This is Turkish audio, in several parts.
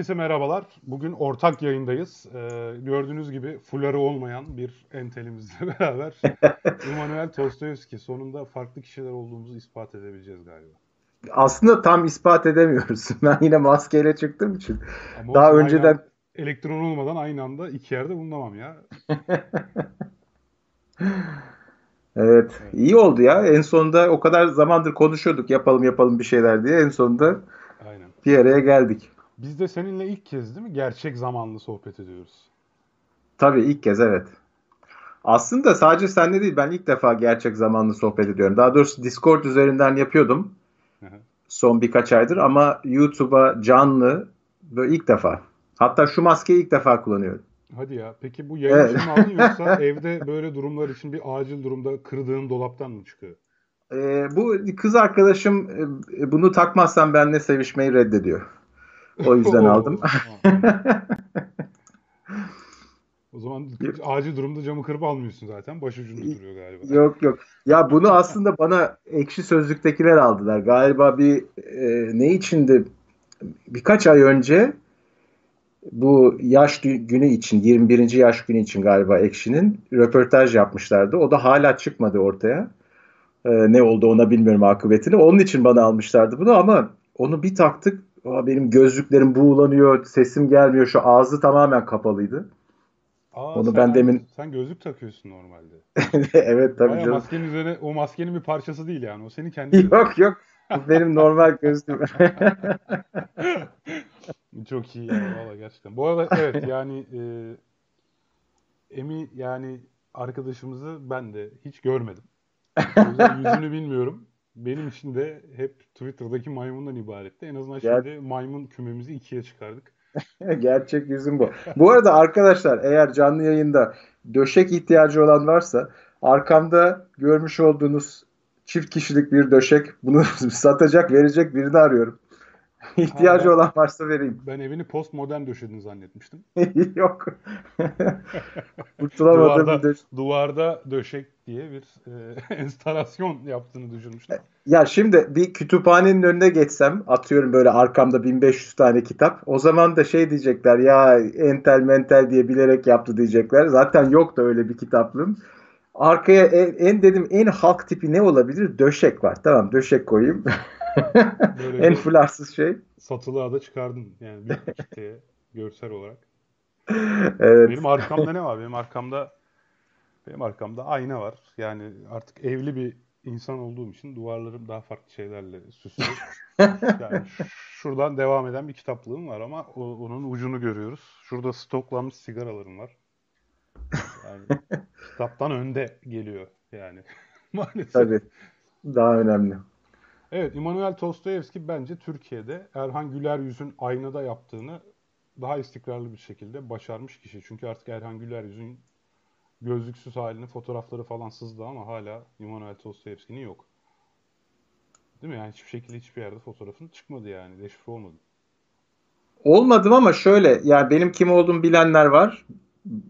Evet, herkese merhabalar. Bugün ortak yayındayız. Ee, gördüğünüz gibi fuları olmayan bir entelimizle beraber Immanuel Tostoyevski. Sonunda farklı kişiler olduğumuzu ispat edebileceğiz galiba. Aslında tam ispat edemiyoruz. Ben yine maskeyle çıktığım için. Ama Daha önceden aynı, elektron olmadan aynı anda iki yerde bulunamam ya. Evet, iyi oldu ya. En sonunda o kadar zamandır konuşuyorduk yapalım yapalım bir şeyler diye. En sonunda Aynen. bir araya geldik. Biz de seninle ilk kez değil mi gerçek zamanlı sohbet ediyoruz. Tabii ilk kez evet. Aslında sadece senle değil ben ilk defa gerçek zamanlı sohbet ediyorum. Daha doğrusu Discord üzerinden yapıyordum Hı hı. son birkaç aydır ama YouTube'a canlı böyle ilk defa. Hatta şu maskeyi ilk defa kullanıyorum. Hadi ya. Peki bu yayın Evet. mi aldın yoksa evde böyle durumlar için bir acil durumda kırdığın dolaptan mı çıkıyor? Ee, bu kız arkadaşım e, bunu takmazsan benimle sevişmeyi reddediyor. O yüzden aldım. O zaman acil durumda camı kırıp almıyorsun zaten. Başucunda duruyor galiba. Yok yok. Ya bunu aslında bana ekşi sözlüktekiler aldılar. Galiba bir e, ne içindi? Birkaç ay önce bu yaş günü için 21. yaş günü için galiba ekşinin röportaj yapmışlardı. O da hala çıkmadı ortaya. E, ne oldu ona bilmiyorum akıbetini. Onun için bana almışlardı bunu ama onu bir taktık. Aa, benim gözlüklerim buğulanıyor, sesim gelmiyor. Şu ağzı tamamen kapalıydı. Aa, Onu sen, ben demin- Sen gözlük takıyorsun normalde. evet tabii Bayağı canım. maskenin üzerine o maskenin bir parçası değil yani. O senin kendi Yok yok. Bu benim normal gözlüğüm. Çok iyi ya valla gerçekten. Bu arada evet yani e, Emi yani arkadaşımızı ben de hiç görmedim. O yüzden yüzünü bilmiyorum. Benim için de hep Twitter'daki maymundan ibaretti. En azından Gel- şimdi maymun kümemizi ikiye çıkardık. Gerçek yüzüm bu. Bu arada arkadaşlar eğer canlı yayında döşek ihtiyacı olan varsa arkamda görmüş olduğunuz çift kişilik bir döşek bunu satacak verecek birini arıyorum. İhtiyacı Ha, ben- olan varsa vereyim. Ben evini postmodern döşediğini zannetmiştim. Yok. Kurtulamadığım Duvarda, duvarda döşek diye bir e, enstalasyon yaptığını düşünmüştüm. Ya şimdi bir kütüphanenin önüne geçsem atıyorum böyle arkamda 1500 tane kitap. O zaman da şey diyecekler ya entel mental diye bilerek yaptı diyecekler. Zaten yok da öyle bir kitaplığım. Arkaya en, en dedim en halk tipi ne olabilir? Döşek var. Tamam döşek koyayım. Böyle en fularsız şey. satılığa da çıkardın yani büyük bir kitleye görsel olarak. Evet. Benim arkamda ne var? Benim arkamda benim arkamda ayna var. Yani artık evli bir insan olduğum için duvarlarım daha farklı şeylerle süslü. Yani şuradan devam eden bir kitaplığım var ama o- onun ucunu görüyoruz. Şurada stoklanmış sigaralarım var. Yani kitaptan önde geliyor yani maalesef. Tabii. Daha önemli. Evet, Immanuel Tostoyevski bence Türkiye'de Erhan Güler Yüz'ün aynada yaptığını daha istikrarlı bir şekilde başarmış kişi. Çünkü artık Erhan Güler Yüz'ün gözlüksüz halini fotoğrafları falan sızdı ama hala Immanuel Tostoyevski'nin yok. Değil mi? Yani hiçbir şekilde hiçbir yerde fotoğrafın çıkmadı yani. Deşifre olmadı. Olmadım ama şöyle yani benim kim olduğumu bilenler var.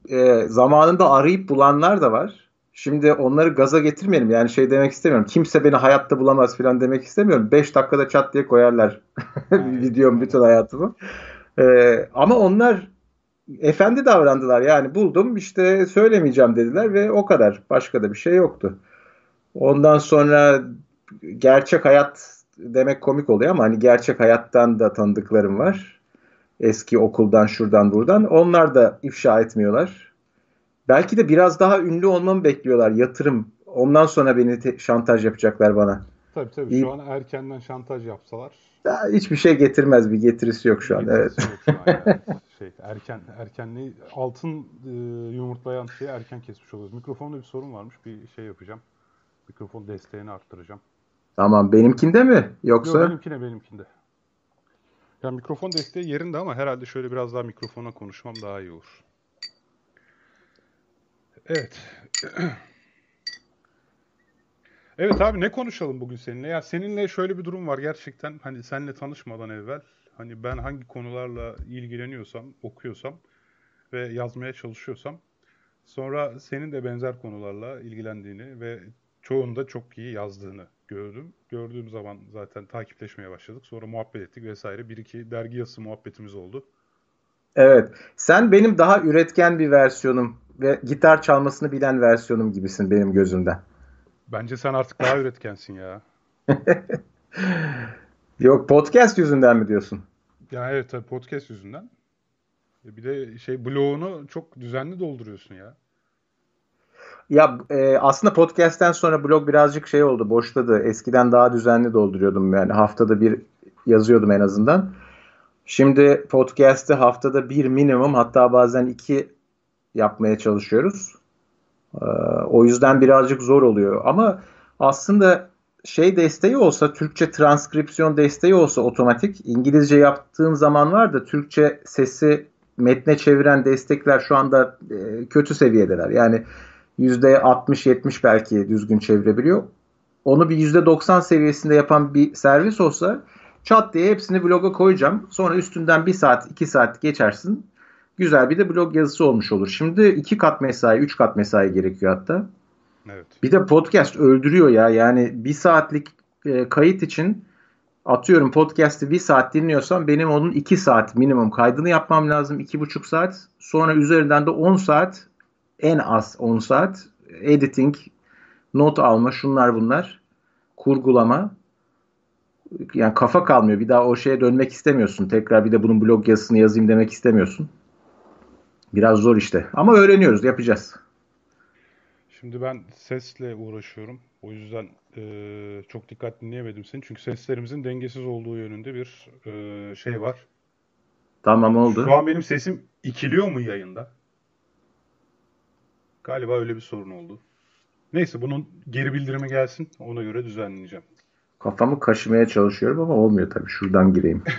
Ee, zamanında arayıp bulanlar da var. Şimdi onları gaza getirmeyelim. Yani şey demek istemiyorum. Kimse beni hayatta bulamaz falan demek istemiyorum. 5 dakikada çat diye koyarlar videom bütün hayatımı. Ee, ama onlar efendi davrandılar. Yani buldum işte söylemeyeceğim dediler ve o kadar. Başka da bir şey yoktu. Ondan sonra gerçek hayat demek komik oluyor ama hani gerçek hayattan da tanıdıklarım var. Eski okuldan şuradan buradan. Onlar da ifşa etmiyorlar. Belki de biraz daha ünlü olmamı bekliyorlar. Yatırım. Ondan sonra beni şantaj yapacaklar bana. Tabii tabii şu an erkenden şantaj yapsalar Daha hiçbir şey getirmez. Bir getirisi yok şu an. Evet. getirisi yok şu an yani. Şey, erken erkenliği altın e, yumurtlayan şeyi erken kesmiş oluyoruz. Mikrofonda bir sorun varmış. Bir şey yapacağım. Mikrofon desteğini arttıracağım. Tamam. Benimkinde mi? Yok Yoksa benimkine benimkinde. Ya mikrofon desteği yerinde ama herhalde şöyle biraz daha mikrofona konuşmam daha iyi olur. Evet. Evet abi ne konuşalım bugün seninle? Ya seninle şöyle bir durum var gerçekten. Hani seninle tanışmadan evvel hani ben hangi konularla ilgileniyorsam, okuyorsam ve yazmaya çalışıyorsam sonra senin de benzer konularla ilgilendiğini ve çoğunda çok iyi yazdığını gördüm. Gördüğüm zaman zaten takipleşmeye başladık. Sonra muhabbet ettik vesaire. Bir iki dergi yazısı muhabbetimiz oldu. Evet. Sen benim daha üretken bir versiyonum ve gitar çalmasını bilen versiyonum gibisin benim gözümden. Bence sen artık daha üretkensin ya. Yok podcast yüzünden mi diyorsun? Ya evet tabii podcast yüzünden. E, bir de şey bloğunu çok düzenli dolduruyorsun ya. Ya e, aslında podcast'ten sonra blog birazcık şey oldu, boşladı. Eskiden daha düzenli dolduruyordum yani haftada bir yazıyordum en azından. Şimdi podcast'te haftada bir minimum hatta bazen iki yapmaya çalışıyoruz. Ee, o yüzden birazcık zor oluyor. Ama aslında şey desteği olsa, Türkçe transkripsiyon desteği olsa otomatik. İngilizce yaptığım zaman var da Türkçe sesi metne çeviren destekler şu anda e, kötü seviyedeler. Yani %60-70 belki düzgün çevirebiliyor. Onu bir %90 seviyesinde yapan bir servis olsa çat diye hepsini bloga koyacağım. Sonra üstünden bir saat, iki saat geçersin. Güzel bir de blog yazısı olmuş olur. Şimdi iki kat mesai, üç kat mesai gerekiyor hatta. Evet. Bir de podcast öldürüyor ya. Yani bir saatlik e, kayıt için atıyorum podcast'i bir saat dinliyorsam benim onun iki saat minimum kaydını yapmam lazım. iki buçuk saat. Sonra üzerinden de on saat en az 10 saat editing, not alma, şunlar bunlar, kurgulama. Yani kafa kalmıyor. Bir daha o şeye dönmek istemiyorsun. Tekrar bir de bunun blog yazısını yazayım demek istemiyorsun. Biraz zor işte. Ama öğreniyoruz, yapacağız. Şimdi ben sesle uğraşıyorum. O yüzden e, çok dikkat dinleyemedim seni. Çünkü seslerimizin dengesiz olduğu yönünde bir e, şey var. Tamam oldu. Şu an benim sesim ikiliyor mu yayında? Galiba öyle bir sorun oldu. Neyse bunun geri bildirimi gelsin. Ona göre düzenleyeceğim. Kafamı kaşımaya çalışıyorum ama olmuyor tabii. Şuradan gireyim.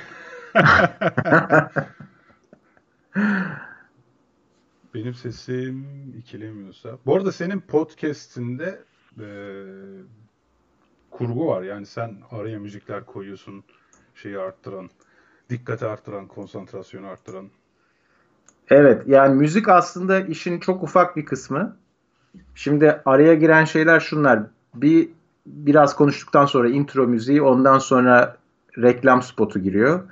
Benim sesim ikilemiyorsa. Bu arada senin podcast'inde e, kurgu var. Yani sen araya müzikler koyuyorsun. Şeyi arttıran, dikkati arttıran, konsantrasyonu arttıran. Evet yani müzik aslında işin çok ufak bir kısmı. Şimdi araya giren şeyler şunlar. Bir biraz konuştuktan sonra intro müziği ondan sonra reklam spotu giriyor.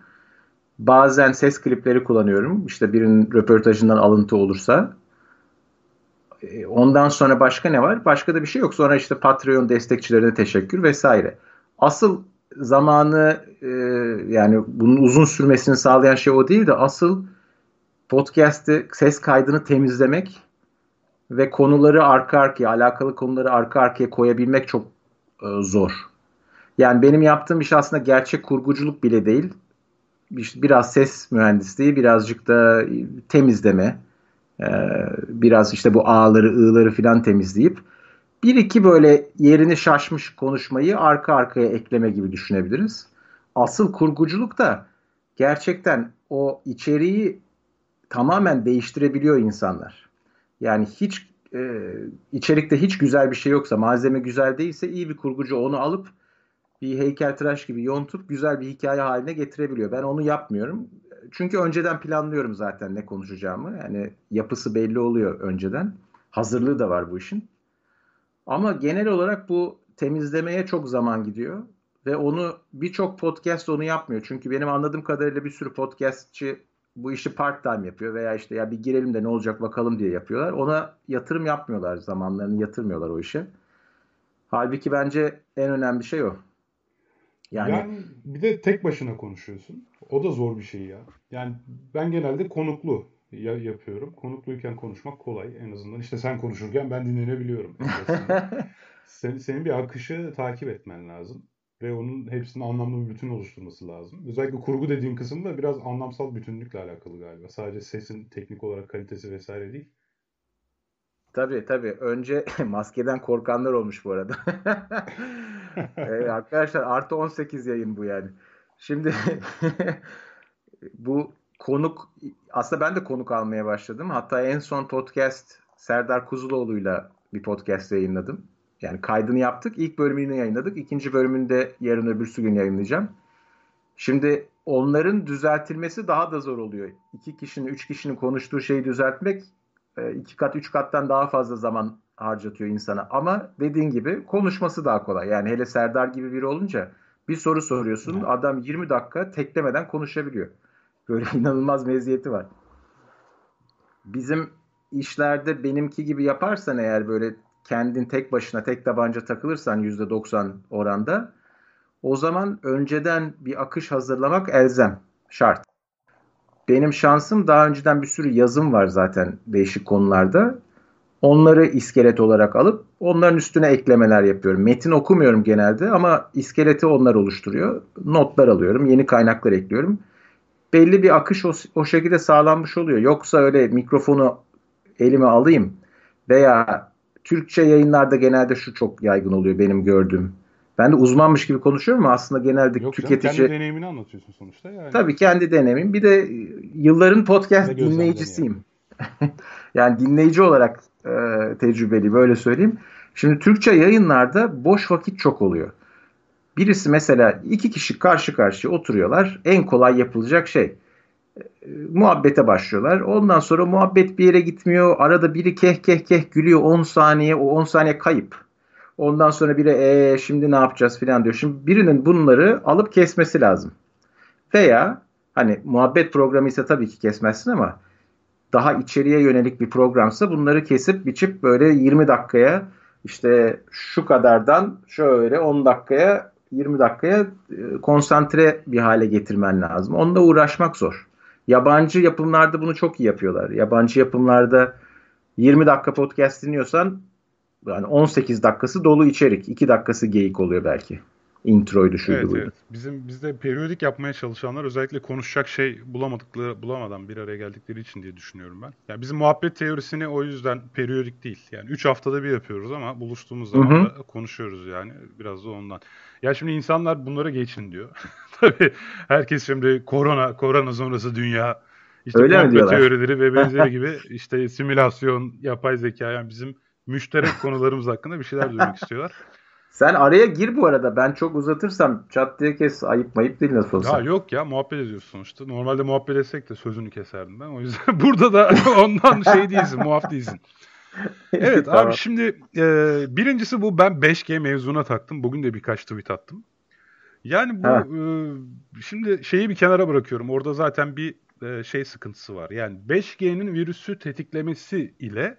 Bazen ses klipleri kullanıyorum. İşte birinin röportajından alıntı olursa. E, ondan sonra başka ne var? Başka da bir şey yok. Sonra işte Patreon destekçilerine teşekkür vesaire. Asıl zamanı e, yani bunun uzun sürmesini sağlayan şey o değil de asıl podcast'te ses kaydını temizlemek ve konuları arka arkaya, alakalı konuları arka arkaya koyabilmek çok e, zor. Yani benim yaptığım iş aslında gerçek kurguculuk bile değil. Biraz ses mühendisliği, birazcık da temizleme. E, biraz işte bu A'ları, I'ları filan temizleyip bir iki böyle yerini şaşmış konuşmayı arka arkaya ekleme gibi düşünebiliriz. Asıl kurguculuk da gerçekten o içeriği tamamen değiştirebiliyor insanlar. Yani hiç e, içerikte hiç güzel bir şey yoksa, malzeme güzel değilse iyi bir kurgucu onu alıp bir heykeltıraş gibi yontup güzel bir hikaye haline getirebiliyor. Ben onu yapmıyorum. Çünkü önceden planlıyorum zaten ne konuşacağımı. Yani yapısı belli oluyor önceden. Hazırlığı da var bu işin. Ama genel olarak bu temizlemeye çok zaman gidiyor. Ve onu birçok podcast onu yapmıyor. Çünkü benim anladığım kadarıyla bir sürü podcastçi bu işi part time yapıyor veya işte ya bir girelim de ne olacak bakalım diye yapıyorlar. Ona yatırım yapmıyorlar, zamanlarını yatırmıyorlar o işe. Halbuki bence en önemli şey o. Yani, yani bir de tek başına konuşuyorsun. O da zor bir şey ya. Yani ben genelde konuklu ya yapıyorum. Konukluyken konuşmak kolay en azından. İşte sen konuşurken ben dinlenebiliyorum. senin, senin bir akışı takip etmen lazım ve onun hepsinin anlamlı bir bütün oluşturması lazım. Özellikle kurgu dediğin kısım da biraz anlamsal bütünlükle alakalı galiba. Sadece sesin teknik olarak kalitesi vesaire değil. Tabii tabii. Önce maskeden korkanlar olmuş bu arada. ee, arkadaşlar artı 18 yayın bu yani. Şimdi bu konuk aslında ben de konuk almaya başladım. Hatta en son podcast Serdar Kuzuloğlu'yla bir podcast yayınladım. Yani kaydını yaptık. İlk bölümünü yayınladık. İkinci bölümünü de yarın öbürsü gün yayınlayacağım. Şimdi onların düzeltilmesi daha da zor oluyor. İki kişinin, üç kişinin konuştuğu şeyi düzeltmek e, iki kat, üç kattan daha fazla zaman harcatıyor insana. Ama dediğin gibi konuşması daha kolay. Yani hele Serdar gibi biri olunca bir soru soruyorsun. Adam 20 dakika teklemeden konuşabiliyor. Böyle inanılmaz meziyeti var. Bizim işlerde benimki gibi yaparsan eğer böyle kendin tek başına tek tabanca takılırsan %90 oranda o zaman önceden bir akış hazırlamak elzem, şart. Benim şansım daha önceden bir sürü yazım var zaten değişik konularda. Onları iskelet olarak alıp onların üstüne eklemeler yapıyorum. Metin okumuyorum genelde ama iskeleti onlar oluşturuyor. Notlar alıyorum, yeni kaynaklar ekliyorum. Belli bir akış o, o şekilde sağlanmış oluyor. Yoksa öyle mikrofonu elime alayım veya Türkçe yayınlarda genelde şu çok yaygın oluyor benim gördüğüm. Ben de uzmanmış gibi konuşuyorum ama aslında genelde Yok tüketici... Canım, kendi deneyimini anlatıyorsun sonuçta. Yani. Tabii kendi deneyimim. Bir de yılların podcast dinleyicisiyim. Yani. yani dinleyici olarak e, tecrübeli böyle söyleyeyim. Şimdi Türkçe yayınlarda boş vakit çok oluyor. Birisi mesela iki kişi karşı karşıya oturuyorlar. En kolay yapılacak şey muhabbete başlıyorlar. Ondan sonra muhabbet bir yere gitmiyor. Arada biri keh keh keh gülüyor 10 saniye. O 10 saniye kayıp. Ondan sonra biri ee, şimdi ne yapacağız filan diyor. Şimdi birinin bunları alıp kesmesi lazım. Veya hani muhabbet programı ise tabii ki kesmezsin ama daha içeriye yönelik bir programsa bunları kesip biçip böyle 20 dakikaya işte şu kadardan şöyle 10 dakikaya 20 dakikaya e, konsantre bir hale getirmen lazım. Onunla uğraşmak zor. Yabancı yapımlarda bunu çok iyi yapıyorlar. Yabancı yapımlarda 20 dakika podcast dinliyorsan yani 18 dakikası dolu içerik. 2 dakikası geyik oluyor belki. Introydu şuydu evet, buydu. Evet. Bizim bizde periyodik yapmaya çalışanlar özellikle konuşacak şey bulamadıkları bulamadan bir araya geldikleri için diye düşünüyorum ben. Yani bizim muhabbet teorisini o yüzden periyodik değil. Yani 3 haftada bir yapıyoruz ama buluştuğumuz zaman Hı-hı. da konuşuyoruz yani biraz da ondan. Ya şimdi insanlar bunlara geçin diyor. Tabii herkes şimdi korona, korona sonrası dünya, işte Öyle komplo teorileri ve benzeri gibi işte simülasyon, yapay zeka yani bizim müşterek konularımız hakkında bir şeyler duymak istiyorlar. Sen araya gir bu arada. Ben çok uzatırsam çat diye kes. Ayıp mayıp değil nasıl olsa. Ya yok ya muhabbet ediyorsun sonuçta. Normalde muhabbet etsek de sözünü keserdim ben. O yüzden burada da ondan şey değilsin, muaf değilsin. Evet tamam. abi şimdi e, birincisi bu ben 5G mevzuna taktım. Bugün de birkaç tweet attım. Yani bu e, şimdi şeyi bir kenara bırakıyorum. Orada zaten bir e, şey sıkıntısı var. Yani 5G'nin virüsü tetiklemesi ile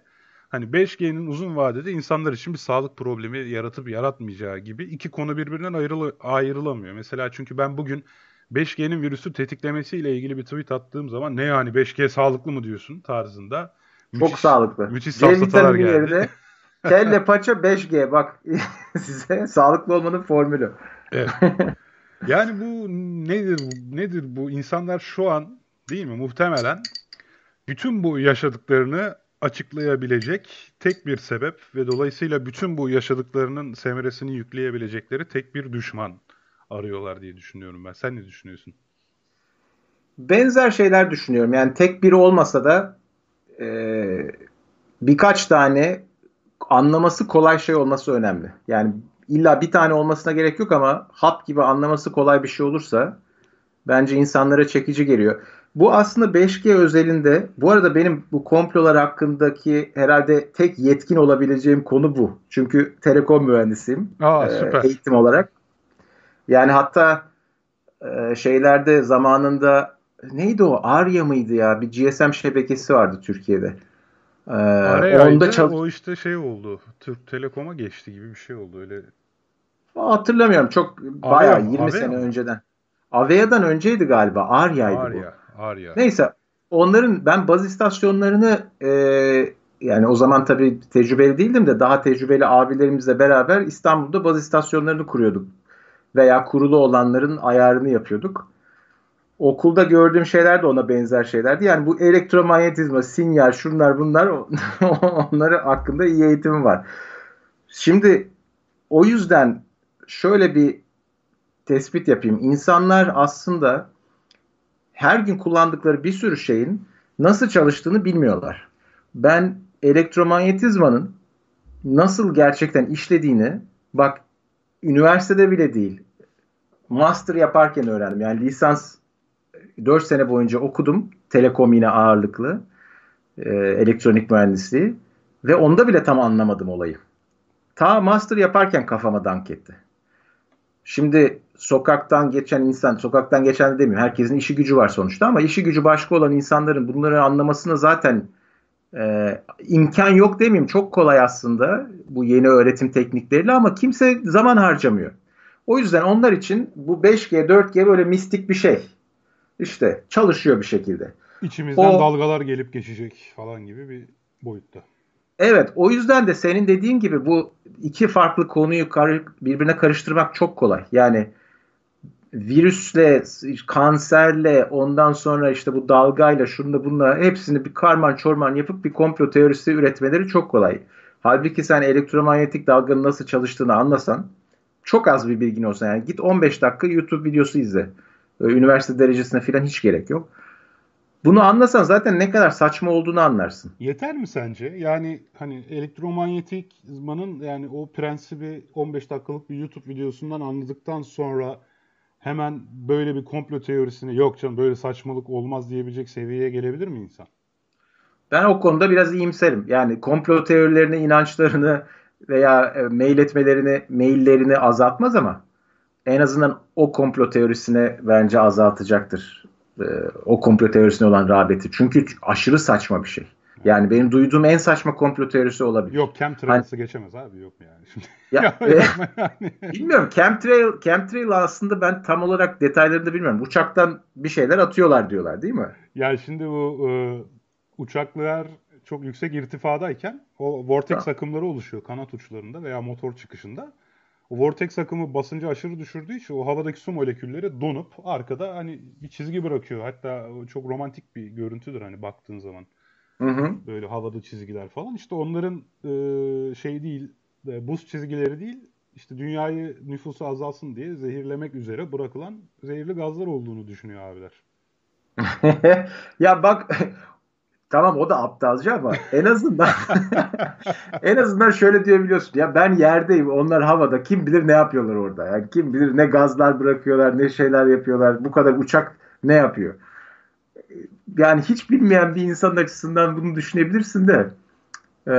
hani 5G'nin uzun vadede insanlar için bir sağlık problemi yaratıp yaratmayacağı gibi iki konu birbirinden ayrıl ayrılamıyor. Mesela çünkü ben bugün 5G'nin virüsü tetiklemesiyle ilgili bir tweet attığım zaman ne yani 5G sağlıklı mı diyorsun tarzında. Müthiş, Çok sağlıklı. Müthiş safsatalar geldi. Yerine, kelle paça 5G bak size sağlıklı olmanın formülü. Evet. Yani bu nedir nedir bu insanlar şu an değil mi muhtemelen bütün bu yaşadıklarını açıklayabilecek tek bir sebep ve dolayısıyla bütün bu yaşadıklarının semeresini yükleyebilecekleri tek bir düşman arıyorlar diye düşünüyorum ben. Sen ne düşünüyorsun? Benzer şeyler düşünüyorum. Yani tek biri olmasa da e, birkaç tane anlaması kolay şey olması önemli. Yani illa bir tane olmasına gerek yok ama hap gibi anlaması kolay bir şey olursa bence insanlara çekici geliyor. Bu aslında 5G özelinde bu arada benim bu komplolar hakkındaki herhalde tek yetkin olabileceğim konu bu. Çünkü telekom mühendisiyim Aa, süper. eğitim olarak. Yani hatta e, şeylerde zamanında neydi o Arya mıydı ya bir GSM şebekesi vardı Türkiye'de. Ee, onda çal- o işte şey oldu. Türk Telekom'a geçti gibi bir şey oldu öyle. Hatırlamıyorum çok bayağı 20 Avea sene mı? önceden. Avea'dan önceydi galiba. Arya'ydı Arya, bu. Arya. Neyse onların ben baz istasyonlarını e, yani o zaman tabii tecrübeli değildim de daha tecrübeli abilerimizle beraber İstanbul'da baz istasyonlarını kuruyorduk. Veya kurulu olanların ayarını yapıyorduk. Okulda gördüğüm şeyler de ona benzer şeylerdi. Yani bu elektromanyetizma, sinyal, şunlar bunlar onları hakkında iyi eğitimim var. Şimdi o yüzden şöyle bir tespit yapayım. İnsanlar aslında her gün kullandıkları bir sürü şeyin nasıl çalıştığını bilmiyorlar. Ben elektromanyetizmanın nasıl gerçekten işlediğini bak üniversitede bile değil master yaparken öğrendim. Yani lisans 4 sene boyunca okudum. Telekom yine ağırlıklı. E, elektronik mühendisliği. Ve onda bile tam anlamadım olayı. Ta master yaparken kafama dank etti. Şimdi sokaktan geçen insan, sokaktan geçen de demiyorum. Herkesin işi gücü var sonuçta ama işi gücü başka olan insanların bunları anlamasına zaten e, imkan yok demeyeyim. Çok kolay aslında bu yeni öğretim teknikleriyle ama kimse zaman harcamıyor. O yüzden onlar için bu 5G, 4G böyle mistik bir şey. İşte çalışıyor bir şekilde. İçimizden o, dalgalar gelip geçecek falan gibi bir boyutta. Evet o yüzden de senin dediğin gibi bu iki farklı konuyu birbirine karıştırmak çok kolay. Yani virüsle, kanserle, ondan sonra işte bu dalgayla, şunda bununla hepsini bir karman çorman yapıp bir komplo teorisi üretmeleri çok kolay. Halbuki sen elektromanyetik dalganın nasıl çalıştığını anlasan, çok az bir bilgin olsa yani git 15 dakika YouTube videosu izle. Üniversite derecesine falan hiç gerek yok. Bunu anlasan zaten ne kadar saçma olduğunu anlarsın. Yeter mi sence? Yani hani elektromanyetik elektromanyetikmanın yani o prensibi 15 dakikalık bir YouTube videosundan anladıktan sonra hemen böyle bir komplo teorisini yok canım böyle saçmalık olmaz diyebilecek seviyeye gelebilir mi insan? Ben o konuda biraz iyimserim. Yani komplo teorilerine inançlarını veya e, mail etmelerini, maillerini azaltmaz ama en azından o komplo teorisine bence azaltacaktır. E, o komplo teorisine olan rağbeti. Çünkü aşırı saçma bir şey. Yani benim duyduğum en saçma komplo teorisi olabilir. Yok chemtrails'ı hani, geçemez abi yok mu yani? ya, e, bilmiyorum chemtrail, chemtrail aslında ben tam olarak detaylarını da bilmiyorum. Uçaktan bir şeyler atıyorlar diyorlar değil mi? Yani şimdi bu e, uçaklar çok yüksek irtifadayken o vortex ha. akımları oluşuyor kanat uçlarında veya motor çıkışında. O vortex akımı basıncı aşırı düşürdüğü için o havadaki su molekülleri donup arkada hani bir çizgi bırakıyor. Hatta çok romantik bir görüntüdür hani baktığın zaman. Hı hı. Böyle havada çizgiler falan. İşte onların e, şey değil, e, buz çizgileri değil, işte dünyayı nüfusu azalsın diye zehirlemek üzere bırakılan zehirli gazlar olduğunu düşünüyor abiler. ya bak tamam o da aptalca ama en azından en azından şöyle diyebiliyorsun. Ya ben yerdeyim onlar havada kim bilir ne yapıyorlar orada. Yani kim bilir ne gazlar bırakıyorlar ne şeyler yapıyorlar. Bu kadar uçak ne yapıyor? Yani hiç bilmeyen bir insan açısından bunu düşünebilirsin de e,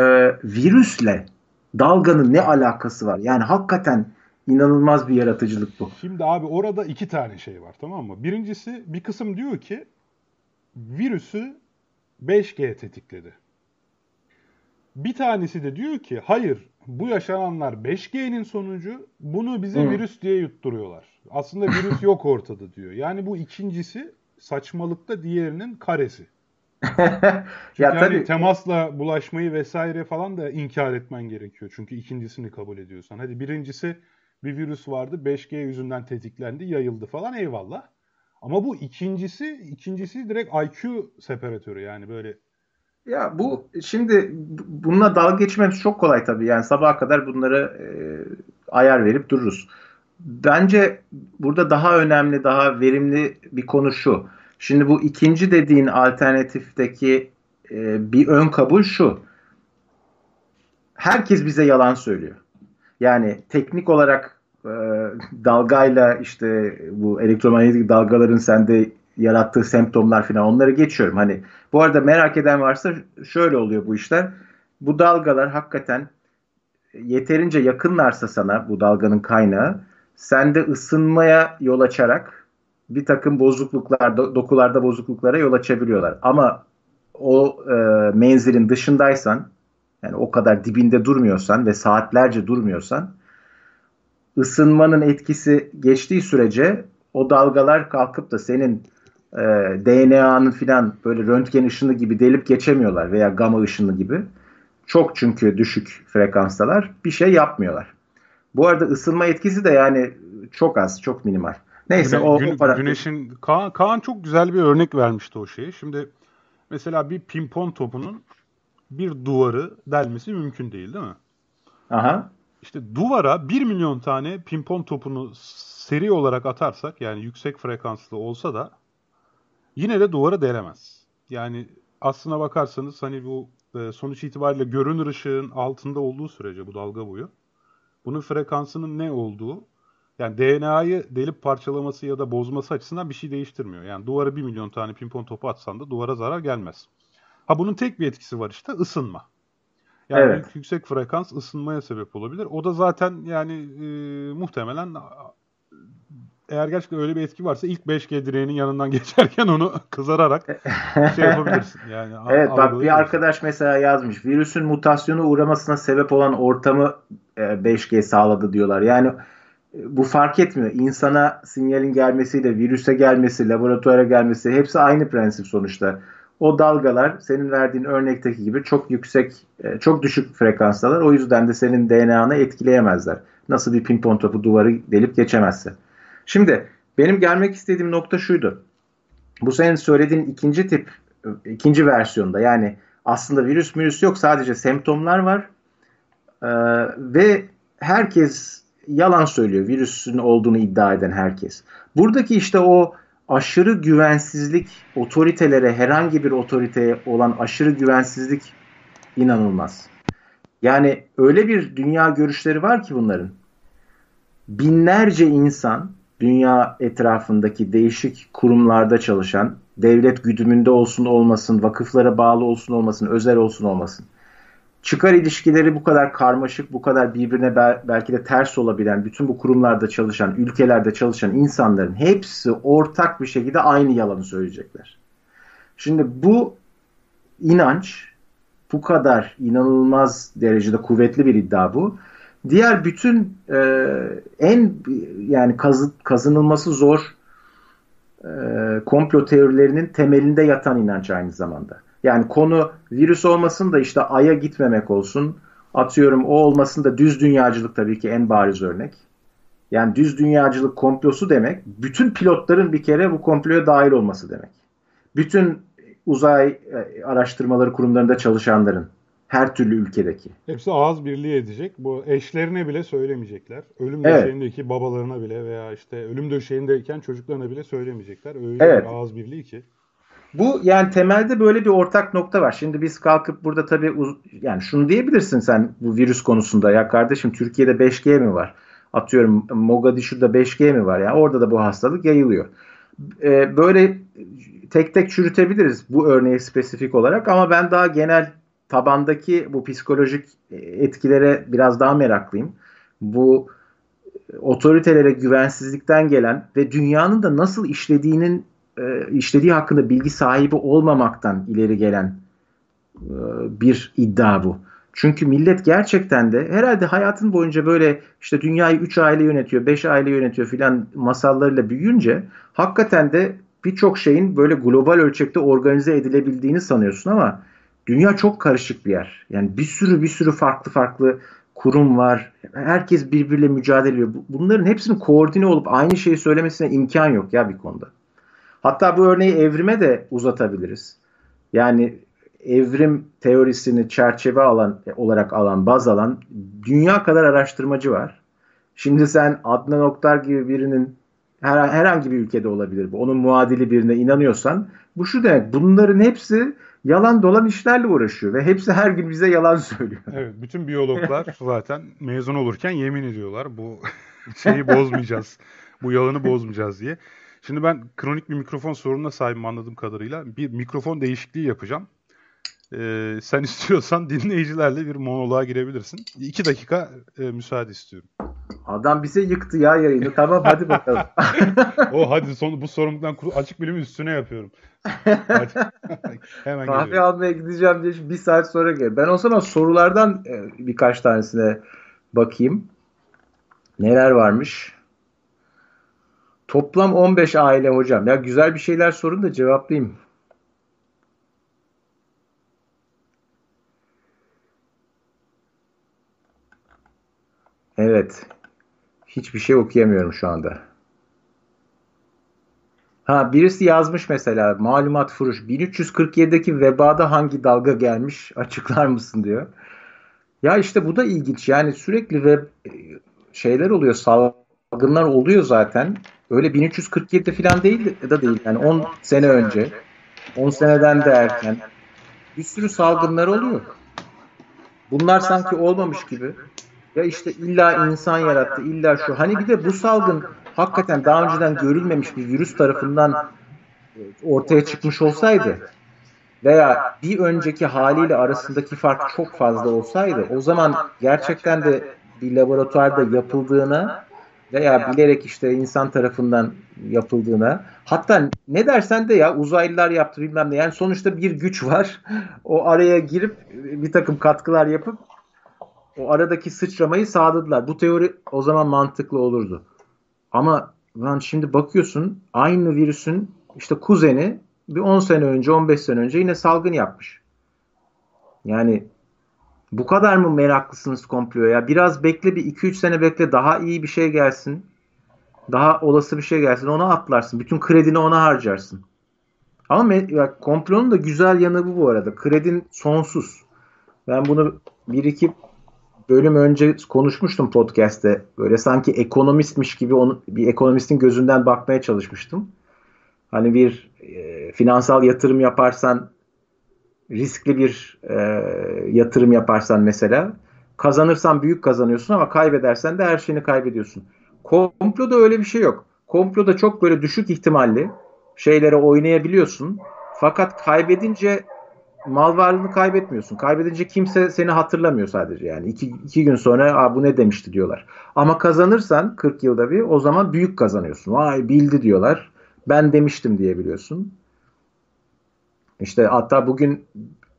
virüsle dalganın ne alakası var? Yani hakikaten inanılmaz bir yaratıcılık bu. Şimdi abi orada iki tane şey var tamam mı? Birincisi bir kısım diyor ki virüsü 5G tetikledi. Bir tanesi de diyor ki hayır bu yaşananlar 5G'nin sonucu bunu bize Hı. virüs diye yutturuyorlar. Aslında virüs yok ortada diyor. Yani bu ikincisi saçmalıkta diğerinin karesi. Çünkü ya hani temasla bulaşmayı vesaire falan da inkar etmen gerekiyor. Çünkü ikincisini kabul ediyorsan. Hadi birincisi bir virüs vardı 5G yüzünden tetiklendi yayıldı falan eyvallah. Ama bu ikincisi ikincisi direkt IQ separatörü yani böyle ya bu şimdi bununla dalga geçmemiz çok kolay tabii. Yani sabaha kadar bunları e, ayar verip dururuz. Bence burada daha önemli, daha verimli bir konu şu. Şimdi bu ikinci dediğin alternatifteki e, bir ön kabul şu. Herkes bize yalan söylüyor. Yani teknik olarak e, dalgayla işte bu elektromanyetik dalgaların sende yarattığı semptomlar falan onları geçiyorum. Hani bu arada merak eden varsa şöyle oluyor bu işler. Bu dalgalar hakikaten yeterince yakınlarsa sana bu dalganın kaynağı sende ısınmaya yol açarak bir takım bozukluklar, dokularda bozukluklara yol açabiliyorlar. Ama o e, menzilin dışındaysan, yani o kadar dibinde durmuyorsan ve saatlerce durmuyorsan, ısınmanın etkisi geçtiği sürece o dalgalar kalkıp da senin e, DNA'nın filan böyle röntgen ışını gibi delip geçemiyorlar veya gama ışını gibi. Çok çünkü düşük frekanstalar bir şey yapmıyorlar. Bu arada ısınma etkisi de yani çok az, çok minimal. Neyse Güne, o, gün, o para... Güneşin Kaan, Kaan çok güzel bir örnek vermişti o şeyi. Şimdi mesela bir pimpon topunun bir duvarı delmesi mümkün değil değil mi? Aha. İşte duvara 1 milyon tane pimpon topunu seri olarak atarsak yani yüksek frekanslı olsa da yine de duvara delemez. Yani aslına bakarsanız hani bu e, sonuç itibariyle görünür ışığın altında olduğu sürece bu dalga boyu bunun frekansının ne olduğu yani DNA'yı delip parçalaması ya da bozması açısından bir şey değiştirmiyor. Yani duvara 1 milyon tane pimpon topu atsan da duvara zarar gelmez. Ha bunun tek bir etkisi var işte ısınma. Yani evet. yüksek frekans ısınmaya sebep olabilir. O da zaten yani e, muhtemelen eğer gerçekten öyle bir etki varsa ilk 5G direğinin yanından geçerken onu kızararak şey yapabilirsin. Yani evet bak bir arkadaş mesela yazmış. Virüsün mutasyonu uğramasına sebep olan ortamı 5G e, sağladı diyorlar. Yani e, bu fark etmiyor. İnsana sinyalin gelmesiyle virüse gelmesi, laboratuvara gelmesi hepsi aynı prensip sonuçta. O dalgalar senin verdiğin örnekteki gibi çok yüksek, e, çok düşük frekanstalar. O yüzden de senin DNA'nı etkileyemezler. Nasıl bir pimpon topu duvarı delip geçemezse. Şimdi benim gelmek istediğim nokta şuydu. Bu senin söylediğin ikinci tip, ikinci versiyonda yani aslında virüs virüs yok sadece semptomlar var ee, ve herkes yalan söylüyor virüsün olduğunu iddia eden herkes. Buradaki işte o aşırı güvensizlik otoritelere herhangi bir otoriteye olan aşırı güvensizlik inanılmaz. Yani öyle bir dünya görüşleri var ki bunların. Binlerce insan dünya etrafındaki değişik kurumlarda çalışan, devlet güdümünde olsun olmasın, vakıflara bağlı olsun olmasın, özel olsun olmasın. Çıkar ilişkileri bu kadar karmaşık, bu kadar birbirine belki de ters olabilen, bütün bu kurumlarda çalışan, ülkelerde çalışan insanların hepsi ortak bir şekilde aynı yalanı söyleyecekler. Şimdi bu inanç bu kadar inanılmaz derecede kuvvetli bir iddia bu. Diğer bütün e, en yani kazı, kazınılması zor e, komplo teorilerinin temelinde yatan inanç aynı zamanda. Yani konu virüs olmasın da işte Ay'a gitmemek olsun. Atıyorum o olmasın da düz dünyacılık tabii ki en bariz örnek. Yani düz dünyacılık komplosu demek bütün pilotların bir kere bu komploya dahil olması demek. Bütün uzay e, araştırmaları kurumlarında çalışanların her türlü ülkedeki. Hepsi ağız birliği edecek. Bu eşlerine bile söylemeyecekler. Ölüm evet. döşeğindeki babalarına bile veya işte ölüm döşeğindeyken çocuklarına bile söylemeyecekler. Öyle evet. bir ağız birliği ki. Bu yani temelde böyle bir ortak nokta var. Şimdi biz kalkıp burada tabii yani şunu diyebilirsin sen bu virüs konusunda ya kardeşim Türkiye'de 5G mi var? Atıyorum Mogadishu'da 5G mi var? Yani orada da bu hastalık yayılıyor. Ee, böyle tek tek çürütebiliriz bu örneği spesifik olarak ama ben daha genel tabandaki bu psikolojik etkilere biraz daha meraklıyım. Bu otoritelere güvensizlikten gelen ve dünyanın da nasıl işlediğinin e, işlediği hakkında bilgi sahibi olmamaktan ileri gelen e, bir iddia bu. Çünkü millet gerçekten de herhalde hayatın boyunca böyle işte dünyayı 3 aile yönetiyor, 5 aile yönetiyor filan masallarıyla büyüyünce hakikaten de birçok şeyin böyle global ölçekte organize edilebildiğini sanıyorsun ama dünya çok karışık bir yer. Yani bir sürü bir sürü farklı farklı kurum var. Herkes birbiriyle mücadele ediyor. Bunların hepsinin koordine olup aynı şeyi söylemesine imkan yok ya bir konuda. Hatta bu örneği evrime de uzatabiliriz. Yani evrim teorisini çerçeve alan olarak alan, baz alan dünya kadar araştırmacı var. Şimdi sen Adnan Oktar gibi birinin her, herhangi bir ülkede olabilir bu. Onun muadili birine inanıyorsan bu şu demek. Bunların hepsi yalan dolan işlerle uğraşıyor ve hepsi her gün bize yalan söylüyor. Evet, bütün biyologlar zaten mezun olurken yemin ediyorlar bu şeyi bozmayacağız. bu yalanı bozmayacağız diye. Şimdi ben kronik bir mikrofon sorununa sahibim anladığım kadarıyla. Bir mikrofon değişikliği yapacağım. Ee, sen istiyorsan dinleyicilerle bir monoloğa girebilirsin. İki dakika e, müsaade istiyorum. Adam bize yıktı ya yayını. Tamam hadi bakalım. o hadi son bu sorumluluktan açık bilimi üstüne yapıyorum. Hemen Kahve geliyorum. almaya gideceğim diye bir saat sonra gel. Ben o zaman sorulardan e, birkaç tanesine bakayım. Neler varmış? Toplam 15 aile hocam. Ya güzel bir şeyler sorun da cevaplayayım. Evet. Hiçbir şey okuyamıyorum şu anda. Ha birisi yazmış mesela malumat furuş 1347'deki vebada hangi dalga gelmiş açıklar mısın diyor. Ya işte bu da ilginç yani sürekli web şeyler oluyor salgınlar oluyor zaten. Öyle 1347'de falan değil de değil yani 10 sene önce 10 seneden de erken bir sürü salgınlar oluyor. Bunlar sanki olmamış gibi ya işte illa insan yarattı, illa şu. Hani bir de bu salgın hakikaten daha önceden görülmemiş bir virüs tarafından ortaya çıkmış olsaydı veya bir önceki haliyle arasındaki fark çok fazla olsaydı o zaman gerçekten de bir laboratuvarda yapıldığına veya bilerek işte insan tarafından yapıldığına hatta ne dersen de ya uzaylılar yaptı bilmem ne yani sonuçta bir güç var o araya girip bir takım katkılar yapıp o aradaki sıçramayı sağladılar. Bu teori o zaman mantıklı olurdu. Ama lan şimdi bakıyorsun aynı virüsün işte kuzeni bir 10 sene önce 15 sene önce yine salgın yapmış. Yani bu kadar mı meraklısınız komploya ya? Biraz bekle bir 2-3 sene bekle daha iyi bir şey gelsin. Daha olası bir şey gelsin ona atlarsın. Bütün kredini ona harcarsın. Ama ya, komplonun da güzel yanı bu bu arada. Kredin sonsuz. Ben bunu bir iki bölüm önce konuşmuştum podcast'te. Böyle sanki ekonomistmiş gibi onu, bir ekonomistin gözünden bakmaya çalışmıştım. Hani bir e, finansal yatırım yaparsan riskli bir e, yatırım yaparsan mesela kazanırsan büyük kazanıyorsun ama kaybedersen de her şeyini kaybediyorsun. Komploda öyle bir şey yok. Komploda çok böyle düşük ihtimalli şeylere oynayabiliyorsun. Fakat kaybedince mal varlığını kaybetmiyorsun. Kaybedince kimse seni hatırlamıyor sadece yani. iki, iki gün sonra Aa, bu ne demişti diyorlar. Ama kazanırsan 40 yılda bir o zaman büyük kazanıyorsun. Vay bildi diyorlar. Ben demiştim diyebiliyorsun. İşte hatta bugün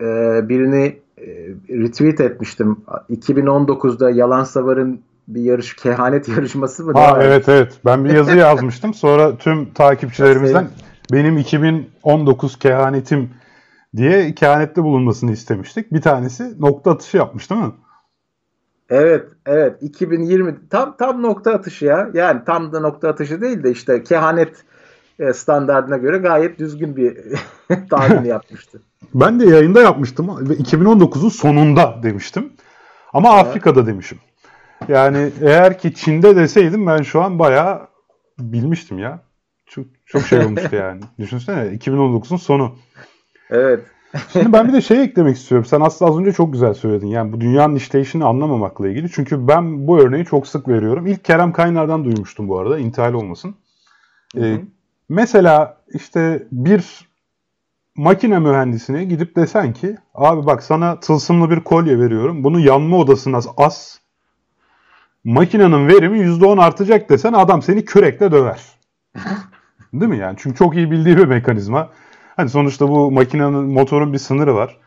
e, birini e, retweet etmiştim. 2019'da Yalan Savar'ın bir yarış kehanet yarışması mı? Ha, evet evet. Ben bir yazı yazmıştım. Sonra tüm takipçilerimizden benim 2019 kehanetim diye kehanette bulunmasını istemiştik. Bir tanesi nokta atışı yapmış değil mi? Evet, evet. 2020 tam tam nokta atışı ya. Yani tam da nokta atışı değil de işte kehanet e, standartına göre gayet düzgün bir tahmin yapmıştı. Ben de yayında yapmıştım ve 2019'un sonunda demiştim. Ama evet. Afrika'da demişim. Yani eğer ki Çin'de deseydim ben şu an bayağı bilmiştim ya. Çok, çok şey olmuştu yani. Düşünsene 2019'un sonu. Evet. Şimdi ben bir de şey eklemek istiyorum. Sen aslında az önce çok güzel söyledin. Yani bu dünyanın işleyişini anlamamakla ilgili. Çünkü ben bu örneği çok sık veriyorum. İlk Kerem Kaynar'dan duymuştum bu arada. İntihal olmasın. Ee, mesela işte bir makine mühendisine gidip desen ki abi bak sana tılsımlı bir kolye veriyorum. Bunu yanma odasına as. Makinenin verimi %10 artacak desen adam seni kürekle döver. Değil mi yani? Çünkü çok iyi bildiği bir mekanizma. Hani sonuçta bu makinenin motorun bir sınırı var.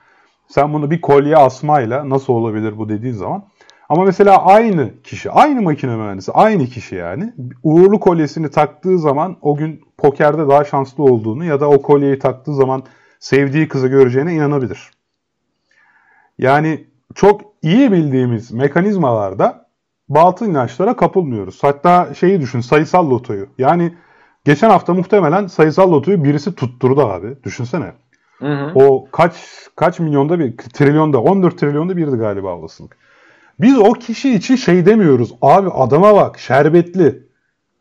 Sen bunu bir kolye asmayla nasıl olabilir bu dediğin zaman. Ama mesela aynı kişi, aynı makine mühendisi, aynı kişi yani uğurlu kolyesini taktığı zaman o gün pokerde daha şanslı olduğunu ya da o kolyeyi taktığı zaman sevdiği kızı göreceğine inanabilir. Yani çok iyi bildiğimiz mekanizmalarda batıl inançlara kapılmıyoruz. Hatta şeyi düşün sayısal lotoyu. Yani Geçen hafta muhtemelen sayısal lotoyu birisi tutturdu abi. Düşünsene. Hı hı. O kaç kaç milyonda bir trilyonda 14 trilyonda birdi galiba olasılık. Biz o kişi için şey demiyoruz. Abi adama bak şerbetli.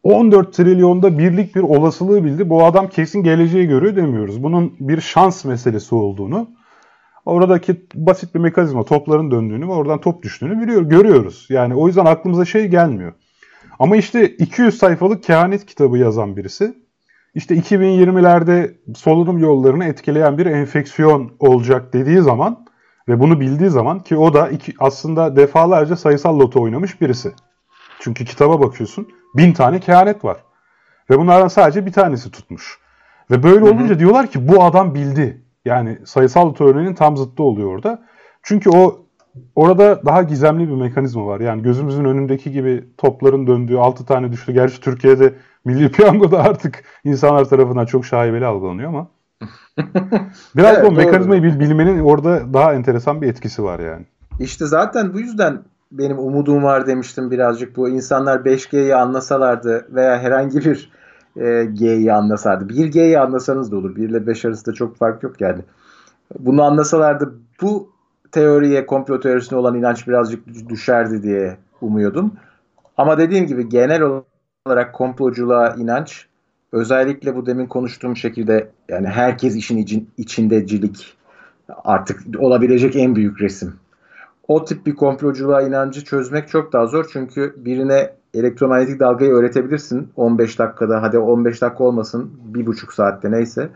14 trilyonda birlik bir olasılığı bildi. Bu adam kesin geleceği görüyor demiyoruz. Bunun bir şans meselesi olduğunu, oradaki basit bir mekanizma topların döndüğünü ve oradan top düştüğünü biliyor, görüyoruz. Yani o yüzden aklımıza şey gelmiyor. Ama işte 200 sayfalık kehanet kitabı yazan birisi işte 2020'lerde solunum yollarını etkileyen bir enfeksiyon olacak dediği zaman ve bunu bildiği zaman ki o da iki, aslında defalarca sayısal loto oynamış birisi. Çünkü kitaba bakıyorsun bin tane kehanet var. Ve bunlardan sadece bir tanesi tutmuş. Ve böyle olunca hı hı. diyorlar ki bu adam bildi. Yani sayısal loto örneğinin tam zıttı oluyor orada. Çünkü o Orada daha gizemli bir mekanizma var. Yani gözümüzün önündeki gibi topların döndüğü 6 tane düştü. Gerçi Türkiye'de Milli Piyango'da artık insanlar tarafından çok şaibeli algılanıyor ama biraz evet, o mekanizmayı bil, bilmenin orada daha enteresan bir etkisi var yani. İşte zaten bu yüzden benim umudum var demiştim birazcık. Bu insanlar 5G'yi anlasalardı veya herhangi bir e, G'yi anlasalardı. 1G'yi anlasanız da olur. 1 ile 5 arasında çok fark yok yani. Bunu anlasalardı bu teoriye, komplo teorisine olan inanç birazcık düşerdi diye umuyordum. Ama dediğim gibi genel olarak komploculuğa inanç özellikle bu demin konuştuğum şekilde yani herkes işin için, içindecilik artık olabilecek en büyük resim. O tip bir komploculuğa inancı çözmek çok daha zor çünkü birine elektromanyetik dalgayı öğretebilirsin 15 dakikada hadi 15 dakika olmasın bir buçuk saatte neyse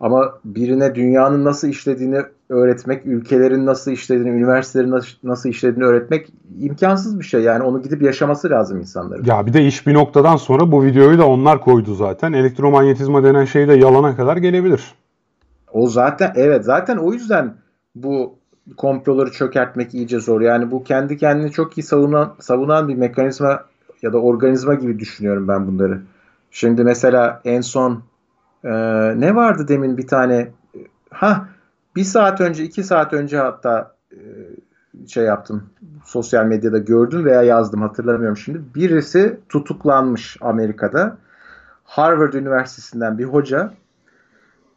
Ama birine dünyanın nasıl işlediğini öğretmek, ülkelerin nasıl işlediğini, üniversitelerin nasıl işlediğini öğretmek imkansız bir şey. Yani onu gidip yaşaması lazım insanların. Ya bir de iş bir noktadan sonra bu videoyu da onlar koydu zaten. Elektromanyetizma denen şey de yalana kadar gelebilir. O zaten evet zaten o yüzden bu komploları çökertmek iyice zor. Yani bu kendi kendini çok iyi savunan, savunan bir mekanizma ya da organizma gibi düşünüyorum ben bunları. Şimdi mesela en son e, ne vardı demin bir tane ha bir saat önce iki saat önce hatta e, şey yaptım sosyal medyada gördüm veya yazdım hatırlamıyorum şimdi. Birisi tutuklanmış Amerika'da. Harvard Üniversitesi'nden bir hoca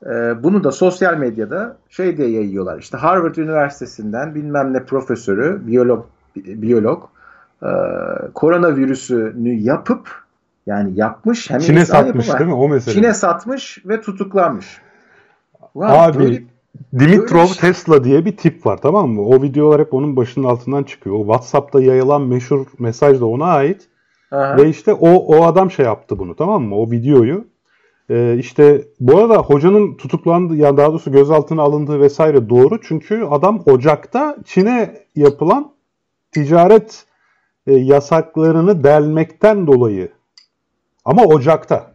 ee, bunu da sosyal medyada şey diye yayıyorlar. İşte Harvard Üniversitesi'nden bilmem ne profesörü, biyolog, biyolog e, koronavirüsünü yapıp yani yapmış hem Çin'e satmış değil mi o mesele? Çin'e satmış ve tutuklanmış. Ulan Abi böyle, Dimitrov şey- Tesla diye bir tip var tamam mı? O videolar hep onun başının altından çıkıyor. O WhatsApp'ta yayılan meşhur mesaj da ona ait. Aha. Ve işte o o adam şey yaptı bunu tamam mı? O videoyu ee, işte bu arada hocanın tutuklandığı ya daha doğrusu gözaltına alındığı vesaire doğru. Çünkü adam Ocak'ta Çin'e yapılan ticaret e, yasaklarını delmekten dolayı ama Ocak'ta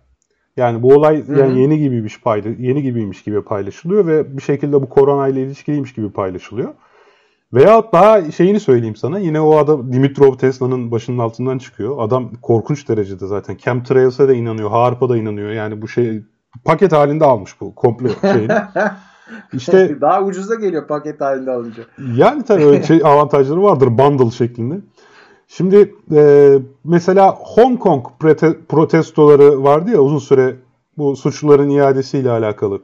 yani bu olay Hı-hı. yani yeni gibiymiş paylı yeni gibiymiş gibi paylaşılıyor ve bir şekilde bu korona ile ilişkiliymiş gibi paylaşılıyor. Veya daha şeyini söyleyeyim sana. Yine o adam Dimitrov Tesla'nın başının altından çıkıyor. Adam korkunç derecede zaten. Chemtrails'e de inanıyor. Harp'a da inanıyor. Yani bu şey paket halinde almış bu komple şeyini. İşte daha ucuza geliyor paket halinde alınca. Yani tabii öyle şey avantajları vardır bundle şeklinde. Şimdi e, mesela Hong Kong protestoları vardı ya uzun süre bu suçluların iadesiyle alakalı.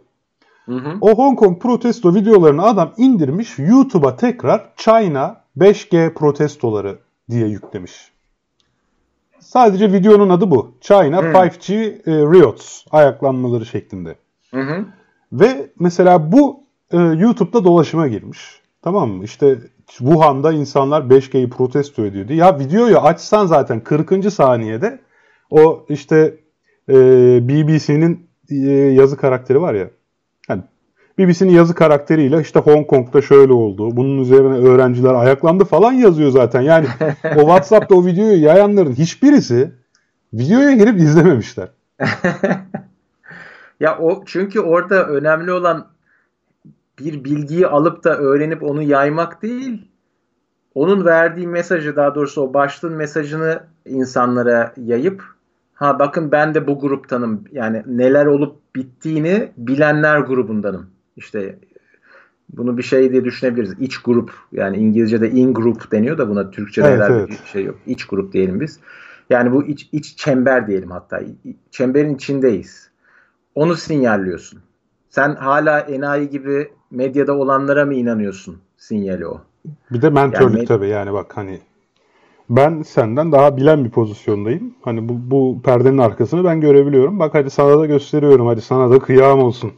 Hı hı. O Hong Kong protesto videolarını adam indirmiş YouTube'a tekrar China 5G protestoları diye yüklemiş. Sadece videonun adı bu. China hı. 5G e, Riots ayaklanmaları şeklinde. Hı hı. Ve mesela bu e, YouTube'da dolaşıma girmiş. Tamam mı? İşte Wuhan'da insanlar 5G'yi protesto ediyordu. Ya videoyu açsan zaten 40. saniyede o işte e, BBC'nin e, yazı karakteri var ya BBC'nin yazı karakteriyle işte Hong Kong'da şöyle oldu. Bunun üzerine öğrenciler ayaklandı falan yazıyor zaten. Yani o WhatsApp'ta o videoyu yayanların hiçbirisi videoya girip izlememişler. ya o çünkü orada önemli olan bir bilgiyi alıp da öğrenip onu yaymak değil. Onun verdiği mesajı daha doğrusu o başlığın mesajını insanlara yayıp ha bakın ben de bu gruptanım. Yani neler olup bittiğini bilenler grubundanım. İşte bunu bir şey diye düşünebiliriz. İç grup yani İngilizce'de in group deniyor da buna Türkçe'de evet, evet. bir şey yok. İç grup diyelim biz. Yani bu iç, iç çember diyelim hatta. Çemberin içindeyiz. Onu sinyalliyorsun. Sen hala enayi gibi medyada olanlara mı inanıyorsun sinyali o? Bir de mentörlük yani, tabii yani bak hani ben senden daha bilen bir pozisyondayım. Hani bu, bu perdenin arkasını ben görebiliyorum. Bak hadi sana da gösteriyorum. Hadi sana da kıyam olsun.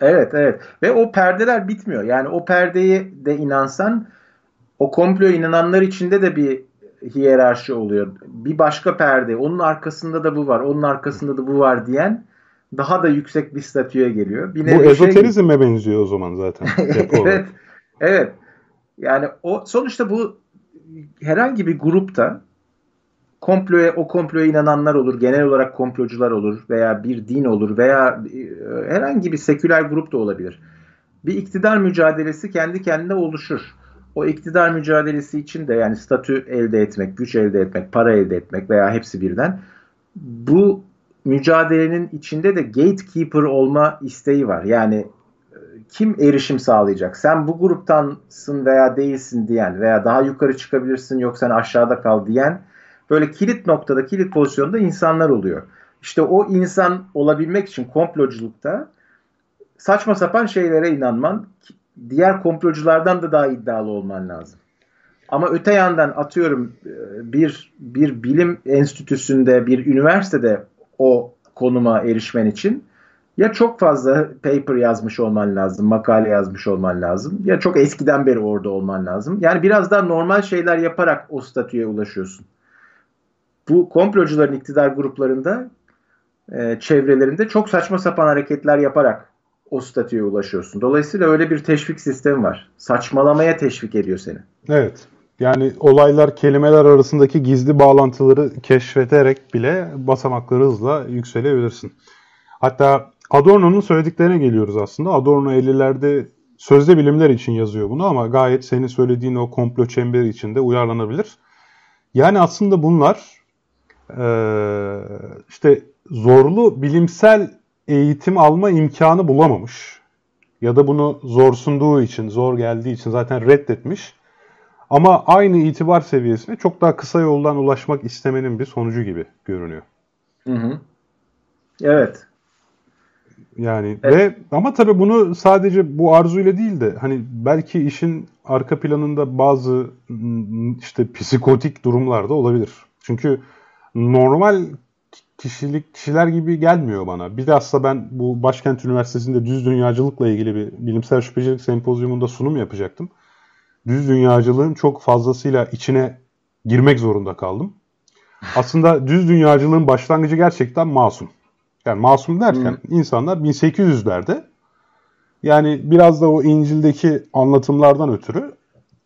Evet evet ve o perdeler bitmiyor. Yani o perdeyi de inansan o komplo inananlar içinde de bir hiyerarşi oluyor. Bir başka perde, onun arkasında da bu var, onun arkasında da bu var diyen daha da yüksek bir statüye geliyor. Bir bu şey ezoterizme şey... benziyor o zaman zaten. evet, evet. Yani o sonuçta bu herhangi bir grupta komploya o komploya inananlar olur, genel olarak komplocular olur veya bir din olur veya e, herhangi bir seküler grup da olabilir. Bir iktidar mücadelesi kendi kendine oluşur. O iktidar mücadelesi için de yani statü elde etmek, güç elde etmek, para elde etmek veya hepsi birden bu mücadelenin içinde de gatekeeper olma isteği var. Yani e, kim erişim sağlayacak? Sen bu gruptansın veya değilsin diyen veya daha yukarı çıkabilirsin yok sen aşağıda kal diyen böyle kilit noktada, kilit pozisyonda insanlar oluyor. İşte o insan olabilmek için komploculukta saçma sapan şeylere inanman, diğer komploculardan da daha iddialı olman lazım. Ama öte yandan atıyorum e, bir bir bilim enstitüsünde, bir üniversitede o konuma erişmen için ya çok fazla paper yazmış olman lazım, makale yazmış olman lazım ya çok eskiden beri orada olman lazım. Yani biraz daha normal şeyler yaparak o statüye ulaşıyorsun bu komplocuların iktidar gruplarında e, çevrelerinde çok saçma sapan hareketler yaparak o statüye ulaşıyorsun. Dolayısıyla öyle bir teşvik sistemi var. Saçmalamaya teşvik ediyor seni. Evet. Yani olaylar kelimeler arasındaki gizli bağlantıları keşfederek bile basamakları hızla yükselebilirsin. Hatta Adorno'nun söylediklerine geliyoruz aslında. Adorno 50'lerde sözde bilimler için yazıyor bunu ama gayet senin söylediğin o komplo çemberi içinde uyarlanabilir. Yani aslında bunlar işte zorlu bilimsel eğitim alma imkanı bulamamış. Ya da bunu zor sunduğu için, zor geldiği için zaten reddetmiş. Ama aynı itibar seviyesine çok daha kısa yoldan ulaşmak istemenin bir sonucu gibi görünüyor. Hı hı. Evet. Yani evet. ve ama tabii bunu sadece bu arzuyla değil de hani belki işin arka planında bazı işte psikotik durumlar da olabilir. Çünkü normal kişilik kişiler gibi gelmiyor bana. Bir de aslında ben bu Başkent Üniversitesi'nde düz dünyacılıkla ilgili bir bilimsel şüphecilik sempozyumunda sunum yapacaktım. Düz dünyacılığın çok fazlasıyla içine girmek zorunda kaldım. Aslında düz dünyacılığın başlangıcı gerçekten masum. Yani masum derken hmm. insanlar 1800'lerde yani biraz da o İncil'deki anlatımlardan ötürü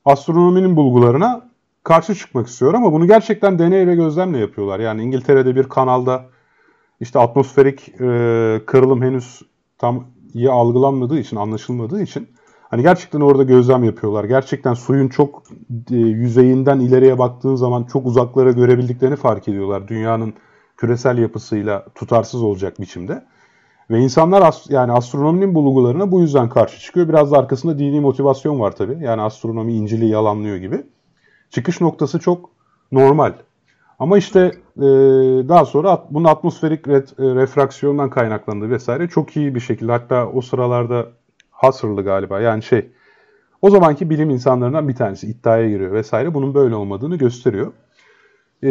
astronominin bulgularına karşı çıkmak istiyor ama bunu gerçekten deney ve gözlemle yapıyorlar. Yani İngiltere'de bir kanalda işte atmosferik e, kırılım henüz tam iyi algılanmadığı için, anlaşılmadığı için hani gerçekten orada gözlem yapıyorlar. Gerçekten suyun çok e, yüzeyinden ileriye baktığın zaman çok uzaklara görebildiklerini fark ediyorlar. Dünyanın küresel yapısıyla tutarsız olacak biçimde. Ve insanlar as yani astronominin bulgularına bu yüzden karşı çıkıyor. Biraz da arkasında dini motivasyon var tabii. Yani astronomi İncil'i yalanlıyor gibi. Çıkış noktası çok normal. Ama işte e, daha sonra at, bunun atmosferik ret, e, refraksiyondan kaynaklandığı vesaire çok iyi bir şekilde hatta o sıralarda Husserl'lı galiba yani şey o zamanki bilim insanlarından bir tanesi iddiaya giriyor vesaire bunun böyle olmadığını gösteriyor. E,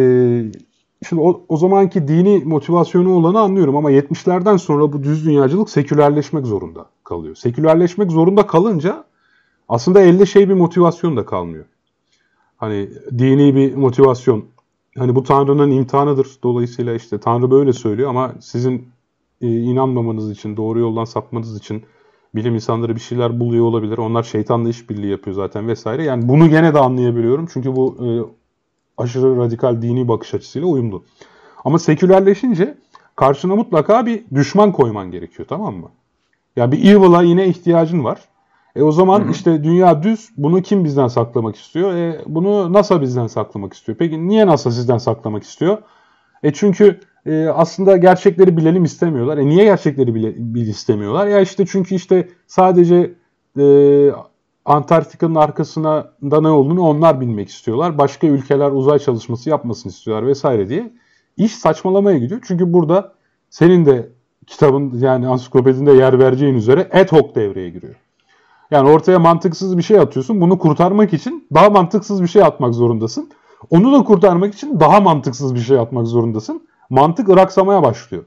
şimdi o, o zamanki dini motivasyonu olanı anlıyorum ama 70'lerden sonra bu düz dünyacılık sekülerleşmek zorunda kalıyor. Sekülerleşmek zorunda kalınca aslında elde şey bir motivasyon da kalmıyor. Hani dini bir motivasyon. Hani bu Tanrı'nın imtihanıdır. Dolayısıyla işte Tanrı böyle söylüyor ama sizin e, inanmamanız için, doğru yoldan sapmanız için bilim insanları bir şeyler buluyor olabilir. Onlar şeytanla işbirliği yapıyor zaten vesaire. Yani bunu gene de anlayabiliyorum. Çünkü bu e, aşırı radikal dini bakış açısıyla uyumlu. Ama sekülerleşince karşına mutlaka bir düşman koyman gerekiyor tamam mı? Ya yani bir evil'a yine ihtiyacın var. E o zaman Hı-hı. işte dünya düz. Bunu kim bizden saklamak istiyor? E bunu NASA bizden saklamak istiyor. Peki niye NASA sizden saklamak istiyor? E çünkü e, aslında gerçekleri bilelim istemiyorlar. E niye gerçekleri bile, bil istemiyorlar? Ya işte çünkü işte sadece e, Antarktika'nın arkasına da ne olduğunu onlar bilmek istiyorlar. Başka ülkeler uzay çalışması yapmasını istiyorlar vesaire diye. İş saçmalamaya gidiyor. Çünkü burada senin de kitabın yani ansiklopedinde yer vereceğin üzere ad hoc devreye giriyor. Yani ortaya mantıksız bir şey atıyorsun. Bunu kurtarmak için daha mantıksız bir şey atmak zorundasın. Onu da kurtarmak için daha mantıksız bir şey atmak zorundasın. Mantık ıraksamaya başlıyor.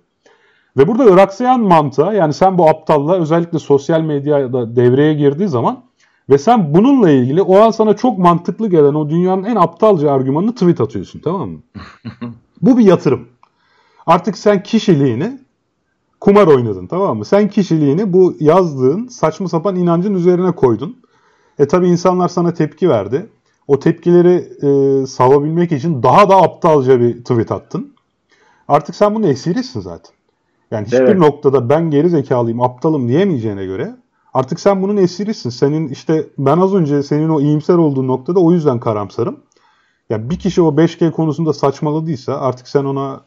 Ve burada ıraksayan mantığa yani sen bu aptalla özellikle sosyal medyada devreye girdiği zaman ve sen bununla ilgili o an sana çok mantıklı gelen o dünyanın en aptalca argümanını tweet atıyorsun tamam mı? bu bir yatırım. Artık sen kişiliğini kumar oynadın tamam mı? Sen kişiliğini bu yazdığın saçma sapan inancın üzerine koydun. E tabi insanlar sana tepki verdi. O tepkileri e, savabilmek için daha da aptalca bir tweet attın. Artık sen bunu esirisin zaten. Yani hiçbir evet. noktada ben geri zekalıyım, aptalım diyemeyeceğine göre artık sen bunun esirisin. Senin işte ben az önce senin o iyimser olduğun noktada o yüzden karamsarım. Ya bir kişi o 5G konusunda saçmaladıysa artık sen ona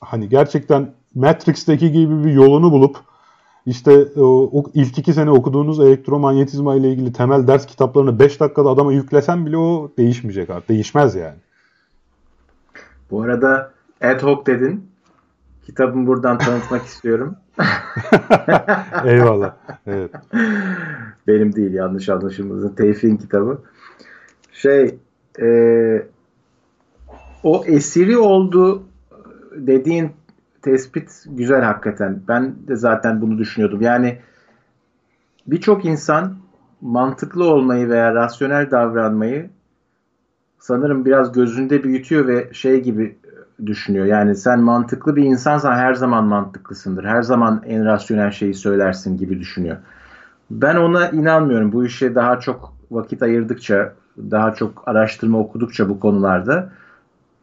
hani gerçekten Matrix'teki gibi bir yolunu bulup işte o, ilk iki sene okuduğunuz elektromanyetizma ile ilgili temel ders kitaplarını 5 dakikada adama yüklesen bile o değişmeyecek artık. Değişmez yani. Bu arada ad hoc dedin. Kitabımı buradan tanıtmak istiyorum. Eyvallah. Evet. Benim değil yanlış anlaşılmasın. Tevfik'in kitabı. Şey e, o esiri oldu dediğin tespit güzel hakikaten. Ben de zaten bunu düşünüyordum. Yani birçok insan mantıklı olmayı veya rasyonel davranmayı sanırım biraz gözünde büyütüyor ve şey gibi düşünüyor. Yani sen mantıklı bir insansan her zaman mantıklısındır. Her zaman en rasyonel şeyi söylersin gibi düşünüyor. Ben ona inanmıyorum. Bu işe daha çok vakit ayırdıkça, daha çok araştırma okudukça bu konularda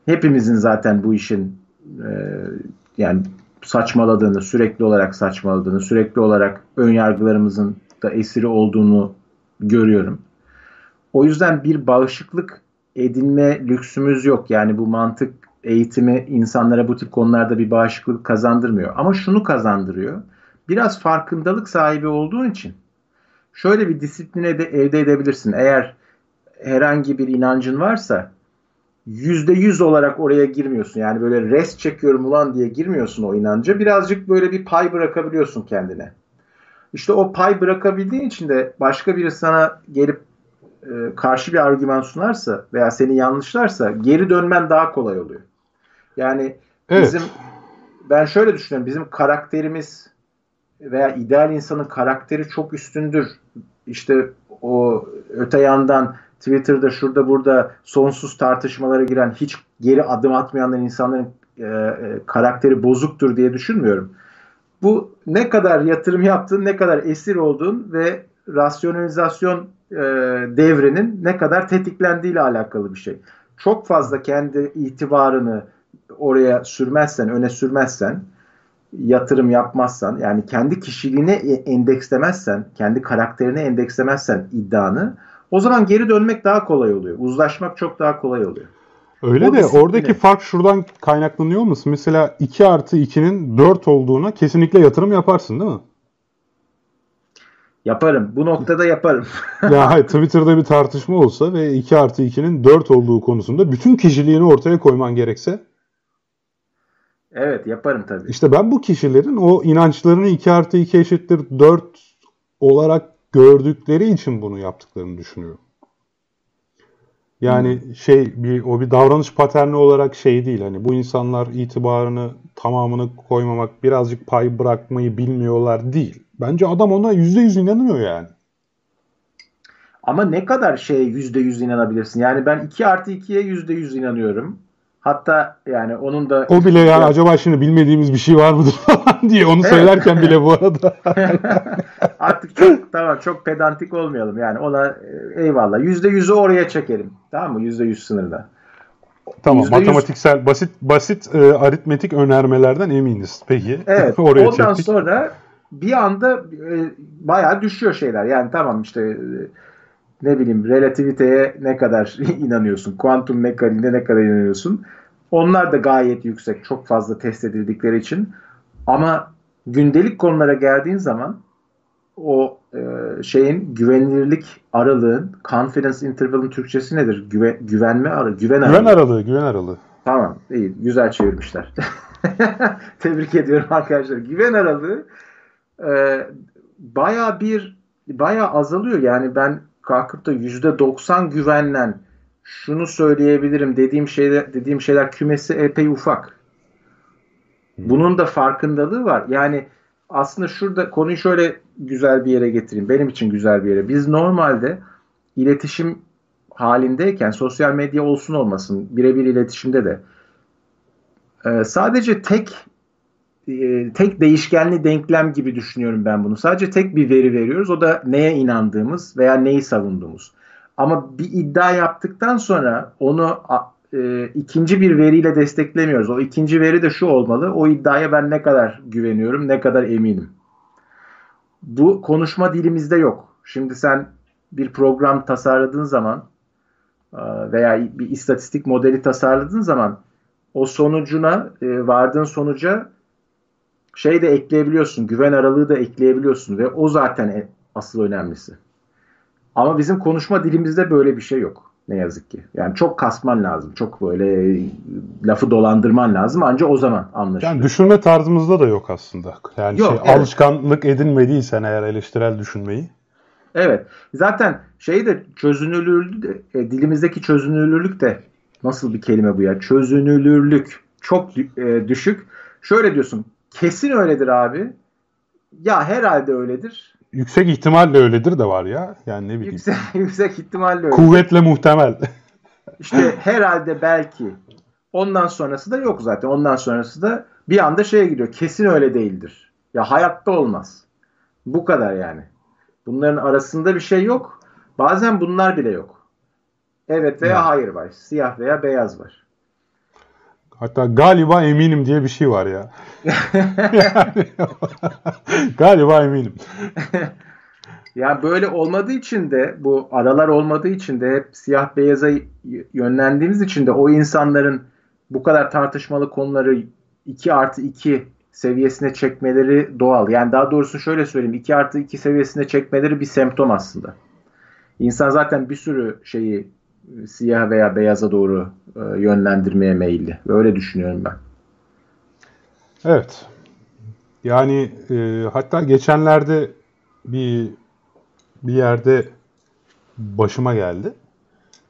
hepimizin zaten bu işin e, yani saçmaladığını, sürekli olarak saçmaladığını, sürekli olarak ön yargılarımızın da esiri olduğunu görüyorum. O yüzden bir bağışıklık edinme lüksümüz yok. Yani bu mantık eğitimi insanlara bu tip konularda bir bağışıklık kazandırmıyor. Ama şunu kazandırıyor. Biraz farkındalık sahibi olduğun için şöyle bir disipline de elde edebilirsin. Eğer herhangi bir inancın varsa yüzde yüz olarak oraya girmiyorsun. Yani böyle rest çekiyorum ulan diye girmiyorsun o inanca. Birazcık böyle bir pay bırakabiliyorsun kendine. İşte o pay bırakabildiğin için de başka biri sana gelip e, karşı bir argüman sunarsa veya seni yanlışlarsa geri dönmen daha kolay oluyor. Yani evet. bizim ben şöyle düşünüyorum. Bizim karakterimiz veya ideal insanın karakteri çok üstündür. İşte o öte yandan Twitter'da şurada burada sonsuz tartışmalara giren hiç geri adım atmayanların insanların e, e, karakteri bozuktur diye düşünmüyorum. Bu ne kadar yatırım yaptığın, ne kadar esir olduğun ve rasyonalizasyon e, devrinin ne kadar tetiklendiği ile alakalı bir şey. Çok fazla kendi itibarını oraya sürmezsen, öne sürmezsen, yatırım yapmazsan, yani kendi kişiliğine endekslemezsen, kendi karakterine endekslemezsen iddianı, o zaman geri dönmek daha kolay oluyor. Uzlaşmak çok daha kolay oluyor. Öyle o de disipline. oradaki fark şuradan kaynaklanıyor musun? Mesela 2 artı 2'nin 4 olduğuna kesinlikle yatırım yaparsın değil mi? Yaparım. Bu noktada yaparım. ya hayır, Twitter'da bir tartışma olsa ve 2 artı 2'nin 4 olduğu konusunda bütün kişiliğini ortaya koyman gerekse Evet yaparım tabii. İşte ben bu kişilerin o inançlarını 2 artı 2 eşittir 4 olarak gördükleri için bunu yaptıklarını düşünüyorum. Yani hmm. şey bir o bir davranış paterni olarak şey değil hani bu insanlar itibarını tamamını koymamak birazcık pay bırakmayı bilmiyorlar değil. Bence adam ona yüzde yüz inanıyor yani. Ama ne kadar şeye yüzde yüz inanabilirsin? Yani ben 2 artı 2'ye yüzde yüz inanıyorum. Hatta yani onun da... O bile yani acaba şimdi bilmediğimiz bir şey var mıdır falan diye onu evet. söylerken bile bu arada. Artık çok tamam çok pedantik olmayalım yani ona e, eyvallah. Yüzde yüzü oraya çekelim. Tamam mı? Yüzde yüz sınırda. Tamam %100... matematiksel basit basit e, aritmetik önermelerden eminiz. Peki. Evet. oraya ondan çektik. sonra bir anda e, bayağı düşüyor şeyler. Yani tamam işte e, ne bileyim relativiteye ne kadar inanıyorsun, kuantum mekaniğine ne kadar inanıyorsun. Onlar da gayet yüksek, çok fazla test edildikleri için. Ama gündelik konulara geldiğin zaman o e, şeyin güvenilirlik aralığın confidence interval'ın Türkçesi nedir? Güve, güvenme aralığı, güven aralığı. Güven aralığı, güven aralığı. Tamam, iyi. Güzel çevirmişler. Tebrik ediyorum arkadaşlar. Güven aralığı e, baya bir baya azalıyor. Yani ben kalkıp da %90 güvenle şunu söyleyebilirim dediğim şeyler dediğim şeyler kümesi epey ufak. Bunun da farkındalığı var. Yani aslında şurada konuyu şöyle güzel bir yere getireyim. Benim için güzel bir yere. Biz normalde iletişim halindeyken sosyal medya olsun olmasın birebir iletişimde de e, sadece tek e, tek değişkenli denklem gibi düşünüyorum ben bunu. Sadece tek bir veri veriyoruz. O da neye inandığımız veya neyi savunduğumuz. Ama bir iddia yaptıktan sonra onu e, ikinci bir veriyle desteklemiyoruz. O ikinci veri de şu olmalı. O iddiaya ben ne kadar güveniyorum, ne kadar eminim. Bu konuşma dilimizde yok. Şimdi sen bir program tasarladığın zaman e, veya bir istatistik modeli tasarladığın zaman o sonucuna e, vardığın sonuca şey de ekleyebiliyorsun. Güven aralığı da ekleyebiliyorsun ve o zaten asıl önemlisi. Ama bizim konuşma dilimizde böyle bir şey yok. Ne yazık ki. Yani çok kasman lazım. Çok böyle lafı dolandırman lazım. Ancak o zaman anlaşılır. Yani düşünme tarzımızda da yok aslında. Yani yok, şey, evet. alışkanlık edinmediysen eğer eleştirel düşünmeyi. Evet. Zaten şey de çözünürlülük de, e, dilimizdeki çözünürlülük de nasıl bir kelime bu ya? Çözünürlülük çok e, düşük. Şöyle diyorsun Kesin öyledir abi. Ya herhalde öyledir. Yüksek ihtimalle öyledir de var ya. Yani ne bileyim. Yüksek, yüksek ihtimalle öyledir. Kuvvetle muhtemel. İşte herhalde belki. Ondan sonrası da yok zaten. Ondan sonrası da bir anda şeye gidiyor. Kesin öyle değildir. Ya hayatta olmaz. Bu kadar yani. Bunların arasında bir şey yok. Bazen bunlar bile yok. Evet veya ya. hayır var. Siyah veya beyaz var. Hatta galiba eminim diye bir şey var ya. yani, galiba eminim. ya böyle olmadığı için de bu aralar olmadığı için de hep siyah beyaza yönlendiğimiz için de o insanların bu kadar tartışmalı konuları 2 artı 2 seviyesine çekmeleri doğal. Yani daha doğrusu şöyle söyleyeyim 2 artı 2 seviyesine çekmeleri bir semptom aslında. İnsan zaten bir sürü şeyi siyah veya beyaza doğru e, yönlendirmeye meyilli. Öyle düşünüyorum ben. Evet. Yani e, hatta geçenlerde bir bir yerde başıma geldi.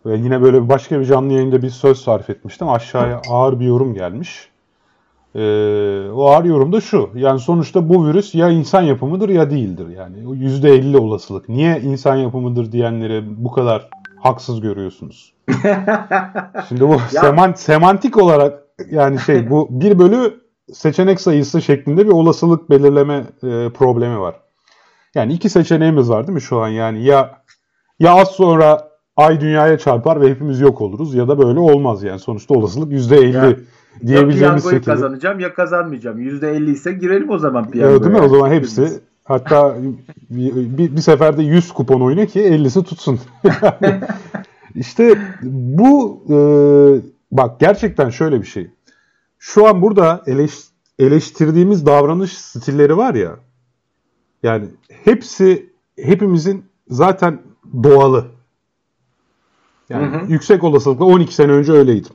Ve yine böyle başka bir canlı yayında bir söz sarf etmiştim. Aşağıya ağır bir yorum gelmiş. Ee, o ağır yorum da şu. Yani sonuçta bu virüs ya insan yapımıdır ya değildir. Yani %50 olasılık. Niye insan yapımıdır diyenlere bu kadar haksız görüyorsunuz? Şimdi bu seman, semantik olarak yani şey bu bir bölü seçenek sayısı şeklinde bir olasılık belirleme e, problemi var. Yani iki seçeneğimiz var değil mi şu an? Yani ya ya az sonra ay dünyaya çarpar ve hepimiz yok oluruz ya da böyle olmaz yani. Sonuçta olasılık %50 yani, diyebileceğimiz ya şekilde. kazanacağım ya kazanmayacağım. %50 ise girelim o zaman piyangoya. Evet, değil mi? O zaman hepsi hatta bir, bir, seferde 100 kupon oyna ki 50'si tutsun. yani, işte bu e, bak gerçekten şöyle bir şey. Şu an burada eleş, eleştirdiğimiz davranış stilleri var ya. Yani hepsi hepimizin zaten doğalı. Yani hı hı. yüksek olasılıkla 12 sene önce öyleydim.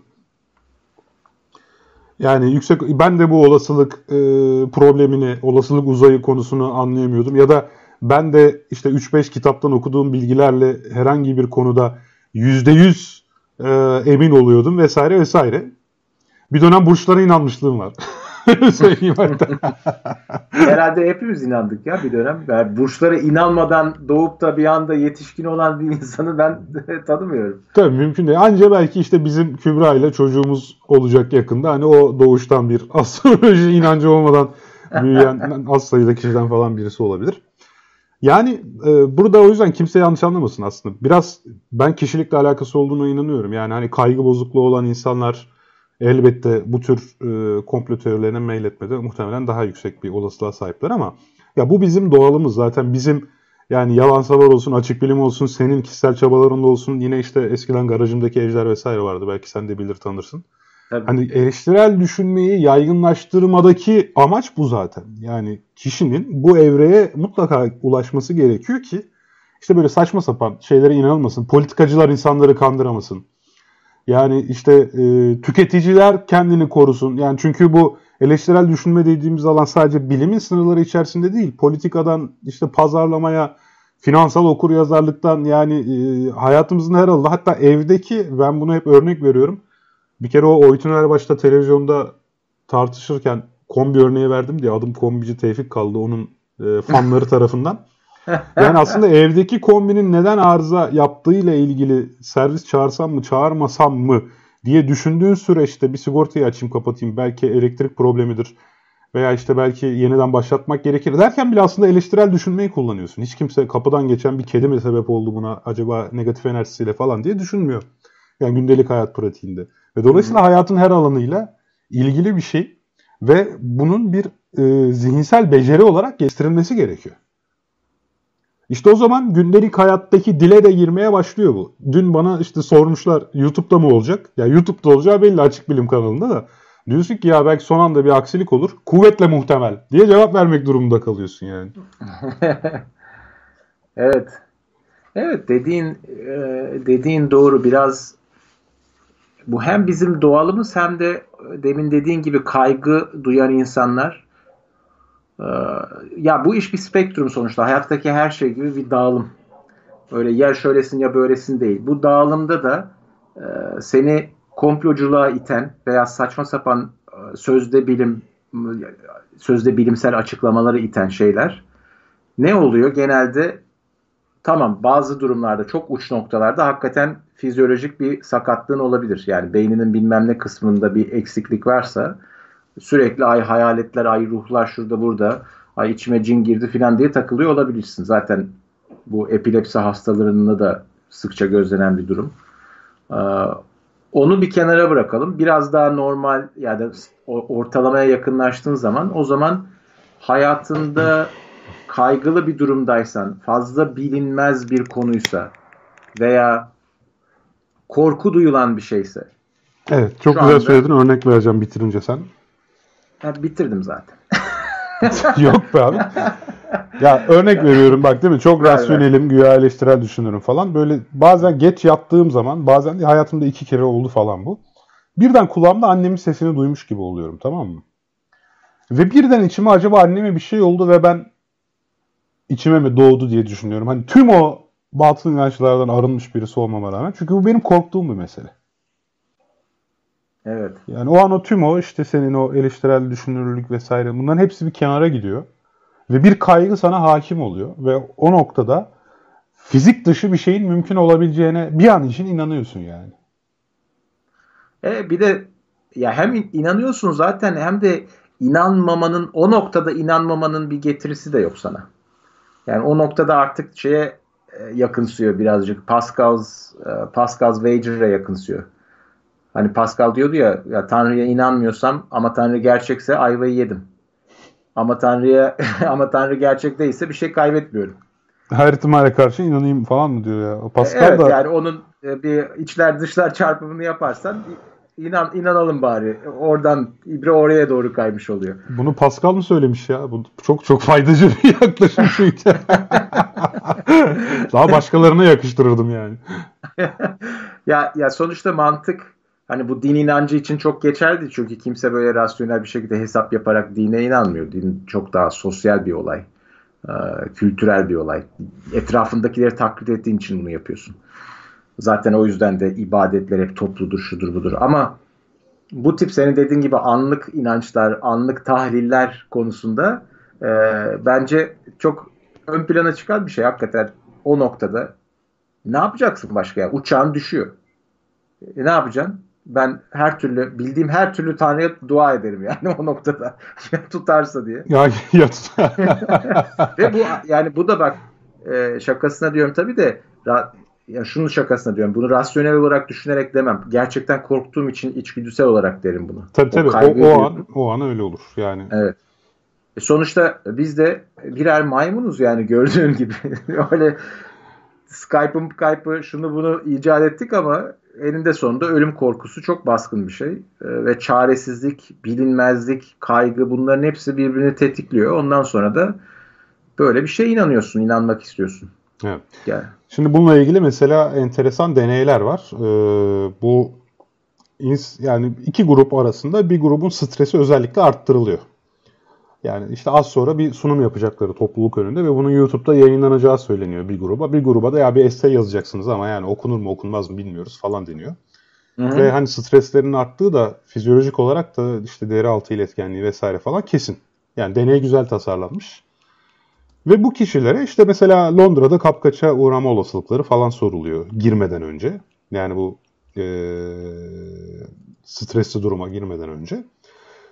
Yani yüksek ben de bu olasılık e, problemini, olasılık uzayı konusunu anlayamıyordum ya da ben de işte 3-5 kitaptan okuduğum bilgilerle herhangi bir konuda %100 e, emin oluyordum vesaire vesaire. Bir dönem burçlara inanmışlığım var. Söyleyeyim hatta. Herhalde hepimiz inandık ya bir dönem. Yani burçlara inanmadan doğup da bir anda yetişkin olan bir insanı ben tanımıyorum. Tabii mümkün değil. Anca belki işte bizim Kübra ile çocuğumuz olacak yakında. Hani o doğuştan bir astroloji inancı olmadan büyüyen az sayıda kişiden falan birisi olabilir. Yani e, burada o yüzden kimse yanlış anlamasın aslında. Biraz ben kişilikle alakası olduğuna inanıyorum. Yani hani kaygı bozukluğu olan insanlar elbette bu tür e, komplo teorilerine meyletmede muhtemelen daha yüksek bir olasılığa sahipler ama ya bu bizim doğalımız zaten bizim yani yalan savar olsun, açık bilim olsun, senin kişisel çabalarında olsun. Yine işte eskiden garajımdaki ejder vesaire vardı. Belki sen de bilir tanırsın. Tabii. Hani eleştirel düşünmeyi yaygınlaştırmadaki amaç bu zaten. Yani kişinin bu evreye mutlaka ulaşması gerekiyor ki işte böyle saçma sapan şeylere inanılmasın. Politikacılar insanları kandıramasın. Yani işte e, tüketiciler kendini korusun. Yani çünkü bu eleştirel düşünme dediğimiz alan sadece bilimin sınırları içerisinde değil. Politikadan işte pazarlamaya, finansal okur yazarlıktan yani e, hayatımızın her alanında hatta evdeki ben bunu hep örnek veriyorum bir kere o Oytun Erbaş'ta televizyonda tartışırken kombi örneği verdim diye adım kombici Tevfik kaldı onun e, fanları tarafından. Yani aslında evdeki kombinin neden arıza yaptığıyla ilgili servis çağırsam mı çağırmasam mı diye düşündüğün süreçte bir sigortayı açayım kapatayım belki elektrik problemidir veya işte belki yeniden başlatmak gerekir derken bile aslında eleştirel düşünmeyi kullanıyorsun. Hiç kimse kapıdan geçen bir kedi mi sebep oldu buna acaba negatif enerjisiyle falan diye düşünmüyor. Yani gündelik hayat pratiğinde. Ve dolayısıyla hayatın her alanıyla ilgili bir şey ve bunun bir e, zihinsel beceri olarak getirilmesi gerekiyor. İşte o zaman gündelik hayattaki dile de girmeye başlıyor bu. Dün bana işte sormuşlar YouTube'da mı olacak? Ya YouTube'da olacağı belli açık bilim kanalında da. Diyorsun ki ya belki son anda bir aksilik olur. Kuvvetle muhtemel diye cevap vermek durumunda kalıyorsun yani. evet. Evet dediğin e, dediğin doğru biraz bu hem bizim doğalımız hem de demin dediğin gibi kaygı duyan insanlar. Ee, ya bu iş bir spektrum sonuçta. Hayattaki her şey gibi bir dağılım. Öyle yer şöylesin ya böylesin değil. Bu dağılımda da e, seni komploculuğa iten veya saçma sapan e, sözde bilim sözde bilimsel açıklamaları iten şeyler ne oluyor? Genelde tamam bazı durumlarda çok uç noktalarda hakikaten fizyolojik bir sakatlığın olabilir. Yani beyninin bilmem ne kısmında bir eksiklik varsa sürekli ay hayaletler, ay ruhlar şurada burada, ay içime cin girdi falan diye takılıyor olabilirsin. Zaten bu epilepsi hastalarında da sıkça gözlenen bir durum. Ee, onu bir kenara bırakalım. Biraz daha normal yani ortalamaya yakınlaştığın zaman o zaman hayatında kaygılı bir durumdaysan, fazla bilinmez bir konuysa veya korku duyulan bir şeyse. Evet, çok güzel anda, söyledin. Örnek vereceğim bitirince sen. Ha, bitirdim zaten. Yok be abi. Ya örnek veriyorum bak değil mi? Çok rasyonelim, güya eleştirel düşünürüm falan. Böyle bazen geç yattığım zaman, bazen de hayatımda iki kere oldu falan bu. Birden kulağımda annemin sesini duymuş gibi oluyorum tamam mı? Ve birden içime acaba anneme bir şey oldu ve ben içime mi doğdu diye düşünüyorum. Hani tüm o batıl inançlardan arınmış birisi olmama rağmen. Çünkü bu benim korktuğum bir mesele. Evet. Yani o an o tüm o işte senin o eleştirel düşünürlük vesaire bunların hepsi bir kenara gidiyor. Ve bir kaygı sana hakim oluyor. Ve o noktada fizik dışı bir şeyin mümkün olabileceğine bir an için inanıyorsun yani. E, bir de ya hem inanıyorsun zaten hem de inanmamanın o noktada inanmamanın bir getirisi de yok sana. Yani o noktada artık şeye e, yakınsıyor birazcık. Pascal's e, Pascal's Wager'a yakınsıyor. Hani Pascal diyordu ya, ya Tanrı'ya inanmıyorsam ama Tanrı gerçekse ayvayı yedim. Ama Tanrı'ya ama Tanrı gerçek değilse bir şey kaybetmiyorum. Her ihtimale karşı inanayım falan mı diyor ya. Pascal evet, da yani onun e, bir içler dışlar çarpımını yaparsan inan inanalım bari. Oradan ibre oraya doğru kaymış oluyor. Bunu Pascal mı söylemiş ya? Bu çok çok faydacı bir yaklaşım çünkü. Daha başkalarına yakıştırırdım yani. ya ya sonuçta mantık hani bu din inancı için çok geçerli çünkü kimse böyle rasyonel bir şekilde hesap yaparak dine inanmıyor. Din çok daha sosyal bir olay. E, kültürel bir olay. Etrafındakileri taklit ettiğin için bunu yapıyorsun. Zaten o yüzden de ibadetler hep topludur, şudur budur. Ama bu tip senin dediğin gibi anlık inançlar, anlık tahliller konusunda e, bence çok ön plana çıkan bir şey hakikaten o noktada. Ne yapacaksın başka ya? Uçağın düşüyor. E, ne yapacaksın? Ben her türlü bildiğim her türlü Tanrı'ya dua ederim yani o noktada. ya tutarsa diye. Ya, ya Ve bu yani bu da bak e, şakasına diyorum tabii de ya şunu şakasına diyorum. Bunu rasyonel olarak düşünerek demem. Gerçekten korktuğum için içgüdüsel olarak derim bunu. Tabii tabii. O, o, o an o an öyle olur yani. Evet. E sonuçta biz de birer maymunuz yani gördüğün gibi. Öyle Skype'ın Skype'ı şunu bunu icat ettik ama eninde sonunda ölüm korkusu çok baskın bir şey. E, ve çaresizlik, bilinmezlik, kaygı bunların hepsi birbirini tetikliyor. Ondan sonra da böyle bir şey inanıyorsun, inanmak istiyorsun. Evet. Yani. Şimdi bununla ilgili mesela enteresan deneyler var. Ee, bu yani iki grup arasında bir grubun stresi özellikle arttırılıyor. Yani işte az sonra bir sunum yapacakları topluluk önünde ve bunun YouTube'da yayınlanacağı söyleniyor bir gruba. Bir gruba da ya bir essay yazacaksınız ama yani okunur mu okunmaz mı bilmiyoruz falan deniyor. Hı-hı. Ve hani streslerin arttığı da fizyolojik olarak da işte deri altı iletkenliği vesaire falan kesin. Yani deney güzel tasarlanmış. Ve bu kişilere işte mesela Londra'da kapkaça uğrama olasılıkları falan soruluyor girmeden önce. Yani bu e, stresli duruma girmeden önce.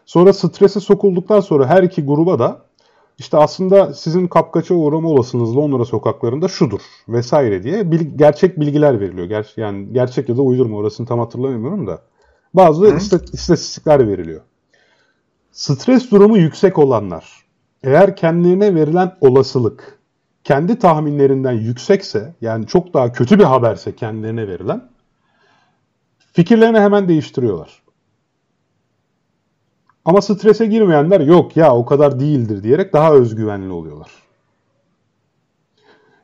Sonra strese sokulduktan sonra her iki gruba da işte aslında sizin kapkaça uğrama olasılığınız Londra sokaklarında şudur vesaire diye bil, gerçek bilgiler veriliyor. Ger yani gerçek ya da uydurma orasını tam hatırlamıyorum da. Bazı istatistikler veriliyor. Stres durumu yüksek olanlar eğer kendilerine verilen olasılık kendi tahminlerinden yüksekse yani çok daha kötü bir haberse kendilerine verilen fikirlerini hemen değiştiriyorlar. Ama strese girmeyenler yok ya o kadar değildir diyerek daha özgüvenli oluyorlar.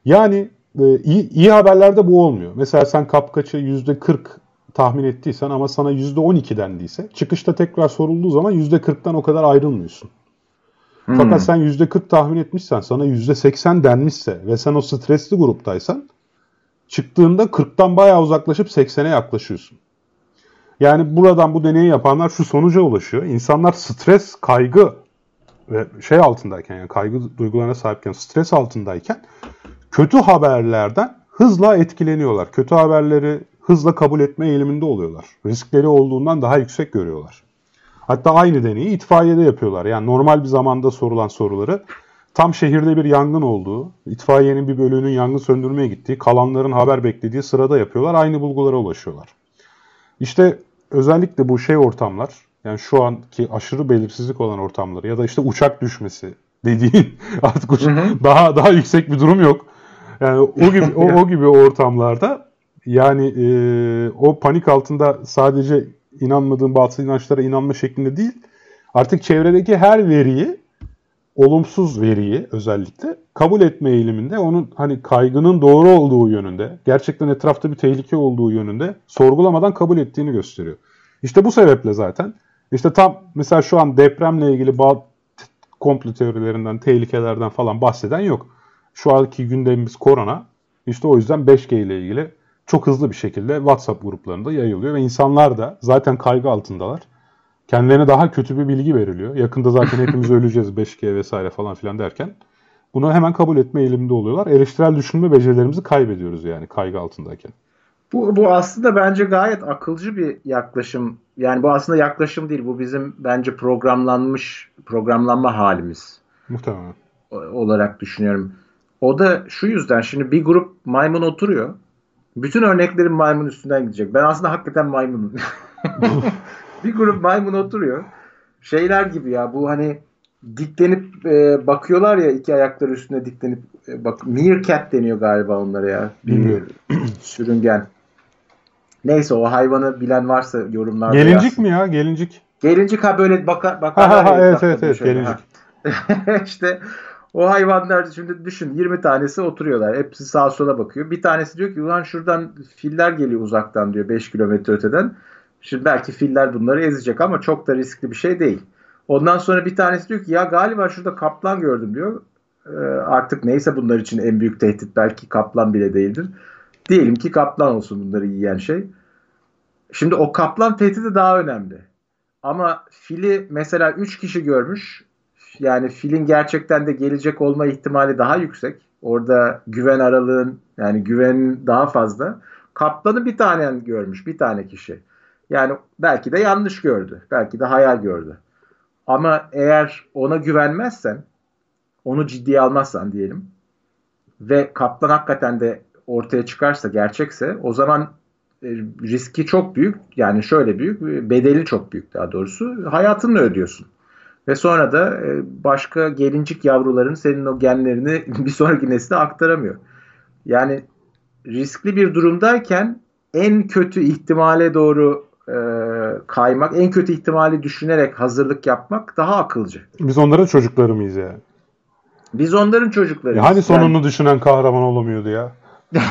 Yani e, iyi, iyi haberlerde bu olmuyor. Mesela sen kapkaçı %40 tahmin ettiysen ama sana %12 dendiyse çıkışta tekrar sorulduğu zaman %40'tan o kadar ayrılmıyorsun. Hmm. Fakat sen %40 tahmin etmişsen sana %80 denmişse ve sen o stresli gruptaysan çıktığında 40'tan bayağı uzaklaşıp 80'e yaklaşıyorsun. Yani buradan bu deneyi yapanlar şu sonuca ulaşıyor. İnsanlar stres, kaygı ve şey altındayken yani kaygı duygularına sahipken stres altındayken kötü haberlerden hızla etkileniyorlar. Kötü haberleri hızla kabul etme eğiliminde oluyorlar. Riskleri olduğundan daha yüksek görüyorlar. Hatta aynı deneyi itfaiyede yapıyorlar. Yani normal bir zamanda sorulan soruları tam şehirde bir yangın olduğu, itfaiyenin bir bölüğünün yangın söndürmeye gittiği, kalanların haber beklediği sırada yapıyorlar. Aynı bulgulara ulaşıyorlar. İşte özellikle bu şey ortamlar, yani şu anki aşırı belirsizlik olan ortamları ya da işte uçak düşmesi dediğin artık uç, daha daha yüksek bir durum yok. Yani o gibi o, o gibi ortamlarda yani e, o panik altında sadece inanmadığın batıl inançlara inanma şeklinde değil, artık çevredeki her veriyi olumsuz veriyi özellikle kabul etme eğiliminde onun hani kaygının doğru olduğu yönünde, gerçekten etrafta bir tehlike olduğu yönünde sorgulamadan kabul ettiğini gösteriyor. İşte bu sebeple zaten işte tam mesela şu an depremle ilgili bazı komplo teorilerinden, tehlikelerden falan bahseden yok. Şu anki gündemimiz korona. İşte o yüzden 5G ile ilgili çok hızlı bir şekilde WhatsApp gruplarında yayılıyor ve insanlar da zaten kaygı altındalar. Kendilerine daha kötü bir bilgi veriliyor. Yakında zaten hepimiz öleceğiz 5G vesaire falan filan derken bunu hemen kabul etme eğiliminde oluyorlar. Eleştirel düşünme becerilerimizi kaybediyoruz yani kaygı altındayken. Bu, bu aslında bence gayet akılcı bir yaklaşım. Yani bu aslında yaklaşım değil. Bu bizim bence programlanmış, programlanma halimiz. Muhtemelen. Olarak düşünüyorum. O da şu yüzden şimdi bir grup maymun oturuyor. Bütün örneklerim maymun üstünden gidecek. Ben aslında hakikaten maymunum. bir grup maymun oturuyor. Şeyler gibi ya bu hani diklenip e, bakıyorlar ya iki ayakları üstüne diklenip e, bak meerkat deniyor galiba onlara ya. Bilmiyorum. Sürüngen. Neyse o hayvanı bilen varsa yorumlarda Gelincik yazsın. mi ya? Gelincik. Gelincik ha böyle bakar bakar. Ha, ha, ha, evet evet evet gelincik. işte o hayvanlar şimdi düşün 20 tanesi oturuyorlar. Hepsi sağa sola bakıyor. Bir tanesi diyor ki ulan şuradan filler geliyor uzaktan diyor 5 kilometre öteden. Şimdi belki filler bunları ezecek ama çok da riskli bir şey değil. Ondan sonra bir tanesi diyor ki ya galiba şurada kaplan gördüm diyor. Ee, artık neyse bunlar için en büyük tehdit belki kaplan bile değildir. Diyelim ki kaplan olsun bunları yiyen şey. Şimdi o kaplan tehdidi daha önemli. Ama fili mesela 3 kişi görmüş. Yani filin gerçekten de gelecek olma ihtimali daha yüksek. Orada güven aralığın yani güven daha fazla. Kaplanı bir tane görmüş, bir tane kişi. Yani belki de yanlış gördü. Belki de hayal gördü. Ama eğer ona güvenmezsen, onu ciddiye almazsan diyelim ve kaplan hakikaten de ortaya çıkarsa, gerçekse o zaman e, riski çok büyük. Yani şöyle büyük, bedeli çok büyük daha doğrusu. Hayatını ödüyorsun. Ve sonra da e, başka gelincik yavruların senin o genlerini bir sonraki nesle aktaramıyor. Yani riskli bir durumdayken en kötü ihtimale doğru e, kaymak, en kötü ihtimali düşünerek hazırlık yapmak daha akılcı. Biz onların çocukları mıyız yani? Biz onların çocukları. hani sonunu yani... düşünen kahraman olamıyordu ya?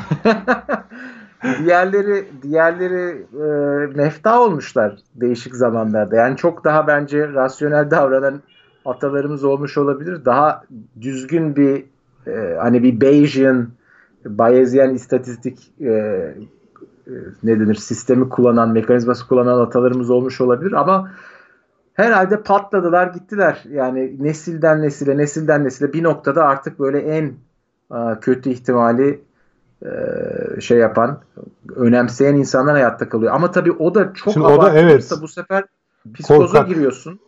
diğerleri diğerleri e, mefta olmuşlar değişik zamanlarda. Yani çok daha bence rasyonel davranan atalarımız olmuş olabilir. Daha düzgün bir e, hani bir Bayesian Bayesian istatistik e, e, ne denir sistemi kullanan, mekanizması kullanan atalarımız olmuş olabilir ama herhalde patladılar gittiler. Yani nesilden nesile, nesilden nesile bir noktada artık böyle en a, kötü ihtimali e, şey yapan, önemseyen insanlar hayatta kalıyor. Ama tabii o da çok Şimdi abartılırsa evet. bu sefer psikoza Korkak. giriyorsun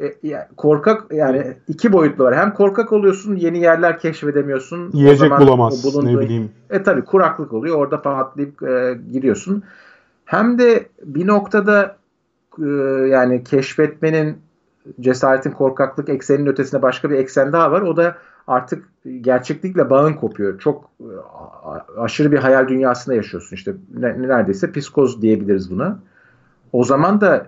e, korkak yani iki boyutlu var. Hem korkak oluyorsun, yeni yerler keşfedemiyorsun. Yiyecek bulamaz. Bulunduğu, ne bileyim. E tabi kuraklık oluyor. Orada patlayıp e, giriyorsun. Hem de bir noktada e, yani keşfetmenin cesaretin korkaklık ekseninin ötesinde başka bir eksen daha var. O da artık gerçeklikle bağın kopuyor. Çok e, aşırı bir hayal dünyasında yaşıyorsun. İşte neredeyse psikoz diyebiliriz buna. O zaman da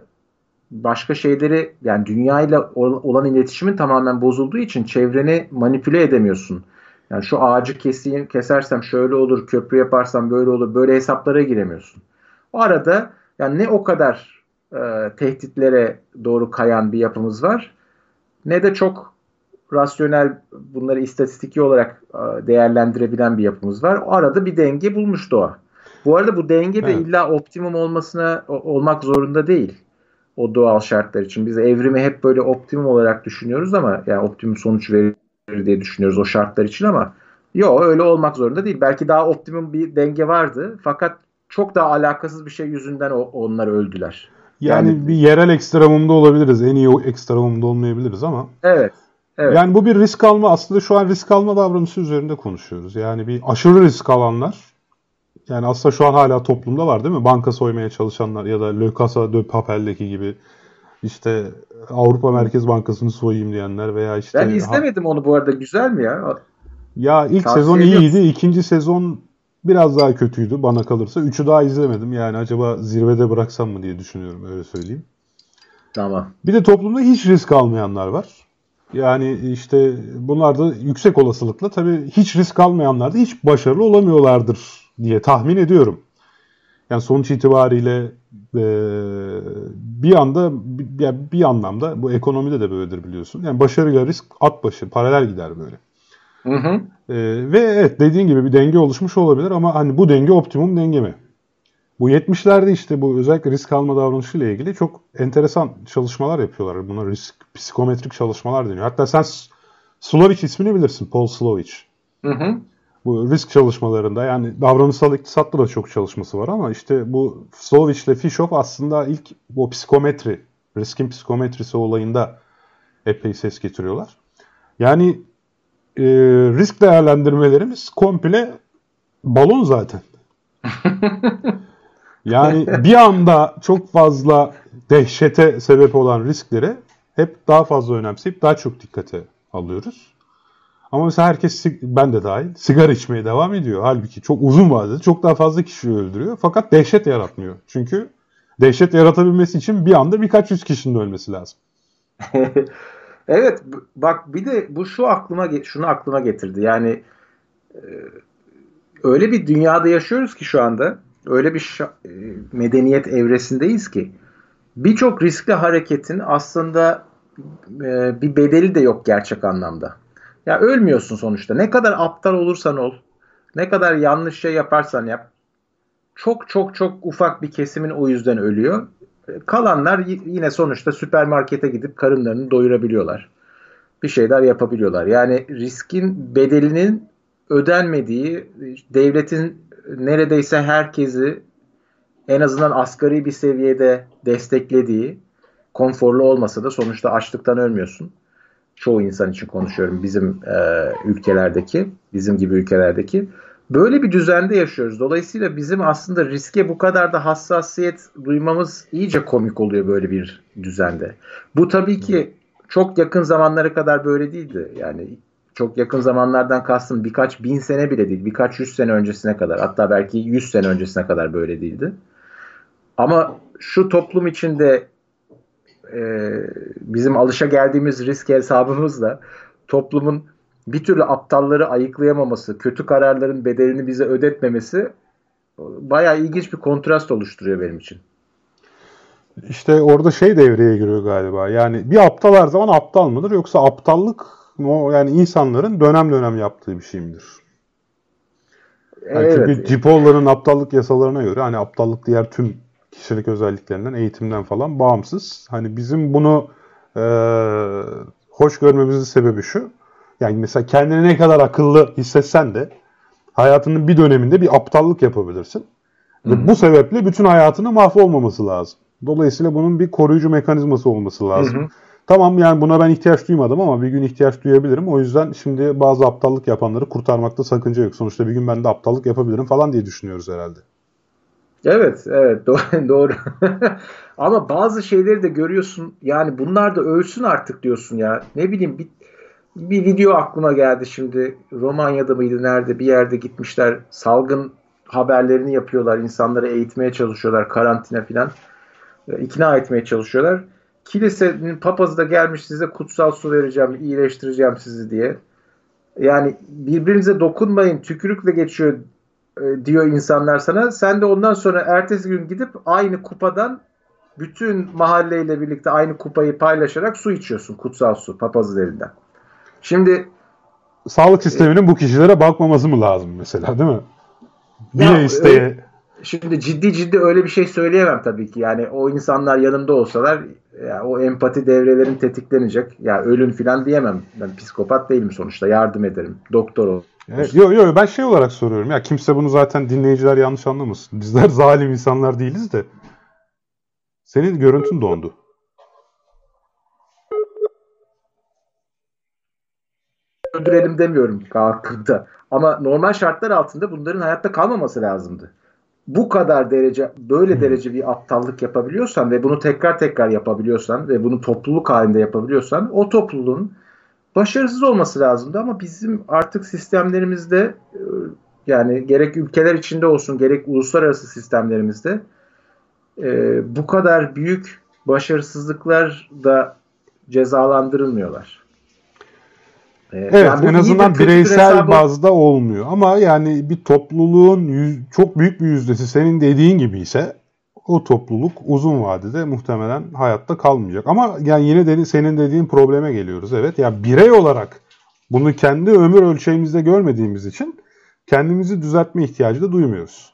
başka şeyleri yani dünyayla olan iletişimin tamamen bozulduğu için çevreni manipüle edemiyorsun. Yani şu ağacı keseyim, kesersem şöyle olur, köprü yaparsam böyle olur, böyle hesaplara giremiyorsun. O arada yani ne o kadar e, tehditlere doğru kayan bir yapımız var ne de çok rasyonel bunları istatistiki olarak e, değerlendirebilen bir yapımız var. O arada bir denge bulmuş doğa. Bu arada bu denge de evet. illa optimum olmasına olmak zorunda değil o doğal şartlar için. Biz evrimi hep böyle optimum olarak düşünüyoruz ama yani optimum sonuç verir diye düşünüyoruz o şartlar için ama yok öyle olmak zorunda değil. Belki daha optimum bir denge vardı fakat çok daha alakasız bir şey yüzünden o, onlar öldüler. Yani, yani bir yerel ekstremumda olabiliriz. En iyi ekstremumda olmayabiliriz ama. Evet. Evet. Yani bu bir risk alma aslında şu an risk alma davranışı üzerinde konuşuyoruz. Yani bir aşırı risk alanlar yani aslında şu an hala toplumda var değil mi? Banka soymaya çalışanlar ya da Le Casa de Papel'deki gibi işte Avrupa Merkez Bankası'nı soyayım diyenler veya işte... Ben izlemedim ha... onu bu arada. Güzel mi ya? Ya ilk Tavsiye sezon iyiydi. Ediyorum. ikinci sezon biraz daha kötüydü bana kalırsa. Üçü daha izlemedim. Yani acaba zirvede bıraksam mı diye düşünüyorum öyle söyleyeyim. Tamam. Bir de toplumda hiç risk almayanlar var. Yani işte bunlar da yüksek olasılıkla tabii hiç risk almayanlar da hiç başarılı olamıyorlardır diye tahmin ediyorum. Yani sonuç itibariyle e, bir anda bir, bir anlamda bu ekonomide de böyledir biliyorsun. Yani başarıyla risk at başı paralel gider böyle. Hı hı. E, ve evet dediğin gibi bir denge oluşmuş olabilir ama hani bu denge optimum denge mi? Bu 70'lerde işte bu özellikle risk alma davranışıyla ilgili çok enteresan çalışmalar yapıyorlar. Buna risk psikometrik çalışmalar deniyor. Hatta sen Slovic ismini bilirsin. Paul Slovic. Hı hı. Bu risk çalışmalarında yani davranışsal iktisatta da çok çalışması var ama işte bu Slovic ile Fishov aslında ilk bu psikometri, riskin psikometrisi olayında epey ses getiriyorlar. Yani e, risk değerlendirmelerimiz komple balon zaten. Yani bir anda çok fazla dehşete sebep olan riskleri hep daha fazla önemseyip daha çok dikkate alıyoruz. Ama mesela herkes, ben de dahil, sigara içmeye devam ediyor. Halbuki çok uzun vadede çok daha fazla kişiyi öldürüyor. Fakat dehşet yaratmıyor. Çünkü dehşet yaratabilmesi için bir anda birkaç yüz kişinin ölmesi lazım. evet bak bir de bu şu aklıma şunu aklıma getirdi. Yani e, öyle bir dünyada yaşıyoruz ki şu anda öyle bir e, medeniyet evresindeyiz ki birçok riskli hareketin aslında e, bir bedeli de yok gerçek anlamda. Ya ölmüyorsun sonuçta. Ne kadar aptal olursan ol, ne kadar yanlış şey yaparsan yap. Çok çok çok ufak bir kesimin o yüzden ölüyor. Kalanlar yine sonuçta süpermarkete gidip karınlarını doyurabiliyorlar. Bir şeyler yapabiliyorlar. Yani riskin bedelinin ödenmediği, devletin neredeyse herkesi en azından asgari bir seviyede desteklediği, konforlu olmasa da sonuçta açlıktan ölmüyorsun. Çoğu insan için konuşuyorum bizim e, ülkelerdeki, bizim gibi ülkelerdeki. Böyle bir düzende yaşıyoruz. Dolayısıyla bizim aslında riske bu kadar da hassasiyet duymamız iyice komik oluyor böyle bir düzende. Bu tabii ki çok yakın zamanlara kadar böyle değildi. Yani çok yakın zamanlardan kastım birkaç bin sene bile değil. Birkaç yüz sene öncesine kadar hatta belki yüz sene öncesine kadar böyle değildi. Ama şu toplum içinde e, bizim alışa geldiğimiz risk hesabımızla toplumun bir türlü aptalları ayıklayamaması, kötü kararların bedelini bize ödetmemesi bayağı ilginç bir kontrast oluşturuyor benim için. İşte orada şey devreye giriyor galiba. Yani bir aptal her zaman aptal mıdır yoksa aptallık yani insanların dönem dönem yaptığı bir şey midir? Yani evet. Çünkü Cipolla'nın aptallık yasalarına göre hani aptallık diğer tüm kişilik özelliklerinden, eğitimden falan bağımsız. Hani bizim bunu e, hoş görmemizin sebebi şu. Yani mesela kendini ne kadar akıllı hissetsen de hayatının bir döneminde bir aptallık yapabilirsin. Ve Hı-hı. bu sebeple bütün hayatının mahvolmaması lazım. Dolayısıyla bunun bir koruyucu mekanizması olması lazım. Hı-hı. Tamam yani buna ben ihtiyaç duymadım ama bir gün ihtiyaç duyabilirim. O yüzden şimdi bazı aptallık yapanları kurtarmakta sakınca yok. Sonuçta bir gün ben de aptallık yapabilirim falan diye düşünüyoruz herhalde. Evet, evet doğru. doğru. ama bazı şeyleri de görüyorsun. Yani bunlar da ölsün artık diyorsun ya. Ne bileyim bir, bir video aklıma geldi şimdi. Romanya'da mıydı nerede bir yerde gitmişler. Salgın haberlerini yapıyorlar. insanları eğitmeye çalışıyorlar. Karantina filan. ikna etmeye çalışıyorlar kilisenin papazı da gelmiş size kutsal su vereceğim, iyileştireceğim sizi diye. Yani birbirinize dokunmayın, tükürükle geçiyor e, diyor insanlar sana. Sen de ondan sonra ertesi gün gidip aynı kupadan bütün mahalleyle birlikte aynı kupayı paylaşarak su içiyorsun. Kutsal su papazın elinden. Şimdi sağlık sisteminin e, bu kişilere bakmaması mı lazım mesela değil mi? Niye isteye Şimdi ciddi ciddi öyle bir şey söyleyemem tabii ki. Yani o insanlar yanımda olsalar ya o empati devrelerin tetiklenecek. Ya ölün filan diyemem. Ben psikopat değilim sonuçta. Yardım ederim. Doktor Yok yok yo, ben şey olarak soruyorum ya kimse bunu zaten dinleyiciler yanlış anlamasın. Bizler zalim insanlar değiliz de. Senin görüntün dondu. öldürelim demiyorum kalkıp Ama normal şartlar altında bunların hayatta kalmaması lazımdı. Bu kadar derece, böyle hmm. derece bir aptallık yapabiliyorsan ve bunu tekrar tekrar yapabiliyorsan ve bunu topluluk halinde yapabiliyorsan o topluluğun başarısız olması lazımdı ama bizim artık sistemlerimizde e, yani gerek ülkeler içinde olsun gerek uluslararası sistemlerimizde e, bu kadar büyük başarısızlıklar da cezalandırılmıyorlar. Ee, evet yani en azından bireysel hesabı... bazda olmuyor ama yani bir topluluğun yüz, çok büyük bir yüzdesi senin dediğin gibi ise o topluluk uzun vadede muhtemelen hayatta kalmayacak. Ama yani yine dedi, senin dediğin probleme geliyoruz. Evet ya yani birey olarak bunu kendi ömür ölçeğimizde görmediğimiz için kendimizi düzeltme ihtiyacı da duymuyoruz.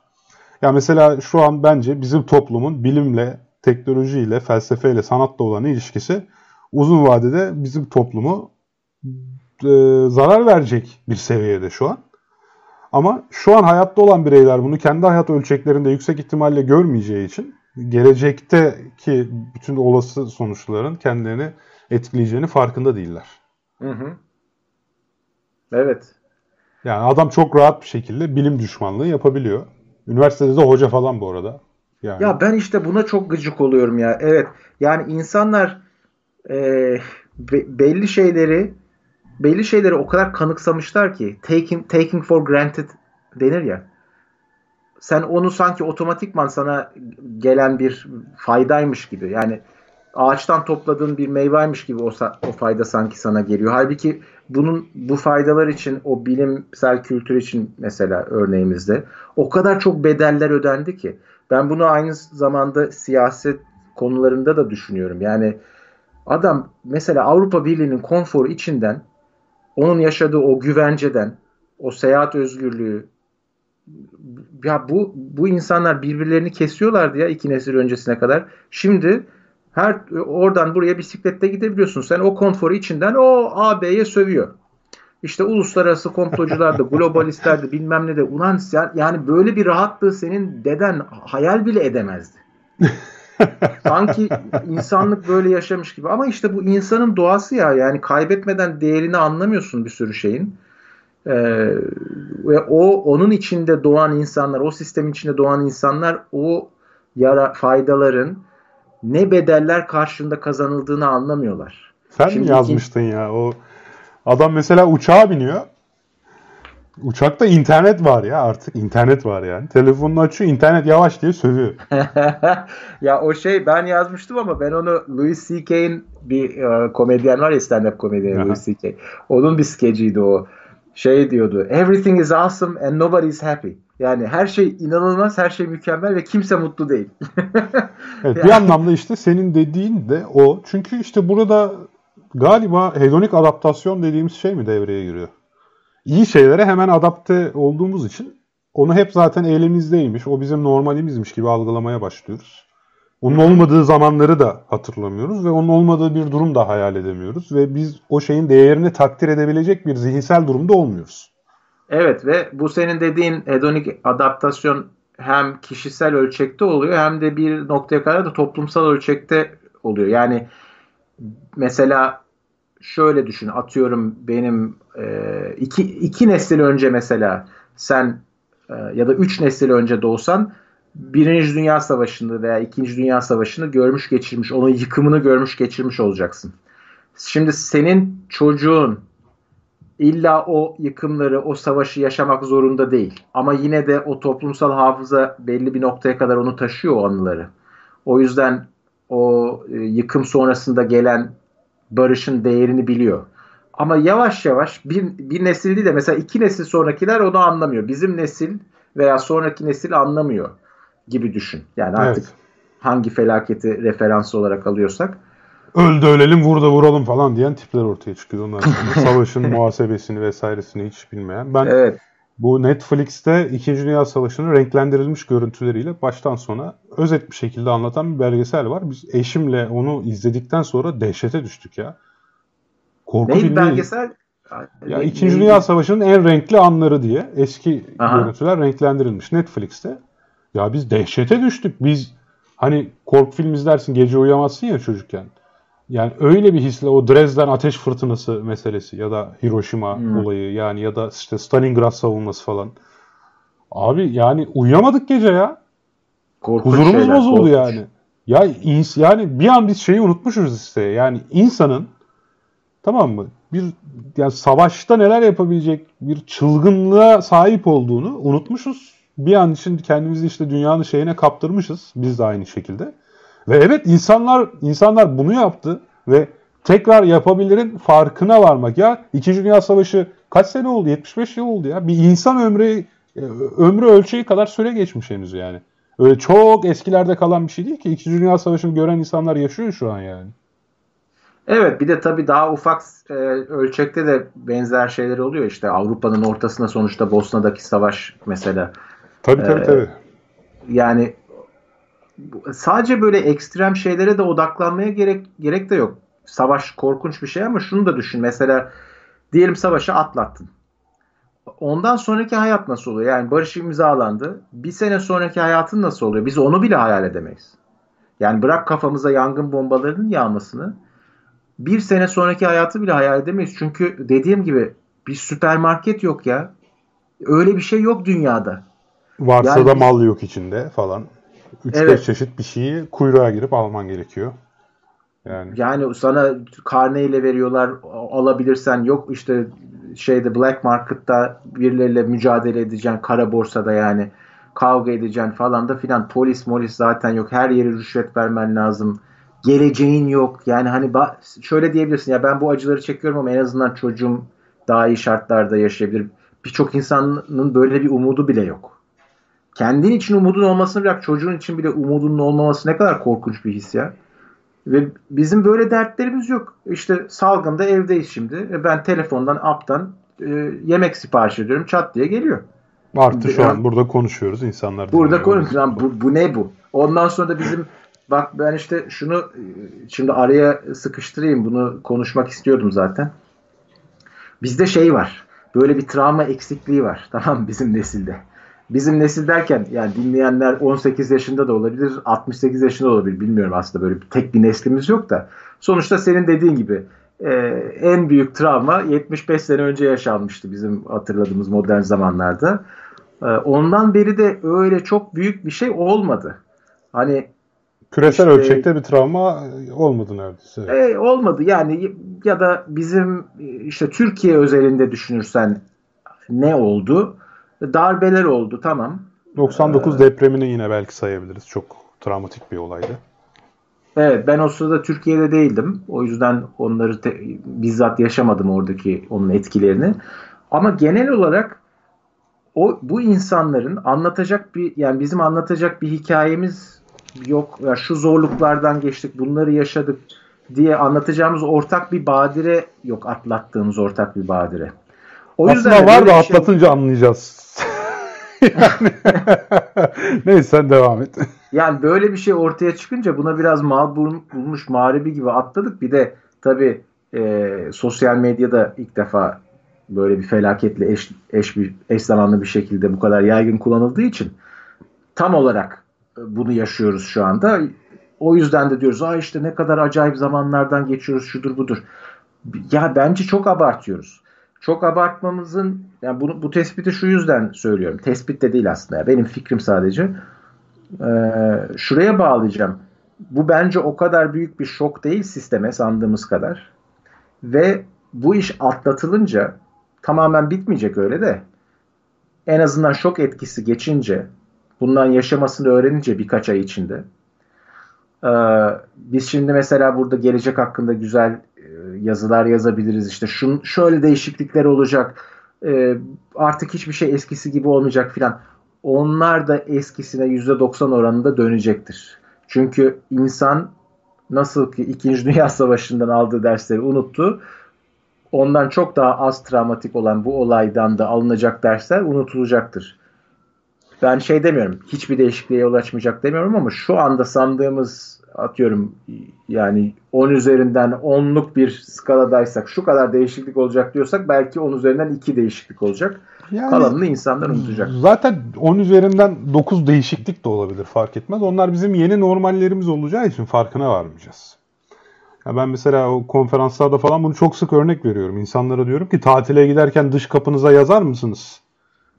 Ya mesela şu an bence bizim toplumun bilimle, teknolojiyle, felsefeyle, sanatla olan ilişkisi uzun vadede bizim toplumu e, zarar verecek bir seviyede şu an. Ama şu an hayatta olan bireyler bunu kendi hayat ölçeklerinde yüksek ihtimalle görmeyeceği için gelecekteki bütün olası sonuçların kendilerini etkileyeceğini farkında değiller. Hı hı. Evet. Yani adam çok rahat bir şekilde bilim düşmanlığı yapabiliyor. Üniversitede de hoca falan bu arada. Yani. Ya ben işte buna çok gıcık oluyorum ya. Evet. Yani insanlar e, be, belli şeyleri belli şeyleri o kadar kanıksamışlar ki taking, taking for granted denir ya. Sen onu sanki otomatikman sana gelen bir faydaymış gibi. Yani ağaçtan topladığın bir meyvaymış gibi o, o fayda sanki sana geliyor. Halbuki bunun bu faydalar için o bilimsel kültür için mesela örneğimizde o kadar çok bedeller ödendi ki. Ben bunu aynı zamanda siyaset konularında da düşünüyorum. Yani adam mesela Avrupa Birliği'nin konforu içinden onun yaşadığı o güvenceden, o seyahat özgürlüğü ya bu bu insanlar birbirlerini kesiyorlardı ya iki nesil öncesine kadar. Şimdi her oradan buraya bisikletle gidebiliyorsun. Sen o konforu içinden o AB'ye sövüyor. İşte uluslararası komplocular da globalistler de bilmem ne de ulan yani böyle bir rahatlığı senin deden hayal bile edemezdi. Sanki insanlık böyle yaşamış gibi. Ama işte bu insanın doğası ya. Yani kaybetmeden değerini anlamıyorsun bir sürü şeyin. Ee, ve o onun içinde doğan insanlar, o sistemin içinde doğan insanlar o yara faydaların ne bedeller karşında kazanıldığını anlamıyorlar. Sen Şimdi mi yazmıştın ya? O adam mesela uçağa biniyor. Uçakta internet var ya artık internet var yani. Telefonunu açıyor internet yavaş diye sövüyor. ya o şey ben yazmıştım ama ben onu Louis C.K.'in bir uh, komedyen var ya stand-up komedyen Louis C.K. Onun bir skeciydi o. Şey diyordu. Everything is awesome and nobody is happy. Yani her şey inanılmaz, her şey mükemmel ve kimse mutlu değil. evet, yani. Bir anlamda işte senin dediğin de o. Çünkü işte burada galiba hedonik adaptasyon dediğimiz şey mi devreye giriyor? İyi şeylere hemen adapte olduğumuz için onu hep zaten elimizdeymiş, o bizim normalimizmiş gibi algılamaya başlıyoruz. Onun olmadığı zamanları da hatırlamıyoruz ve onun olmadığı bir durum da hayal edemiyoruz ve biz o şeyin değerini takdir edebilecek bir zihinsel durumda olmuyoruz. Evet ve bu senin dediğin hedonik adaptasyon hem kişisel ölçekte oluyor hem de bir noktaya kadar da toplumsal ölçekte oluyor. Yani mesela şöyle düşün atıyorum benim e, iki, iki nesil önce mesela sen e, ya da üç nesil önce doğsan Birinci Dünya Savaşı'nı veya İkinci Dünya Savaşı'nı görmüş geçirmiş, onun yıkımını görmüş geçirmiş olacaksın. Şimdi senin çocuğun illa o yıkımları, o savaşı yaşamak zorunda değil. Ama yine de o toplumsal hafıza belli bir noktaya kadar onu taşıyor o anıları. O yüzden o e, yıkım sonrasında gelen barışın değerini biliyor. Ama yavaş yavaş bir, bir nesil değil de mesela iki nesil sonrakiler onu anlamıyor. Bizim nesil veya sonraki nesil anlamıyor gibi düşün. Yani artık evet. hangi felaketi referans olarak alıyorsak. Öldü ölelim vur da vuralım falan diyen tipler ortaya çıkıyor. Sonra savaşın muhasebesini vesairesini hiç bilmeyen. Ben evet. Bu Netflix'te 2. Dünya Savaşı'nın renklendirilmiş görüntüleriyle baştan sona özet bir şekilde anlatan bir belgesel var. Biz eşimle onu izledikten sonra dehşete düştük ya. Korku Neydi filmi... belgesel? Ya İkinci Dünya Savaşı'nın en renkli anları diye eski Aha. görüntüler renklendirilmiş Netflix'te. Ya biz dehşete düştük. Biz hani korku film izlersin gece uyuyamazsın ya çocukken. Yani öyle bir hisle o Dresden ateş fırtınası meselesi ya da Hiroşima hmm. olayı yani ya da işte Stalingrad savunması falan. Abi yani uyuyamadık gece ya. Korkunç Huzurumuz şeyler, bozuldu korkunç. yani. Ya ins yani bir an biz şeyi unutmuşuz işte. Yani insanın tamam mı? Bir yani savaşta neler yapabilecek bir çılgınlığa sahip olduğunu unutmuşuz. Bir an için kendimizi işte dünyanın şeyine kaptırmışız. Biz de aynı şekilde. Ve evet insanlar insanlar bunu yaptı ve tekrar yapabilirin farkına varmak. Ya İkinci Dünya Savaşı kaç sene oldu? 75 yıl oldu ya. Bir insan ömrü e, ömrü ölçeği kadar süre geçmiş henüz yani. Öyle çok eskilerde kalan bir şey değil ki. İkinci Dünya Savaşı'nı gören insanlar yaşıyor şu an yani. Evet bir de tabii daha ufak e, ölçekte de benzer şeyler oluyor. İşte Avrupa'nın ortasında sonuçta Bosna'daki savaş mesela. Tabii tabii ee, tabii. Yani sadece böyle ekstrem şeylere de odaklanmaya gerek gerek de yok. Savaş korkunç bir şey ama şunu da düşün. Mesela diyelim savaşı atlattın. Ondan sonraki hayat nasıl oluyor? Yani barış imzalandı. Bir sene sonraki hayatın nasıl oluyor? Biz onu bile hayal edemeyiz. Yani bırak kafamıza yangın bombalarının yağmasını. Bir sene sonraki hayatı bile hayal edemeyiz. Çünkü dediğim gibi bir süpermarket yok ya. Öyle bir şey yok dünyada. Varsa yani da mal yok içinde falan. 3-5 evet. çeşit bir şeyi kuyruğa girip alman gerekiyor. Yani. yani sana karneyle veriyorlar alabilirsen yok işte şeyde black market'ta birileriyle mücadele edeceksin kara borsada yani kavga edeceksin falan da filan polis molis zaten yok her yere rüşvet vermen lazım geleceğin yok yani hani şöyle diyebilirsin ya ben bu acıları çekiyorum ama en azından çocuğum daha iyi şartlarda yaşayabilir birçok insanın böyle bir umudu bile yok kendin için umudun olmasını bırak çocuğun için bile umudunun olmaması ne kadar korkunç bir his ya. Ve bizim böyle dertlerimiz yok. İşte salgında evdeyiz şimdi. E ben telefondan, app'tan e, yemek sipariş ediyorum. Çat diye geliyor. Artı şu an burada konuşuyoruz insanlar. Burada konuşuyoruz. Bu, bu ne bu? Ondan sonra da bizim bak ben işte şunu e, şimdi araya sıkıştırayım. Bunu konuşmak istiyordum zaten. Bizde şey var. Böyle bir travma eksikliği var. Tamam bizim nesilde bizim nesil derken yani dinleyenler 18 yaşında da olabilir, 68 yaşında da olabilir bilmiyorum aslında böyle tek bir neslimiz yok da. Sonuçta senin dediğin gibi e, en büyük travma 75 sene önce yaşanmıştı bizim hatırladığımız modern zamanlarda. E, ondan beri de öyle çok büyük bir şey olmadı. Hani küresel işte, ölçekte bir travma olmadı neredeyse. E, olmadı yani ya da bizim işte Türkiye özelinde düşünürsen ne oldu? Darbeler oldu tamam. 99 ee, depremini yine belki sayabiliriz. Çok travmatik bir olaydı. Evet ben o sırada Türkiye'de değildim. O yüzden onları te- bizzat yaşamadım oradaki onun etkilerini. Ama genel olarak o bu insanların anlatacak bir yani bizim anlatacak bir hikayemiz yok. Ya şu zorluklardan geçtik, bunları yaşadık diye anlatacağımız ortak bir badire yok atlattığımız ortak bir badire. O Aslında yüzden var da şey... atlatınca anlayacağız. yani... Neyse sen devam et. Yani böyle bir şey ortaya çıkınca buna biraz mal bulmuş mağribi gibi atladık. Bir de tabii e, sosyal medyada ilk defa böyle bir felaketle eş, eş, bir, eş zamanlı bir şekilde bu kadar yaygın kullanıldığı için tam olarak bunu yaşıyoruz şu anda. O yüzden de diyoruz Aa işte ne kadar acayip zamanlardan geçiyoruz şudur budur. Ya bence çok abartıyoruz çok abartmamızın yani bunu bu tespiti şu yüzden söylüyorum. Tespit de değil aslında. Benim fikrim sadece. Ee, şuraya bağlayacağım. Bu bence o kadar büyük bir şok değil sisteme sandığımız kadar. Ve bu iş atlatılınca tamamen bitmeyecek öyle de en azından şok etkisi geçince bundan yaşamasını öğrenince birkaç ay içinde ee, biz şimdi mesela burada gelecek hakkında güzel yazılar yazabiliriz. İşte şun, şöyle değişiklikler olacak. E, artık hiçbir şey eskisi gibi olmayacak filan. Onlar da eskisine %90 oranında dönecektir. Çünkü insan nasıl ki 2. Dünya Savaşı'ndan aldığı dersleri unuttu. Ondan çok daha az travmatik olan bu olaydan da alınacak dersler unutulacaktır. Ben şey demiyorum. Hiçbir değişikliğe yol açmayacak demiyorum ama şu anda sandığımız atıyorum yani 10 üzerinden 10'luk bir skaladaysak şu kadar değişiklik olacak diyorsak belki 10 üzerinden 2 değişiklik olacak. Yani, Kalanını insanlar unutacak. Zaten 10 üzerinden 9 değişiklik de olabilir fark etmez. Onlar bizim yeni normallerimiz olacağı için farkına varmayacağız. Ya ben mesela o konferanslarda falan bunu çok sık örnek veriyorum. İnsanlara diyorum ki tatile giderken dış kapınıza yazar mısınız?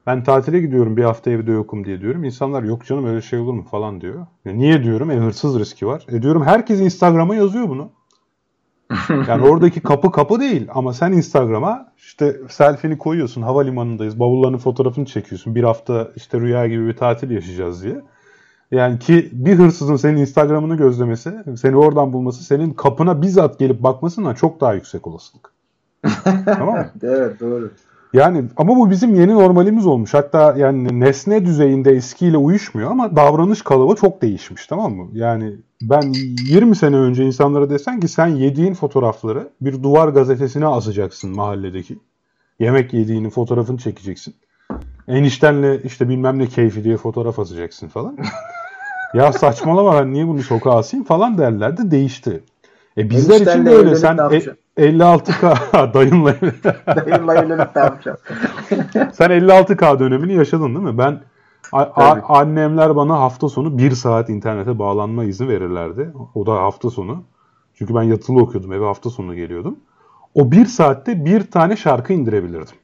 Ben tatile gidiyorum bir hafta evde yokum diye diyorum. İnsanlar yok canım öyle şey olur mu falan diyor. Ya niye diyorum? E hırsız riski var. E diyorum herkes Instagram'a yazıyor bunu. Yani oradaki kapı kapı değil ama sen Instagram'a işte selfie'ni koyuyorsun havalimanındayız bavulların fotoğrafını çekiyorsun bir hafta işte rüya gibi bir tatil yaşayacağız diye. Yani ki bir hırsızın senin Instagram'ını gözlemesi, seni oradan bulması senin kapına bizzat gelip bakmasından çok daha yüksek olasılık. tamam mı? evet doğru. Yani ama bu bizim yeni normalimiz olmuş. Hatta yani nesne düzeyinde eskiyle uyuşmuyor ama davranış kalıbı çok değişmiş tamam mı? Yani ben 20 sene önce insanlara desen ki sen yediğin fotoğrafları bir duvar gazetesine asacaksın mahalledeki. Yemek yediğinin fotoğrafını çekeceksin. Eniştenle işte bilmem ne keyfi diye fotoğraf asacaksın falan. ya saçmalama ben niye bunu sokağa asayım falan derlerdi değişti. E bizler için de öyle sen e, 56K dayınla dayınla evlenip ne yapacağım? sen 56K dönemini yaşadın değil mi? Ben a- annemler bana hafta sonu bir saat internete bağlanma izni verirlerdi. O da hafta sonu. Çünkü ben yatılı okuyordum eve hafta sonu geliyordum. O bir saatte bir tane şarkı indirebilirdim.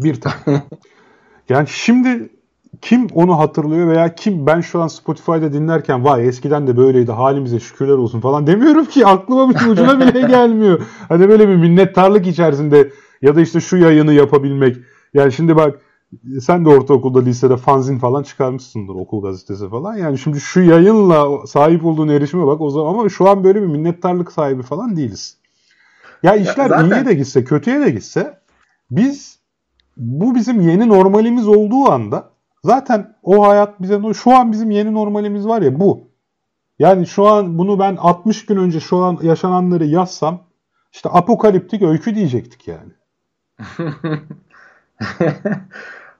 Bir tane. yani şimdi kim onu hatırlıyor veya kim ben şu an Spotify'da dinlerken vay eskiden de böyleydi halimize şükürler olsun falan demiyorum ki aklıma bir ucuna bile gelmiyor. Hani böyle bir minnettarlık içerisinde ya da işte şu yayını yapabilmek. Yani şimdi bak sen de ortaokulda lisede fanzin falan çıkarmışsındır okul gazetesi falan. Yani şimdi şu yayınla sahip olduğun erişime bak o zaman ama şu an böyle bir minnettarlık sahibi falan değiliz. Ya işler ya zaten... iyiye de gitse kötüye de gitse biz bu bizim yeni normalimiz olduğu anda zaten o hayat bize şu an bizim yeni normalimiz var ya bu. Yani şu an bunu ben 60 gün önce şu an yaşananları yazsam işte apokaliptik öykü diyecektik yani.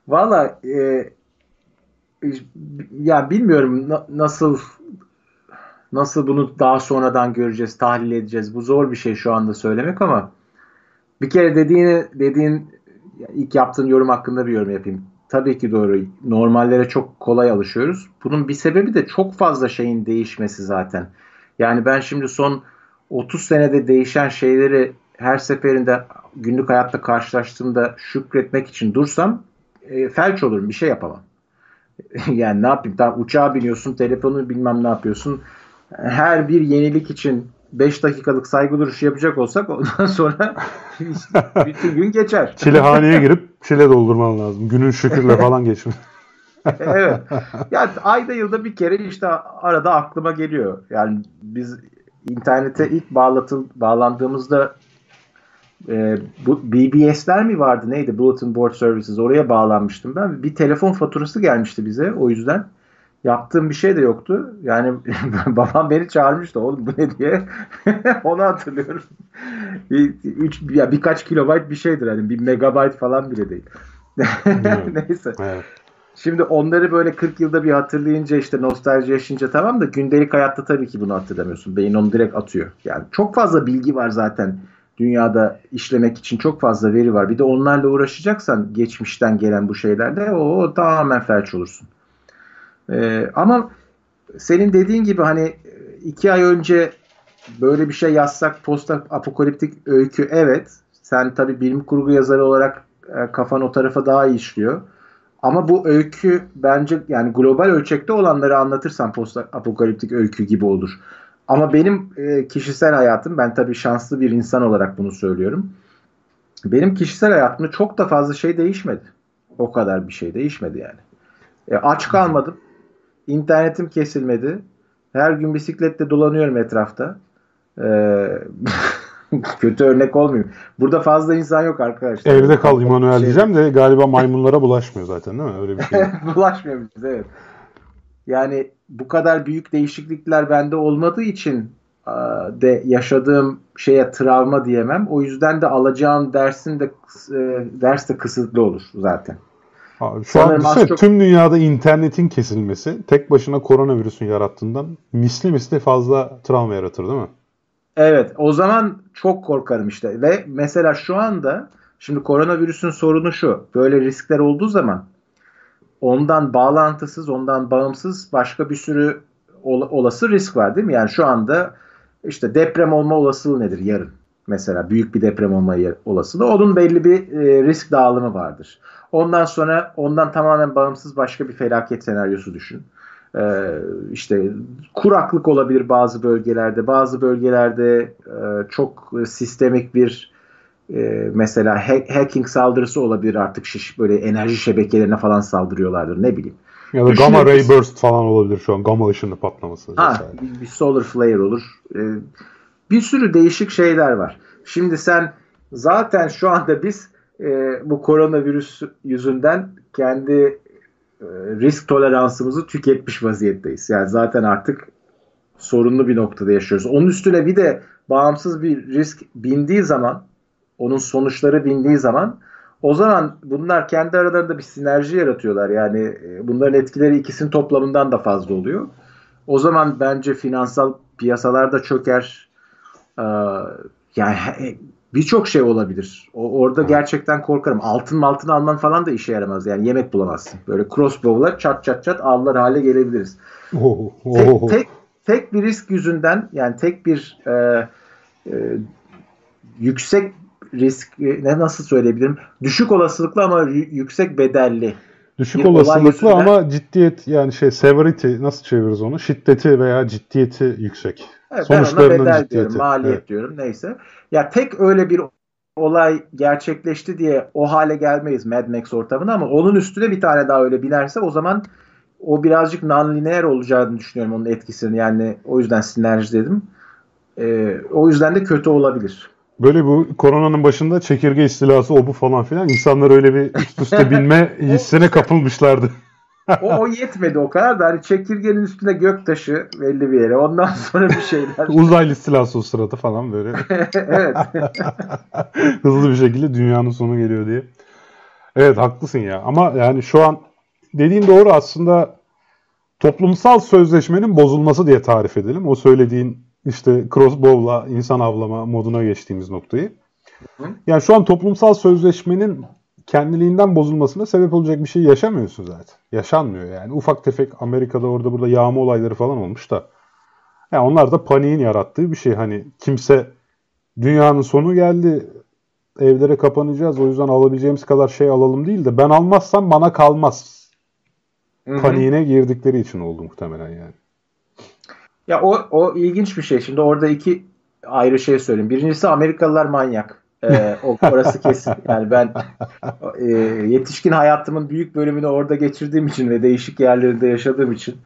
Valla e, ya bilmiyorum na, nasıl nasıl bunu daha sonradan göreceğiz, tahlil edeceğiz. Bu zor bir şey şu anda söylemek ama bir kere dediğini dediğin ilk yaptığın yorum hakkında bir yorum yapayım. Tabii ki doğru. Normallere çok kolay alışıyoruz. Bunun bir sebebi de çok fazla şeyin değişmesi zaten. Yani ben şimdi son 30 senede değişen şeyleri her seferinde günlük hayatta karşılaştığımda şükretmek için dursam e, felç olurum. Bir şey yapamam. yani ne yapayım? Tam uçağa biniyorsun, telefonu bilmem ne yapıyorsun. Her bir yenilik için 5 dakikalık saygı duruşu yapacak olsak ondan sonra bütün gün geçer. Çilehaneye girip çile doldurman lazım. Günün şükürle falan geçmiş. evet. Yani ayda yılda bir kere işte arada aklıma geliyor. Yani biz internete ilk bağlatıl bağlandığımızda e, bu BBS'ler mi vardı neydi Bulletin Board Services oraya bağlanmıştım ben. Bir telefon faturası gelmişti bize o yüzden. Yaptığım bir şey de yoktu. Yani babam beni çağırmıştı oğlum bu ne diye. Onu hatırlıyorum. Bir, üç, ya birkaç kilobayt bir şeydir hani bir megabayt falan bile değil. Neyse. Evet. Şimdi onları böyle 40 yılda bir hatırlayınca işte nostalji yaşayınca tamam da gündelik hayatta tabii ki bunu hatırlamıyorsun. Beyin onu direkt atıyor. Yani çok fazla bilgi var zaten dünyada işlemek için çok fazla veri var. Bir de onlarla uğraşacaksan geçmişten gelen bu şeylerle o, o tamamen felç olursun. Ee, ama senin dediğin gibi hani iki ay önce böyle bir şey yazsak post apokaliptik öykü evet. Sen tabi bilim kurgu yazarı olarak e, kafan o tarafa daha iyi işliyor. Ama bu öykü bence yani global ölçekte olanları anlatırsan post apokaliptik öykü gibi olur. Ama benim e, kişisel hayatım, ben tabii şanslı bir insan olarak bunu söylüyorum. Benim kişisel hayatımda çok da fazla şey değişmedi. O kadar bir şey değişmedi yani. E, aç kalmadım. İnternetim kesilmedi. Her gün bisikletle dolanıyorum etrafta. E, kötü örnek olmuyor. Burada fazla insan yok arkadaşlar. Evde kal İmanuel şey... diyeceğim de galiba maymunlara bulaşmıyor zaten değil mi? Öyle bir şey. bulaşmıyor biz evet. Yani bu kadar büyük değişiklikler bende olmadığı için de yaşadığım şeye travma diyemem. O yüzden de alacağım dersin de e, ders de kısıtlı olur zaten. Abi şu an çok... tüm dünyada internetin kesilmesi tek başına koronavirüsün yarattığından misli misli fazla travma yaratır değil mi? Evet o zaman çok korkarım işte ve mesela şu anda şimdi koronavirüsün sorunu şu böyle riskler olduğu zaman ondan bağlantısız ondan bağımsız başka bir sürü ol, olası risk var değil mi? Yani şu anda işte deprem olma olasılığı nedir yarın? Mesela büyük bir deprem olma olasılığı. Onun belli bir e, risk dağılımı vardır. Ondan sonra ondan tamamen bağımsız başka bir felaket senaryosu düşün. Ee, işte kuraklık olabilir bazı bölgelerde. Bazı bölgelerde e, çok sistemik bir e, mesela hacking saldırısı olabilir artık şiş böyle enerji şebekelerine falan saldırıyorlardır ne bileyim. Ya da gamma ray burst falan olabilir şu an. Gamma ışını patlaması. Ha, bir, bir solar flare olur. Ee, bir sürü değişik şeyler var. Şimdi sen zaten şu anda biz e, bu koronavirüs yüzünden kendi e, risk toleransımızı tüketmiş vaziyetteyiz. Yani zaten artık sorunlu bir noktada yaşıyoruz. Onun üstüne bir de bağımsız bir risk bindiği zaman, onun sonuçları bindiği zaman o zaman bunlar kendi aralarında bir sinerji yaratıyorlar. Yani e, bunların etkileri ikisinin toplamından da fazla oluyor. O zaman bence finansal piyasalar da çöker. Ee, yani birçok şey olabilir. O, orada gerçekten korkarım. Altın altın alman falan da işe yaramaz. Yani yemek bulamazsın. Böyle crossbow'lar çat çat çat avlar hale gelebiliriz. Oh, oh, tek, tek, tek bir risk yüzünden yani tek bir e, e, yüksek risk ne nasıl söyleyebilirim? Düşük olasılıklı ama yüksek bedelli. Düşük olasılıklı ama ciddiyet yani şey severity nasıl çeviririz onu? Şiddeti veya ciddiyeti yüksek. Evet, Sonuçlarının ben ona bedel ciddiyeti. diyorum, maliyet evet. diyorum neyse. Ya tek öyle bir olay gerçekleşti diye o hale gelmeyiz Mad Max ortamına ama onun üstüne bir tane daha öyle binerse o zaman o birazcık non-lineer olacağını düşünüyorum onun etkisini. Yani o yüzden sinerji dedim. Ee, o yüzden de kötü olabilir. Böyle bu koronanın başında çekirge istilası o bu falan filan insanlar öyle bir üst üste binme hissine kapılmışlardı. o, o yetmedi o kadar da hani çekirgenin üstüne gök taşı belli bir yere. Ondan sonra bir şeyler. Uzaylı istilası o sırada falan böyle. evet. Hızlı bir şekilde dünyanın sonu geliyor diye. Evet haklısın ya. Ama yani şu an dediğin doğru aslında toplumsal sözleşmenin bozulması diye tarif edelim. O söylediğin işte crossbow'la insan avlama moduna geçtiğimiz noktayı. Yani şu an toplumsal sözleşmenin kendiliğinden bozulmasına sebep olacak bir şey yaşamıyorsun zaten. Yaşanmıyor yani. Ufak tefek Amerika'da orada burada yağma olayları falan olmuş da. Yani onlar da paniğin yarattığı bir şey. Hani kimse dünyanın sonu geldi evlere kapanacağız o yüzden alabileceğimiz kadar şey alalım değil de ben almazsam bana kalmaz. Hı-hı. Paniğine girdikleri için oldu muhtemelen yani. Ya o, o ilginç bir şey. Şimdi orada iki ayrı şey söyleyeyim. Birincisi Amerikalılar manyak. Ee, o orası kesin. Yani ben e, yetişkin hayatımın büyük bölümünü orada geçirdiğim için ve değişik yerlerinde yaşadığım için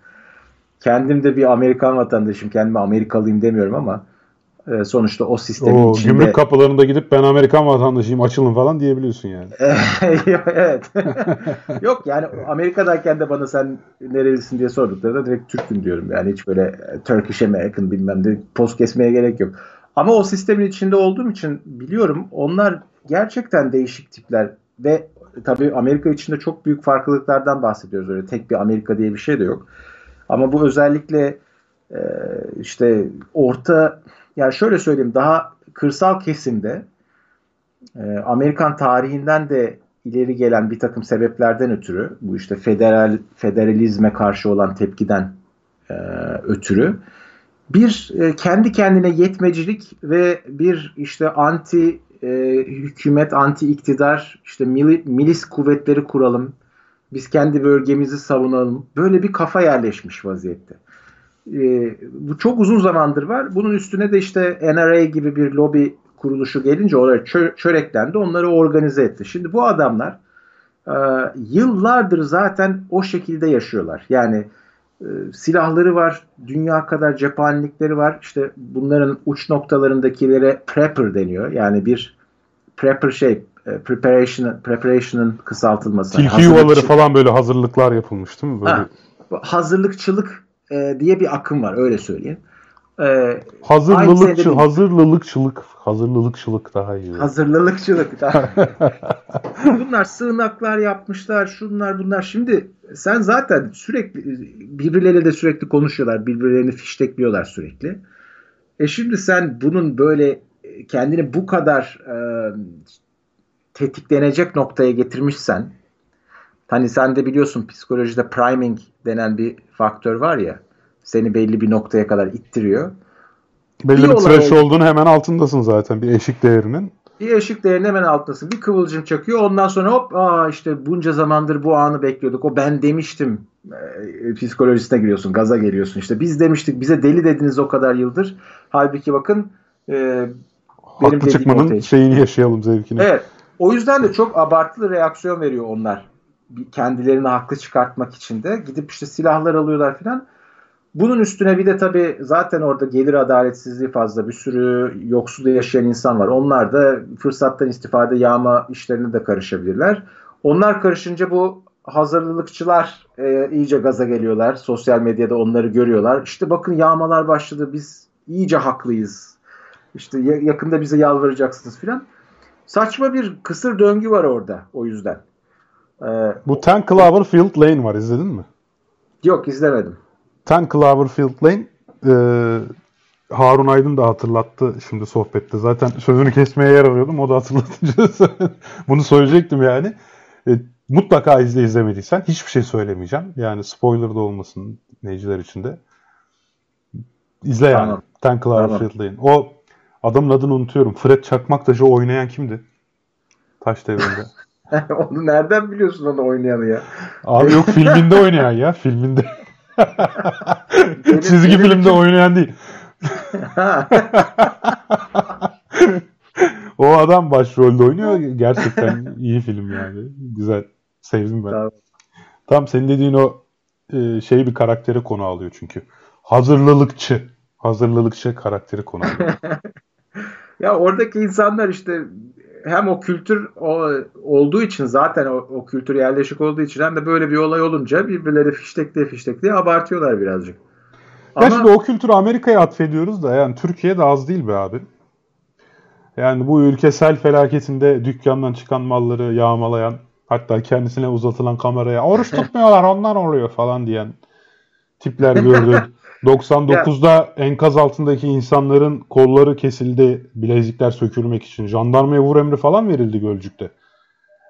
kendim de bir Amerikan vatandaşım. Kendime Amerikalıyım demiyorum ama e, sonuçta o sistemin Oo, içinde... Gümrük kapılarında gidip ben Amerikan vatandaşıyım açılın falan diyebiliyorsun yani. evet. Yok yani Amerika'dayken de bana sen nerelisin diye sorduklarında direkt Türk'üm diyorum. Yani hiç böyle Turkish American bilmem de post kesmeye gerek yok. Ama o sistemin içinde olduğum için biliyorum onlar gerçekten değişik tipler ve tabii Amerika içinde çok büyük farklılıklardan bahsediyoruz. Öyle tek bir Amerika diye bir şey de yok. Ama bu özellikle e, işte orta yani şöyle söyleyeyim daha kırsal kesimde e, Amerikan tarihinden de ileri gelen bir takım sebeplerden ötürü bu işte federal federalizme karşı olan tepkiden e, ötürü bir e, kendi kendine yetmecilik ve bir işte anti e, hükümet, anti iktidar, işte mili, milis kuvvetleri kuralım, biz kendi bölgemizi savunalım. Böyle bir kafa yerleşmiş vaziyette. E, bu çok uzun zamandır var. Bunun üstüne de işte NRA gibi bir lobi kuruluşu gelince oraya çö çöreklendi. Onları organize etti. Şimdi bu adamlar e, yıllardır zaten o şekilde yaşıyorlar. Yani e, silahları var, dünya kadar cephanelikleri var. İşte bunların uç noktalarındakilere prepper deniyor. Yani bir prepper şey e, preparation preparation'ın kısaltılması. Tilki hani yuvaları falan böyle hazırlıklar yapılmış değil mi? Böyle. Ha, hazırlıkçılık e, diye bir akım var öyle söyleyeyim. Ee, hazırlılıkçı, hazırlılıkçılık, hazırlılıkçılık daha iyi. Hazırlılıkçılık. Daha. bunlar sığınaklar yapmışlar, şunlar bunlar. Şimdi sen zaten sürekli birbirleriyle de sürekli konuşuyorlar, birbirlerini fiştekliyorlar sürekli. E şimdi sen bunun böyle kendini bu kadar e, tetiklenecek noktaya getirmişsen hani sen de biliyorsun psikolojide priming denen bir faktör var ya seni belli bir noktaya kadar ittiriyor. Belli bir, bir thresh olduğunu hemen altındasın zaten bir eşik değerinin. Bir eşik değerinin hemen altındasın. Bir kıvılcım çakıyor. Ondan sonra hop aa işte bunca zamandır bu anı bekliyorduk. O ben demiştim e, psikolojisine giriyorsun. Gaza geliyorsun. İşte biz demiştik bize deli dediniz o kadar yıldır. Halbuki bakın e, Haklı çıkmanın şeyini yaşayalım zevkini. Evet. O yüzden de çok abartılı reaksiyon veriyor onlar. Kendilerini haklı çıkartmak için de. Gidip işte silahlar alıyorlar filan. Bunun üstüne bir de tabii zaten orada gelir adaletsizliği fazla. Bir sürü yoksul yaşayan insan var. Onlar da fırsattan istifade yağma işlerine de karışabilirler. Onlar karışınca bu hazırlıkçılar e, iyice gaza geliyorlar. Sosyal medyada onları görüyorlar. İşte bakın yağmalar başladı. Biz iyice haklıyız. İşte yakında bize yalvaracaksınız filan. Saçma bir kısır döngü var orada o yüzden. Ee, Bu Ten Cloverfield Lane var izledin mi? Yok izlemedim. Ten Cloverfield Lane e, Harun Aydın da hatırlattı şimdi sohbette. Zaten sözünü kesmeye yer arıyordum. O da hatırlatınca bunu söyleyecektim yani. E, mutlaka izle izlemediysen. Hiçbir şey söylemeyeceğim. Yani spoiler da olmasın neyciler için de. İzle yani. Tamam. Ten Cloverfield tamam. Lane. O adamın adını unutuyorum. Fred Çakmaktaş'ı oynayan kimdi? Taş devrinde. onu nereden biliyorsun onu oynayanı ya? Abi yok filminde oynayan ya. Filminde. Çizgi benim filmde için... oynayan değil. o adam başrolde oynuyor. Gerçekten iyi film yani. Güzel. Sevdim ben. Tamam. Tam senin dediğin o e, şey bir karakteri konu alıyor çünkü. Hazırlılıkçı. Hazırlılıkçı karakteri konu alıyor. ya oradaki insanlar işte hem o kültür o, olduğu için zaten o, o kültür yerleşik olduğu için hem de böyle bir olay olunca birbirleri fiştekliye fiştekliye abartıyorlar birazcık. Ya Ama... şimdi o kültürü Amerika'ya atfediyoruz da yani Türkiye'de az değil be abi. Yani bu ülkesel felaketinde dükkandan çıkan malları yağmalayan hatta kendisine uzatılan kameraya oruç tutmuyorlar ondan oluyor falan diyen tipler gördüm. 99'da enkaz altındaki insanların kolları kesildi bilezikler sökülmek için. Jandarmaya vur emri falan verildi Gölcük'te.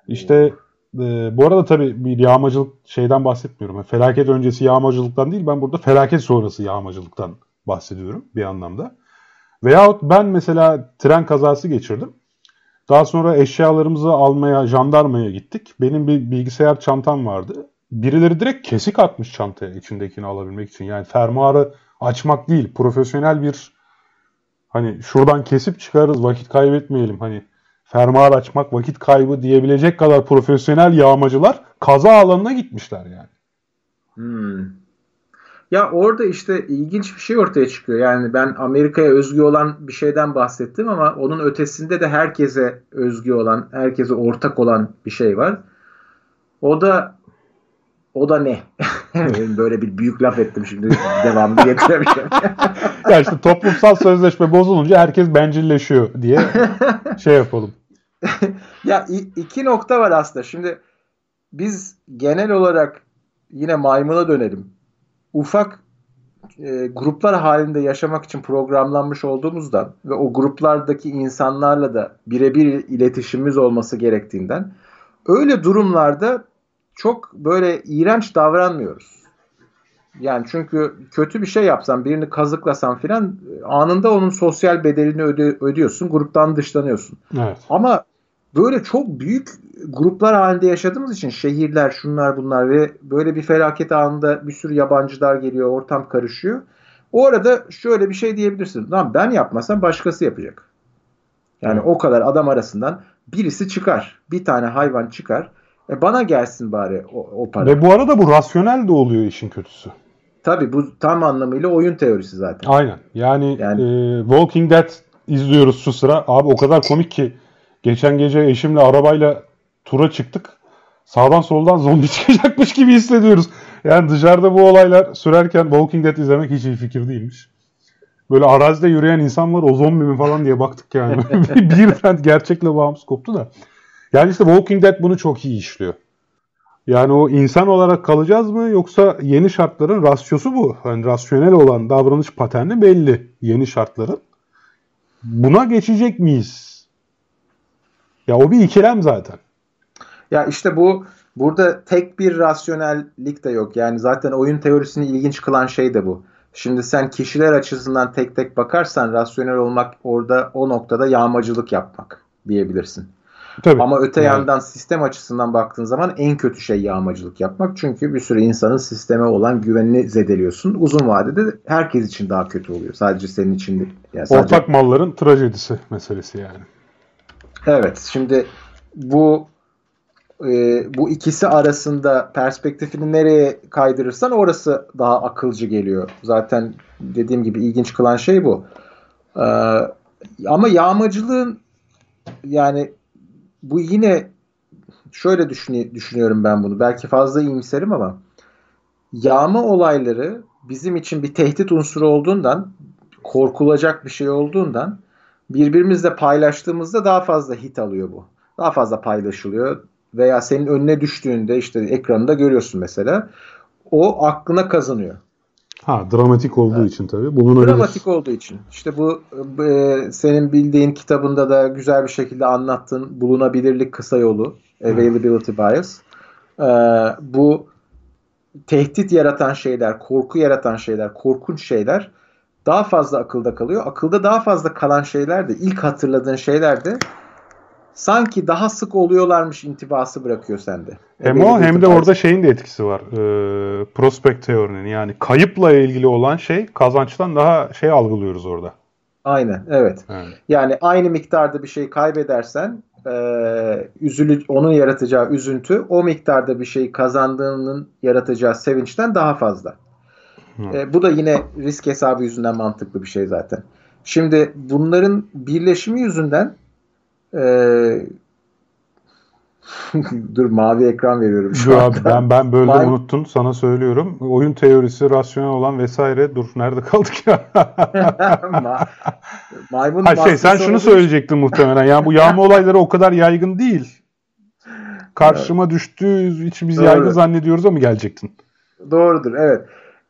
İşte e, bu arada tabii bir yağmacılık şeyden bahsetmiyorum. Yani felaket öncesi yağmacılıktan değil ben burada felaket sonrası yağmacılıktan bahsediyorum bir anlamda. Veyahut ben mesela tren kazası geçirdim. Daha sonra eşyalarımızı almaya jandarmaya gittik. Benim bir bilgisayar çantam vardı birileri direkt kesik atmış çantaya içindekini alabilmek için. Yani fermuarı açmak değil, profesyonel bir hani şuradan kesip çıkarız vakit kaybetmeyelim. Hani fermuar açmak vakit kaybı diyebilecek kadar profesyonel yağmacılar kaza alanına gitmişler yani. Hmm. Ya orada işte ilginç bir şey ortaya çıkıyor. Yani ben Amerika'ya özgü olan bir şeyden bahsettim ama onun ötesinde de herkese özgü olan, herkese ortak olan bir şey var. O da o da ne? Böyle bir büyük laf ettim şimdi devamlı getiremeyeceğim. ya işte toplumsal sözleşme bozulunca herkes bencilleşiyor diye şey yapalım. ya iki nokta var aslında. Şimdi biz genel olarak yine maymuna dönelim. Ufak e, gruplar halinde yaşamak için programlanmış olduğumuzdan ve o gruplardaki insanlarla da birebir iletişimimiz olması gerektiğinden öyle durumlarda çok böyle iğrenç davranmıyoruz. Yani çünkü kötü bir şey yapsan, birini kazıklasan filan anında onun sosyal bedelini öde, ödüyorsun, gruptan dışlanıyorsun. Evet. Ama böyle çok büyük gruplar halinde yaşadığımız için şehirler, şunlar bunlar ve böyle bir felaket anında bir sürü yabancılar geliyor, ortam karışıyor. O arada şöyle bir şey diyebilirsin. Lan ben yapmasam başkası yapacak. Yani o kadar adam arasından birisi çıkar. Bir tane hayvan çıkar. E bana gelsin bari o, o para. Ve bu arada bu rasyonel de oluyor işin kötüsü. Tabii bu tam anlamıyla oyun teorisi zaten. Aynen. Yani, yani... E, Walking Dead izliyoruz şu sıra. Abi o kadar komik ki geçen gece eşimle arabayla tura çıktık. Sağdan soldan zombi çıkacakmış gibi hissediyoruz. Yani dışarıda bu olaylar sürerken Walking Dead izlemek hiç iyi fikir değilmiş. Böyle arazide yürüyen insan var o zombi mi falan diye baktık yani. Birden gerçekle bağımsız koptu da. Yani işte Walking Dead bunu çok iyi işliyor. Yani o insan olarak kalacağız mı yoksa yeni şartların rasyosu bu. Yani rasyonel olan davranış paterni belli yeni şartların. Buna geçecek miyiz? Ya o bir ikilem zaten. Ya işte bu burada tek bir rasyonellik de yok. Yani zaten oyun teorisini ilginç kılan şey de bu. Şimdi sen kişiler açısından tek tek bakarsan rasyonel olmak orada o noktada yağmacılık yapmak diyebilirsin. Tabii. Ama öte yani. yandan sistem açısından baktığın zaman en kötü şey yağmacılık yapmak. Çünkü bir sürü insanın sisteme olan güvenini zedeliyorsun. Uzun vadede herkes için daha kötü oluyor. Sadece senin için değil. Yani sadece... Ortak malların trajedisi meselesi yani. Evet. Şimdi bu e, bu ikisi arasında perspektifini nereye kaydırırsan orası daha akılcı geliyor. Zaten dediğim gibi ilginç kılan şey bu. E, ama yağmacılığın yani bu yine şöyle düşün, düşünüyorum ben bunu. Belki fazla iyimserim ama yağma olayları bizim için bir tehdit unsuru olduğundan korkulacak bir şey olduğundan birbirimizle paylaştığımızda daha fazla hit alıyor bu. Daha fazla paylaşılıyor veya senin önüne düştüğünde işte ekranında görüyorsun mesela o aklına kazanıyor. Ha dramatik olduğu evet. için tabii. Bulunabilir. Dramatik olduğu için. İşte bu e, senin bildiğin kitabında da güzel bir şekilde anlattığın bulunabilirlik kısa yolu. Availability bias. E, bu tehdit yaratan şeyler, korku yaratan şeyler, korkunç şeyler daha fazla akılda kalıyor. Akılda daha fazla kalan şeyler de ilk hatırladığın şeyler de sanki daha sık oluyorlarmış intibası bırakıyor sende. Hem o hem de orada şeyin de etkisi var. E, prospect teorinin yani kayıpla ilgili olan şey kazançtan daha şey algılıyoruz orada. Aynen evet. evet. Yani aynı miktarda bir şey kaybedersen e, üzülü, onun yaratacağı üzüntü o miktarda bir şey kazandığının yaratacağı sevinçten daha fazla. E, bu da yine risk hesabı yüzünden mantıklı bir şey zaten. Şimdi bunların birleşimi yüzünden ee, dur mavi ekran veriyorum şu dur anda. Abi, ben ben böyle May... unuttun sana söylüyorum. Oyun teorisi rasyonel olan vesaire dur nerede kaldık ya? Ma maymun ha, şey sen şunu söyleyecektin muhtemelen. Yani bu yağma olayları o kadar yaygın değil. Karşıma evet. düştüğü için biz Doğru. yaygın zannediyoruz ama gelecektin. Doğrudur evet.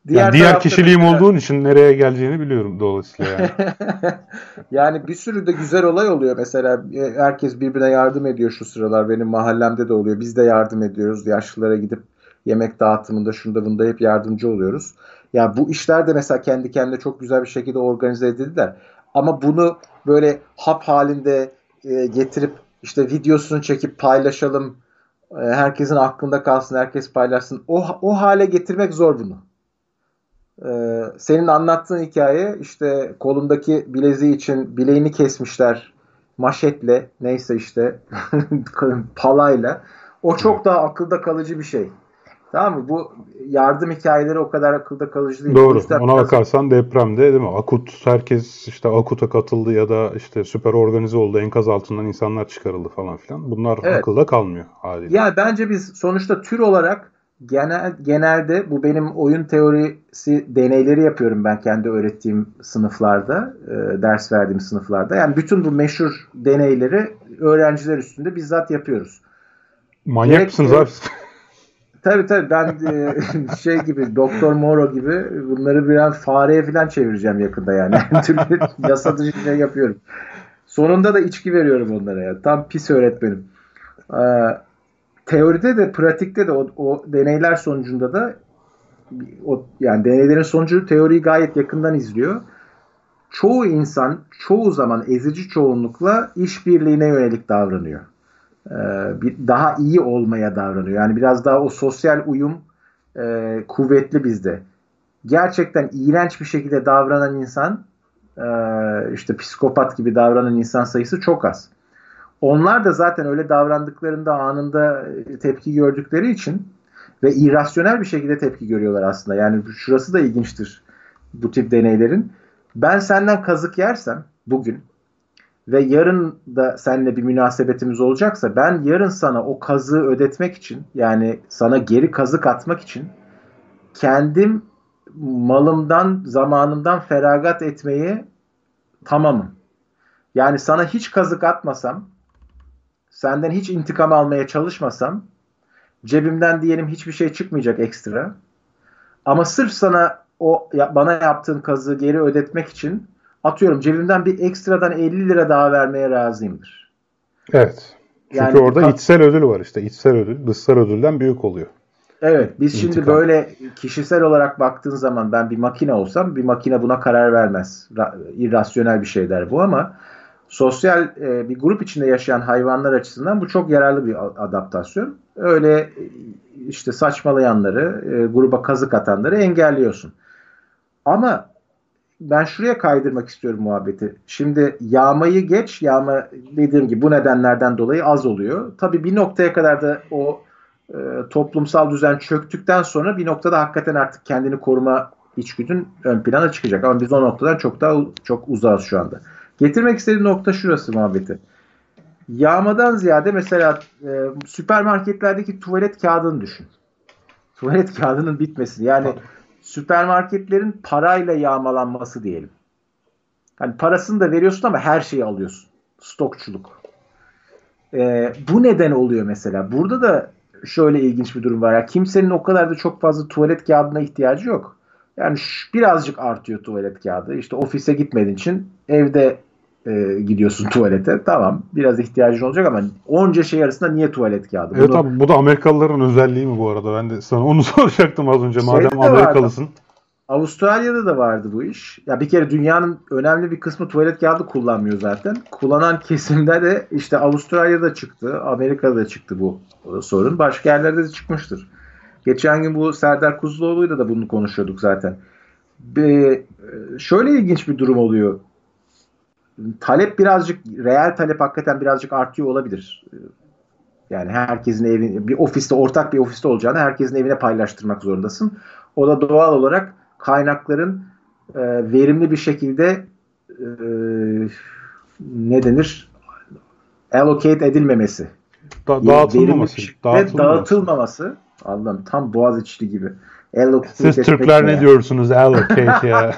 Diğer, yani diğer kişiliğim mesela... olduğun için nereye geleceğini biliyorum dolayısıyla yani. yani bir sürü de güzel olay oluyor mesela e, herkes birbirine yardım ediyor şu sıralar benim mahallemde de oluyor biz de yardım ediyoruz yaşlılara gidip yemek dağıtımında şunda bunda hep yardımcı oluyoruz. Ya yani bu işler de mesela kendi kendine çok güzel bir şekilde organize edildiler. Ama bunu böyle hap halinde e, getirip işte videosunu çekip paylaşalım. E, herkesin aklında kalsın, herkes paylaşsın. O, o hale getirmek zor bunu. Ee, senin anlattığın hikaye işte kolundaki bileziği için bileğini kesmişler maşetle neyse işte palayla. O çok daha akılda kalıcı bir şey. Tamam mı? Bu yardım hikayeleri o kadar akılda kalıcı değil. Doğru. Ona biraz... bakarsan depremde değil mi? Akut herkes işte akuta katıldı ya da işte süper organize oldu. Enkaz altından insanlar çıkarıldı falan filan. Bunlar evet. akılda kalmıyor haliyle. Ya bence biz sonuçta tür olarak genel genelde bu benim oyun teorisi deneyleri yapıyorum ben kendi öğrettiğim sınıflarda, e, ders verdiğim sınıflarda. Yani bütün bu meşhur deneyleri öğrenciler üstünde bizzat yapıyoruz. Manyak mısınız abi? Tabii tabii ben e, şey gibi Doktor Moro gibi bunları biraz fareye falan çevireceğim yakında yani. Türlü yasa dışı şey yapıyorum. Sonunda da içki veriyorum onlara ya. Tam pis öğretmenim. Ee, teoride de pratikte de o, o deneyler sonucunda da o yani deneylerin sonucu teoriyi gayet yakından izliyor. Çoğu insan çoğu zaman ezici çoğunlukla işbirliğine yönelik davranıyor. Ee, bir daha iyi olmaya davranıyor. Yani biraz daha o sosyal uyum e, kuvvetli bizde. Gerçekten iğrenç bir şekilde davranan insan e, işte psikopat gibi davranan insan sayısı çok az. Onlar da zaten öyle davrandıklarında anında e, tepki gördükleri için ve irrasyonel bir şekilde tepki görüyorlar aslında. Yani şurası da ilginçtir bu tip deneylerin. Ben senden kazık yersem bugün ve yarın da seninle bir münasebetimiz olacaksa ben yarın sana o kazığı ödetmek için yani sana geri kazık atmak için kendim malımdan, zamanımdan feragat etmeyi tamamım. Yani sana hiç kazık atmasam, senden hiç intikam almaya çalışmasam, cebimden diyelim hiçbir şey çıkmayacak ekstra. Ama sırf sana o bana yaptığın kazığı geri ödetmek için atıyorum cebimden bir ekstradan 50 lira daha vermeye razıyımdır. Evet. Çünkü yani, orada içsel ödül var işte. İçsel ödül dışsal ödülden büyük oluyor. Evet biz İntikam. şimdi böyle kişisel olarak baktığın zaman ben bir makine olsam bir makine buna karar vermez. İrrasyonel bir şey der bu ama sosyal e, bir grup içinde yaşayan hayvanlar açısından bu çok yararlı bir adaptasyon. Öyle işte saçmalayanları, e, gruba kazık atanları engelliyorsun. Ama ben şuraya kaydırmak istiyorum muhabbeti. Şimdi yağmayı geç, yağma dediğim gibi bu nedenlerden dolayı az oluyor. Tabii bir noktaya kadar da o e, toplumsal düzen çöktükten sonra bir noktada hakikaten artık kendini koruma içgüdün ön plana çıkacak. Ama biz o noktadan çok daha çok uzağız şu anda. Getirmek istediğim nokta şurası muhabbeti. Yağmadan ziyade mesela e, süpermarketlerdeki tuvalet kağıdını düşün. Tuvalet kağıdının bitmesi. Yani süpermarketlerin parayla yağmalanması diyelim. Hani parasını da veriyorsun ama her şeyi alıyorsun. Stokçuluk. E, bu neden oluyor mesela? Burada da şöyle ilginç bir durum var. Ya kimsenin o kadar da çok fazla tuvalet kağıdına ihtiyacı yok. Yani birazcık artıyor tuvalet kağıdı. İşte ofise gitmediğin için evde e, gidiyorsun tuvalete. Tamam biraz ihtiyacın olacak ama onca şey arasında niye tuvalet kağıdı? Evet Bunu... abi bu da Amerikalıların özelliği mi bu arada? Ben de sana onu soracaktım az önce madem Amerikalısın. Vardı. Avustralya'da da vardı bu iş. Ya bir kere dünyanın önemli bir kısmı tuvalet kağıdı kullanmıyor zaten. Kullanan kesimde de işte Avustralya'da çıktı, Amerika'da da çıktı bu sorun. Başka yerlerde de çıkmıştır. Geçen gün bu Serdar Kuzuloğlu'yla da bunu konuşuyorduk zaten. Bir, şöyle ilginç bir durum oluyor. Talep birazcık, reel talep hakikaten birazcık artıyor olabilir. Yani herkesin evi, bir ofiste, ortak bir ofiste olacağını herkesin evine paylaştırmak zorundasın. O da doğal olarak kaynakların e, verimli bir şekilde e, ne denir? allocate edilmemesi. Da dağıtılmaması. Dağıtılmaması. dağıtılmaması. Allah'ım tam boğaz içli gibi. Allocate Siz Türkler ne diyorsunuz allocate ya?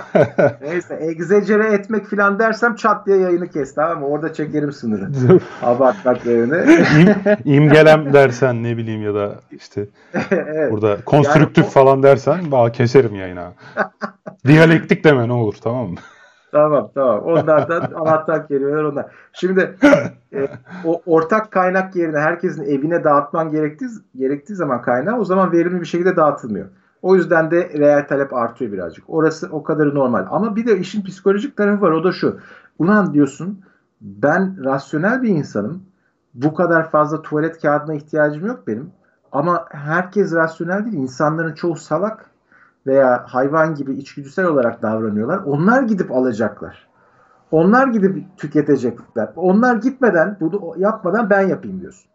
Neyse egzecere etmek filan dersem çat diye yayını kes tamam mı? Orada çekerim sınırı. Abartmak yerine. İm, imgelem dersen ne bileyim ya da işte evet. burada konstrüktif yani falan dersen bağ keserim yayına. Diyalektik deme ne olur tamam mı? Tamam tamam. Onlardan anahtar kelimeler onlar. Şimdi e, o ortak kaynak yerine herkesin evine dağıtman gerektiği, gerektiği zaman kaynağı o zaman verimli bir şekilde dağıtılmıyor. O yüzden de reel talep artıyor birazcık. Orası o kadarı normal. Ama bir de işin psikolojik tarafı var. O da şu. Ulan diyorsun ben rasyonel bir insanım. Bu kadar fazla tuvalet kağıdına ihtiyacım yok benim. Ama herkes rasyonel değil. İnsanların çoğu salak veya hayvan gibi içgüdüsel olarak davranıyorlar. Onlar gidip alacaklar. Onlar gidip tüketecekler. Onlar gitmeden, bunu yapmadan ben yapayım diyorsun.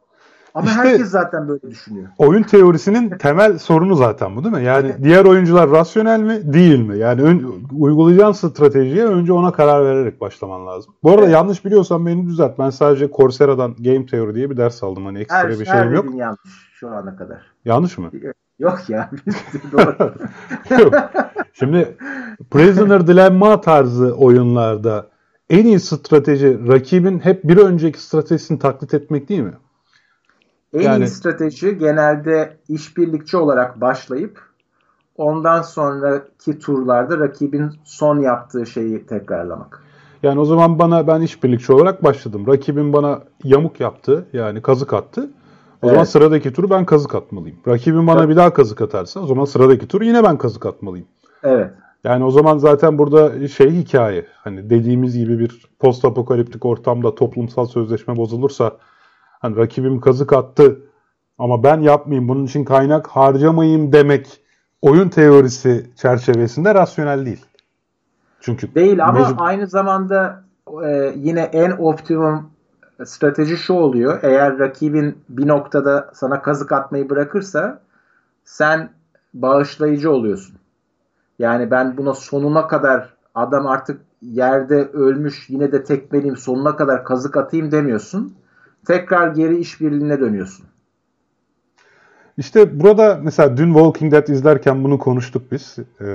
Ama işte, herkes zaten böyle düşünüyor. Oyun teorisinin temel sorunu zaten bu değil mi? Yani diğer oyuncular rasyonel mi değil mi? Yani ön, uygulayacağın stratejiye önce ona karar vererek başlaman lazım. Bu arada evet. yanlış biliyorsam beni düzelt. Ben sadece Coursera'dan Game Theory diye bir ders aldım. Hani ekstra her, bir şeyim yok. yanlış şu ana kadar. Yanlış mı? Yok ya. Yok. Şimdi Prisoner Dilemma tarzı oyunlarda en iyi strateji rakibin hep bir önceki stratejisini taklit etmek değil mi? En yani, iyi strateji genelde işbirlikçi olarak başlayıp ondan sonraki turlarda rakibin son yaptığı şeyi tekrarlamak. Yani o zaman bana ben işbirlikçi olarak başladım. Rakibin bana yamuk yaptı yani kazık attı. O evet. zaman sıradaki turu ben kazık atmalıyım. Rakibim bana evet. bir daha kazık atarsa o zaman sıradaki turu yine ben kazık atmalıyım. Evet. Yani o zaman zaten burada şey hikaye hani dediğimiz gibi bir post apokaliptik ortamda toplumsal sözleşme bozulursa hani rakibim kazık attı ama ben yapmayayım bunun için kaynak harcamayayım demek oyun teorisi çerçevesinde rasyonel değil. Çünkü değil ama mecbur... aynı zamanda e, yine en optimum strateji şu oluyor. Eğer rakibin bir noktada sana kazık atmayı bırakırsa sen bağışlayıcı oluyorsun. Yani ben buna sonuna kadar adam artık yerde ölmüş yine de tekmeliyim sonuna kadar kazık atayım demiyorsun. Tekrar geri işbirliğine dönüyorsun. İşte burada mesela dün Walking Dead izlerken bunu konuştuk biz. Ee,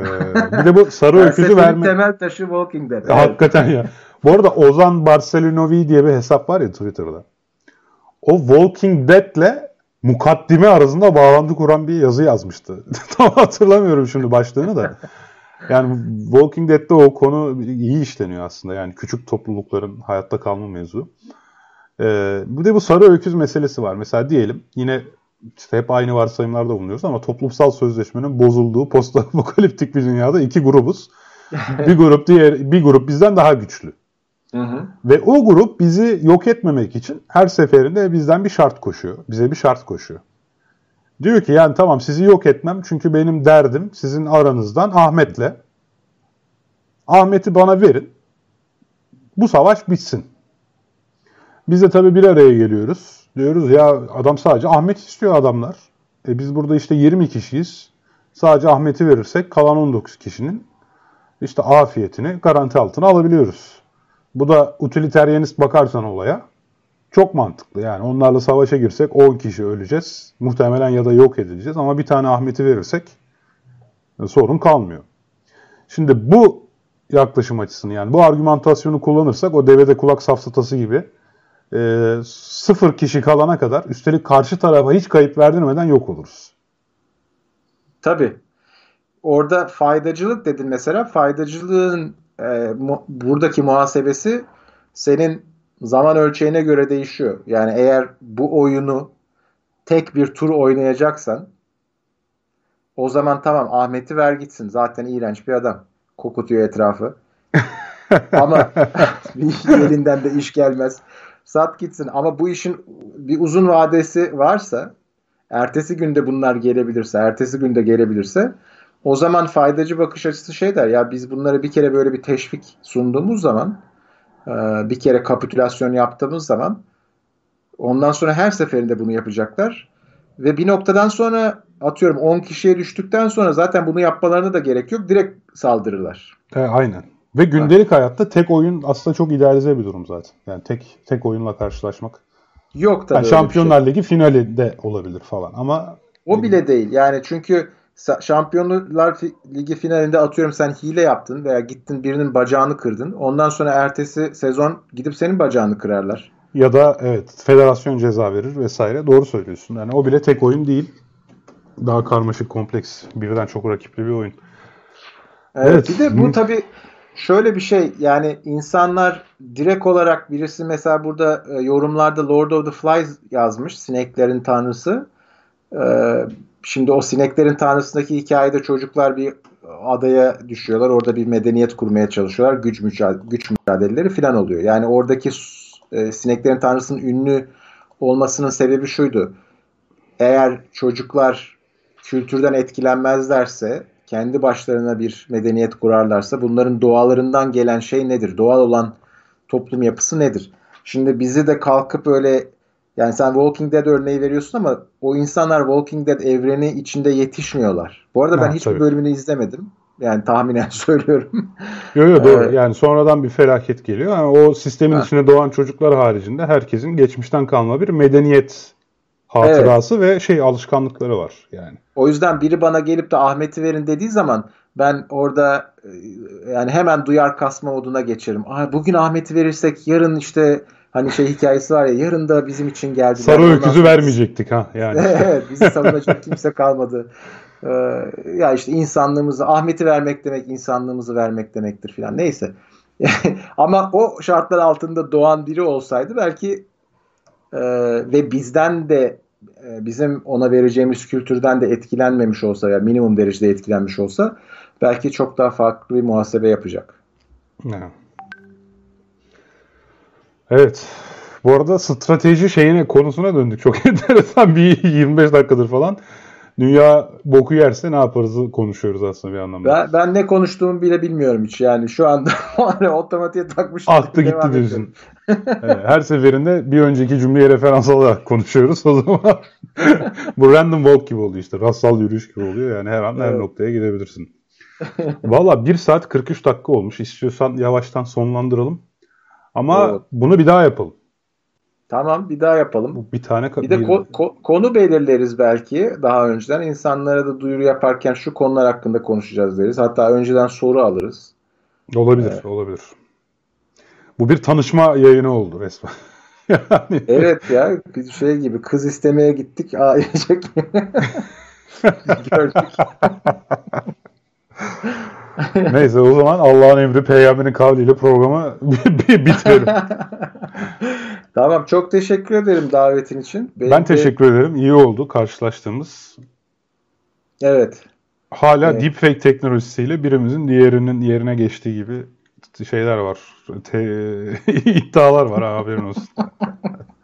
bir de bu sarı öküzü verme. temel taşı Walking Dead. Hakikaten ya. Bu arada Ozan Barcelinovi diye bir hesap var ya Twitter'da. O Walking Dead'le mukaddime arasında bağlantı kuran bir yazı yazmıştı. Tam hatırlamıyorum şimdi başlığını da. Yani Walking Dead'de o konu iyi işleniyor aslında. Yani küçük toplulukların hayatta kalma mevzu. Ee, bir de bu sarı öküz meselesi var. Mesela diyelim yine işte hep aynı varsayımlarda bulunuyoruz ama toplumsal sözleşmenin bozulduğu post-apokaliptik bir dünyada iki grubuz. bir grup diğer bir grup bizden daha güçlü. Hı hı. Ve o grup bizi yok etmemek için her seferinde bizden bir şart koşuyor. Bize bir şart koşuyor. Diyor ki yani tamam sizi yok etmem çünkü benim derdim sizin aranızdan Ahmet'le. Ahmet'i bana verin. Bu savaş bitsin. Biz de tabii bir araya geliyoruz. Diyoruz ya adam sadece Ahmet istiyor adamlar. E biz burada işte 20 kişiyiz. Sadece Ahmet'i verirsek kalan 19 kişinin işte afiyetini garanti altına alabiliyoruz. Bu da utiliteryenist bakarsan olaya çok mantıklı. Yani onlarla savaşa girsek 10 kişi öleceğiz. Muhtemelen ya da yok edileceğiz. Ama bir tane Ahmet'i verirsek e, sorun kalmıyor. Şimdi bu yaklaşım açısını yani bu argümantasyonu kullanırsak o devede kulak safsatası gibi e, sıfır kişi kalana kadar üstelik karşı tarafa hiç kayıp verdirmeden yok oluruz. Tabii. Orada faydacılık dedin mesela. Faydacılığın e, mu, buradaki muhasebesi senin zaman ölçeğine göre değişiyor. Yani eğer bu oyunu tek bir tur oynayacaksan o zaman tamam Ahmet'i ver gitsin. Zaten iğrenç bir adam. Kokutuyor etrafı. Ama elinden de iş gelmez. Sat gitsin. Ama bu işin bir uzun vadesi varsa ertesi günde bunlar gelebilirse, ertesi günde gelebilirse o zaman faydacı bakış açısı şey der ya biz bunlara bir kere böyle bir teşvik sunduğumuz zaman e, bir kere kapitülasyon yaptığımız zaman ondan sonra her seferinde bunu yapacaklar ve bir noktadan sonra atıyorum 10 kişiye düştükten sonra zaten bunu yapmalarına da gerek yok. Direkt saldırırlar. E, aynen. Ve gündelik ha. hayatta tek oyun aslında çok idealize bir durum zaten. Yani tek tek oyunla karşılaşmak. Yok tabii. Yani Şampiyonlar şey. Ligi finali de olabilir falan ama o bile değil. Yani çünkü Şampiyonlar Ligi finalinde atıyorum sen hile yaptın veya gittin birinin bacağını kırdın. Ondan sonra ertesi sezon gidip senin bacağını kırarlar. Ya da evet federasyon ceza verir vesaire. Doğru söylüyorsun. Yani o bile tek oyun değil. Daha karmaşık, kompleks, birden çok rakipli bir oyun. Evet, evet. bir de bu tabii şöyle bir şey yani insanlar direkt olarak birisi mesela burada e, yorumlarda Lord of the Flies yazmış sineklerin tanrısı. Ee, şimdi o sineklerin tanrısındaki hikayede çocuklar bir adaya düşüyorlar. Orada bir medeniyet kurmaya çalışıyorlar. Güç, mücadele, güç mücadeleleri falan oluyor. Yani oradaki e, sineklerin tanrısının ünlü olmasının sebebi şuydu. Eğer çocuklar kültürden etkilenmezlerse kendi başlarına bir medeniyet kurarlarsa bunların doğalarından gelen şey nedir? Doğal olan toplum yapısı nedir? Şimdi bizi de kalkıp öyle yani sen Walking Dead örneği veriyorsun ama o insanlar Walking Dead evreni içinde yetişmiyorlar. Bu arada ben ha, hiçbir tabii. bölümünü izlemedim. Yani tahminen söylüyorum. Yok yok doğru. Ee, yani sonradan bir felaket geliyor. Yani o sistemin ha. içinde doğan çocuklar haricinde herkesin geçmişten kalma bir medeniyet hatırası evet. ve şey alışkanlıkları var yani. O yüzden biri bana gelip de Ahmet'i verin dediği zaman ben orada e, yani hemen duyar kasma moduna geçerim. Aa, bugün Ahmet'i verirsek yarın işte hani şey hikayesi var ya yarın da bizim için geldi. Sarı öküzü sonra... vermeyecektik ha yani. evet bizi savunacak kimse kalmadı. Ee, ya işte insanlığımızı Ahmet'i vermek demek insanlığımızı vermek demektir filan neyse. Ama o şartlar altında doğan biri olsaydı belki e, ve bizden de bizim ona vereceğimiz kültürden de etkilenmemiş olsa ya minimum derecede etkilenmiş olsa belki çok daha farklı bir muhasebe yapacak. Evet. Bu arada strateji şeyine konusuna döndük. Çok enteresan bir 25 dakikadır falan. Dünya boku yerse ne yaparız konuşuyoruz aslında bir anlamda. Ben, ben ne konuştuğumu bile bilmiyorum hiç. Yani şu anda otomatiğe takmışım. Aktı gitti diyorsun. evet, her seferinde bir önceki cümleye referans alarak konuşuyoruz o zaman. Bu random walk gibi oluyor işte. Rastsal yürüyüş gibi oluyor. Yani her an evet. her noktaya gidebilirsin. Valla 1 saat 43 dakika olmuş. İstiyorsan yavaştan sonlandıralım. Ama evet. bunu bir daha yapalım. Tamam bir daha yapalım. Bir tane bir de ko- ko- konu belirleriz belki daha önceden. insanlara da duyuru yaparken şu konular hakkında konuşacağız deriz. Hatta önceden soru alırız. Olabilir, evet. olabilir. Bu bir tanışma yayını oldu resmen. yani... Evet ya bir şey gibi kız istemeye gittik ailecek gördük. Neyse o zaman Allah'ın emri peygamberin kavliyle programı bitirelim. tamam çok teşekkür ederim davetin için. Benim ben teşekkür de... ederim. İyi oldu karşılaştığımız. Evet. Hala evet. deepfake teknolojisiyle birimizin diğerinin yerine geçtiği gibi şeyler var. Te- iddialar var haberin olsun.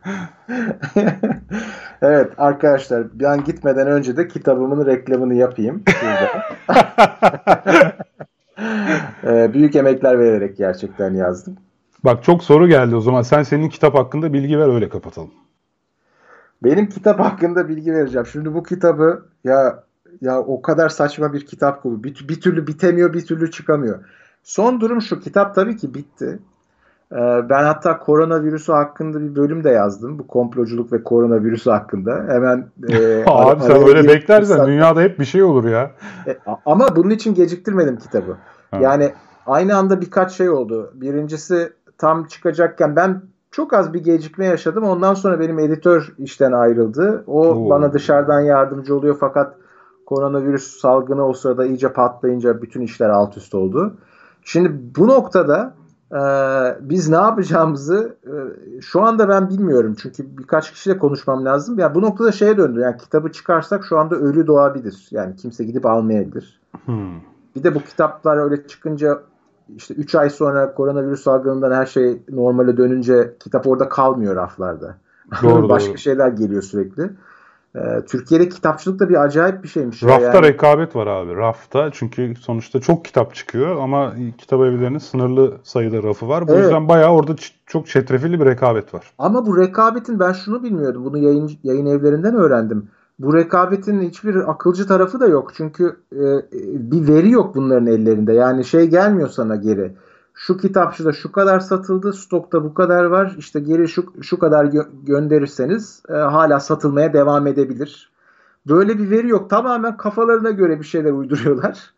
evet arkadaşlar ben gitmeden önce de kitabımın reklamını yapayım. ee, büyük emekler vererek gerçekten yazdım. Bak çok soru geldi o zaman. Sen senin kitap hakkında bilgi ver öyle kapatalım. Benim kitap hakkında bilgi vereceğim. Şimdi bu kitabı ya ya o kadar saçma bir kitap bu. Bir, bir türlü bitemiyor, bir türlü çıkamıyor. Son durum şu. Kitap tabii ki bitti. Ee, ben hatta koronavirüsü hakkında bir bölüm de yazdım. Bu komploculuk ve koronavirüsü hakkında. Hemen e, Abi sen öyle beklersen fırsat... dünyada hep bir şey olur ya. E, ama bunun için geciktirmedim kitabı. Ha. Yani aynı anda birkaç şey oldu. Birincisi tam çıkacakken ben çok az bir gecikme yaşadım. Ondan sonra benim editör işten ayrıldı. O Oo. bana dışarıdan yardımcı oluyor fakat koronavirüs salgını o sırada iyice patlayınca bütün işler alt üst oldu. Şimdi bu noktada e, biz ne yapacağımızı e, şu anda ben bilmiyorum. Çünkü birkaç kişiyle konuşmam lazım. Ya yani bu noktada şeye döndü. Yani kitabı çıkarsak şu anda ölü doğabilir. Yani kimse gidip almayabilir. Hmm. Bir de bu kitaplar öyle çıkınca işte 3 ay sonra koronavirüs salgınından her şey normale dönünce kitap orada kalmıyor raflarda. Doğru, Başka doğru. şeyler geliyor sürekli. Ee, Türkiye'de kitapçılık da bir acayip bir şeymiş. Rafta yani. rekabet var abi. Rafta çünkü sonuçta çok kitap çıkıyor ama kitap evlerinin sınırlı sayıda rafı var. Bu evet. yüzden bayağı orada çok çetrefilli bir rekabet var. Ama bu rekabetin ben şunu bilmiyordum. Bunu yayın, yayın evlerinden öğrendim. Bu rekabetin hiçbir akılcı tarafı da yok. Çünkü e, bir veri yok bunların ellerinde. Yani şey gelmiyor sana geri şu kitapçıda şu kadar satıldı, stokta bu kadar var. İşte geri şu şu kadar gö- gönderirseniz e, hala satılmaya devam edebilir. Böyle bir veri yok. Tamamen kafalarına göre bir şeyler uyduruyorlar.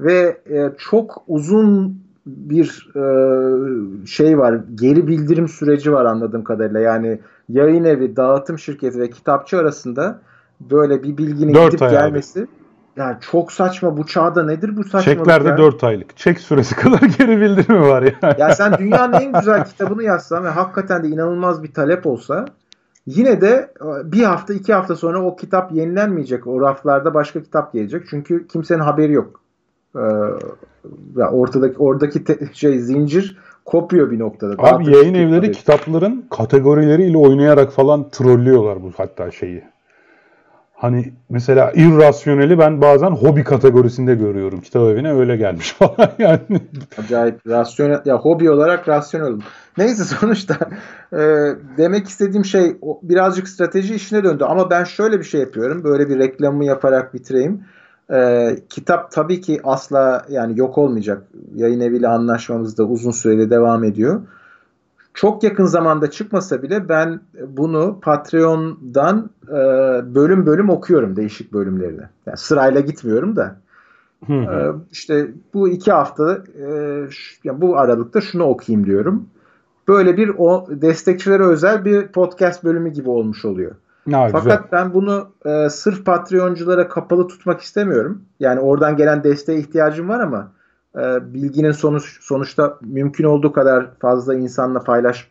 Ve e, çok uzun bir e, şey var. Geri bildirim süreci var anladığım kadarıyla. Yani yayın evi, dağıtım şirketi ve kitapçı arasında böyle bir bilginin gidip gelmesi. Abi yani çok saçma bu çağda nedir bu saçmalık Çeklerde ya? 4 aylık. Çek süresi kadar geri bildirimi var yani. Ya sen dünyanın en güzel kitabını yazsan ve hakikaten de inanılmaz bir talep olsa yine de e, bir hafta iki hafta sonra o kitap yenilenmeyecek. O raflarda başka kitap gelecek. Çünkü kimsenin haberi yok. Ee, ya ortadaki oradaki te, şey zincir kopuyor bir noktada. Abi yayın evleri haberi. kitapların kategorileriyle oynayarak falan trollüyorlar bu hatta şeyi. Hani mesela irrasyoneli ben bazen hobi kategorisinde görüyorum. Kitap evine öyle gelmiş falan yani. Acayip rasyonel ya hobi olarak rasyonel. Neyse sonuçta e, demek istediğim şey birazcık strateji işine döndü ama ben şöyle bir şey yapıyorum. Böyle bir reklamı yaparak bitireyim. E, kitap tabii ki asla yani yok olmayacak. Yayın eviyle anlaşmamız da uzun süreli devam ediyor çok yakın zamanda çıkmasa bile ben bunu Patreon'dan e, bölüm bölüm okuyorum değişik bölümlerini. Yani sırayla gitmiyorum da. E, işte bu iki hafta e, yani bu aralıkta şunu okuyayım diyorum. Böyle bir o destekçilere özel bir podcast bölümü gibi olmuş oluyor. Ha, Fakat güzel. ben bunu e, sırf Patreonculara kapalı tutmak istemiyorum. Yani oradan gelen desteğe ihtiyacım var ama e, bilginin sonuç sonuçta mümkün olduğu kadar fazla insanla paylaş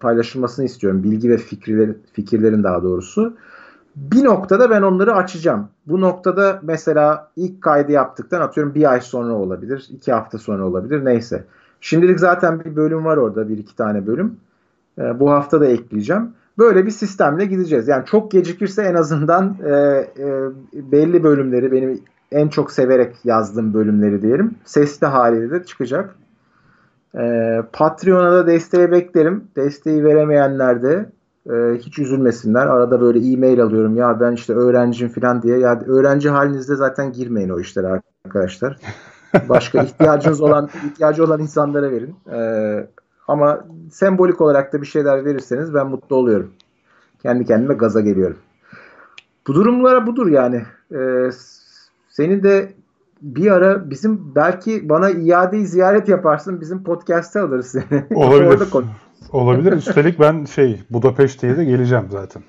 paylaşılmasını istiyorum. Bilgi ve fikirlerin fikirlerin daha doğrusu. Bir noktada ben onları açacağım. Bu noktada mesela ilk kaydı yaptıktan atıyorum bir ay sonra olabilir, iki hafta sonra olabilir neyse. Şimdilik zaten bir bölüm var orada bir iki tane bölüm. E, bu hafta da ekleyeceğim. Böyle bir sistemle gideceğiz. Yani çok gecikirse en azından e, e, belli bölümleri benim en çok severek yazdığım bölümleri diyelim. Sesli haliyle de çıkacak. Ee, Patreon'a da desteği beklerim. Desteği veremeyenler de e, hiç üzülmesinler. Arada böyle e-mail alıyorum ya ben işte öğrencim falan diye. Ya öğrenci halinizde zaten girmeyin o işlere arkadaşlar. Başka ihtiyacınız olan ihtiyacı olan insanlara verin. Ee, ama sembolik olarak da bir şeyler verirseniz ben mutlu oluyorum. Kendi kendime gaza geliyorum. Bu durumlara budur yani. Ee, senin de bir ara bizim belki bana iadeyi ziyaret yaparsın bizim podcast'te alırız seni. Olabilir. Olabilir. Üstelik ben şey Budapeşte'ye de geleceğim zaten.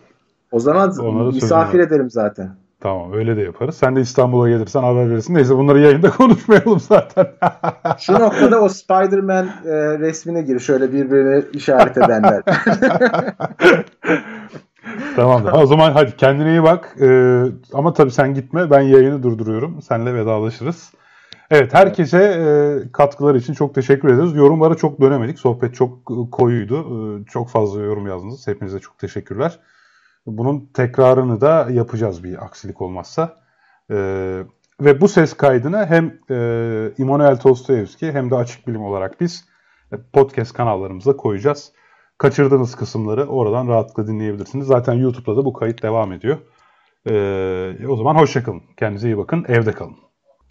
O zaman misafir ederim zaten. Tamam öyle de yaparız. Sen de İstanbul'a gelirsen haber verirsin. Neyse bunları yayında konuşmayalım zaten. Şu noktada o Spider-Man e, resmine gir. Şöyle birbirini işaret edenler. Tamamdır. O zaman hadi kendine iyi bak. Ee, ama tabii sen gitme. Ben yayını durduruyorum. Seninle vedalaşırız. Evet herkese e, katkıları için çok teşekkür ederiz. Yorumlara çok dönemedik. Sohbet çok koyuydu. E, çok fazla yorum yazdınız. Hepinize çok teşekkürler. Bunun tekrarını da yapacağız bir aksilik olmazsa. Ee, ve bu ses kaydını hem e, Immanuel Dostoyevski hem de Açık Bilim olarak biz podcast kanallarımıza koyacağız. Kaçırdığınız kısımları oradan rahatlıkla dinleyebilirsiniz. Zaten YouTube'da da bu kayıt devam ediyor. Ee, o zaman hoşçakalın. Kendinize iyi bakın. Evde kalın.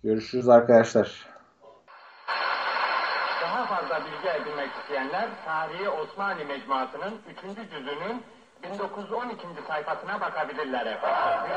Görüşürüz arkadaşlar. Daha fazla bilgi edinmek isteyenler Tarihi Osmanlı Mecmuası'nın 3. cüzünün 1912. sayfasına bakabilirler efendim.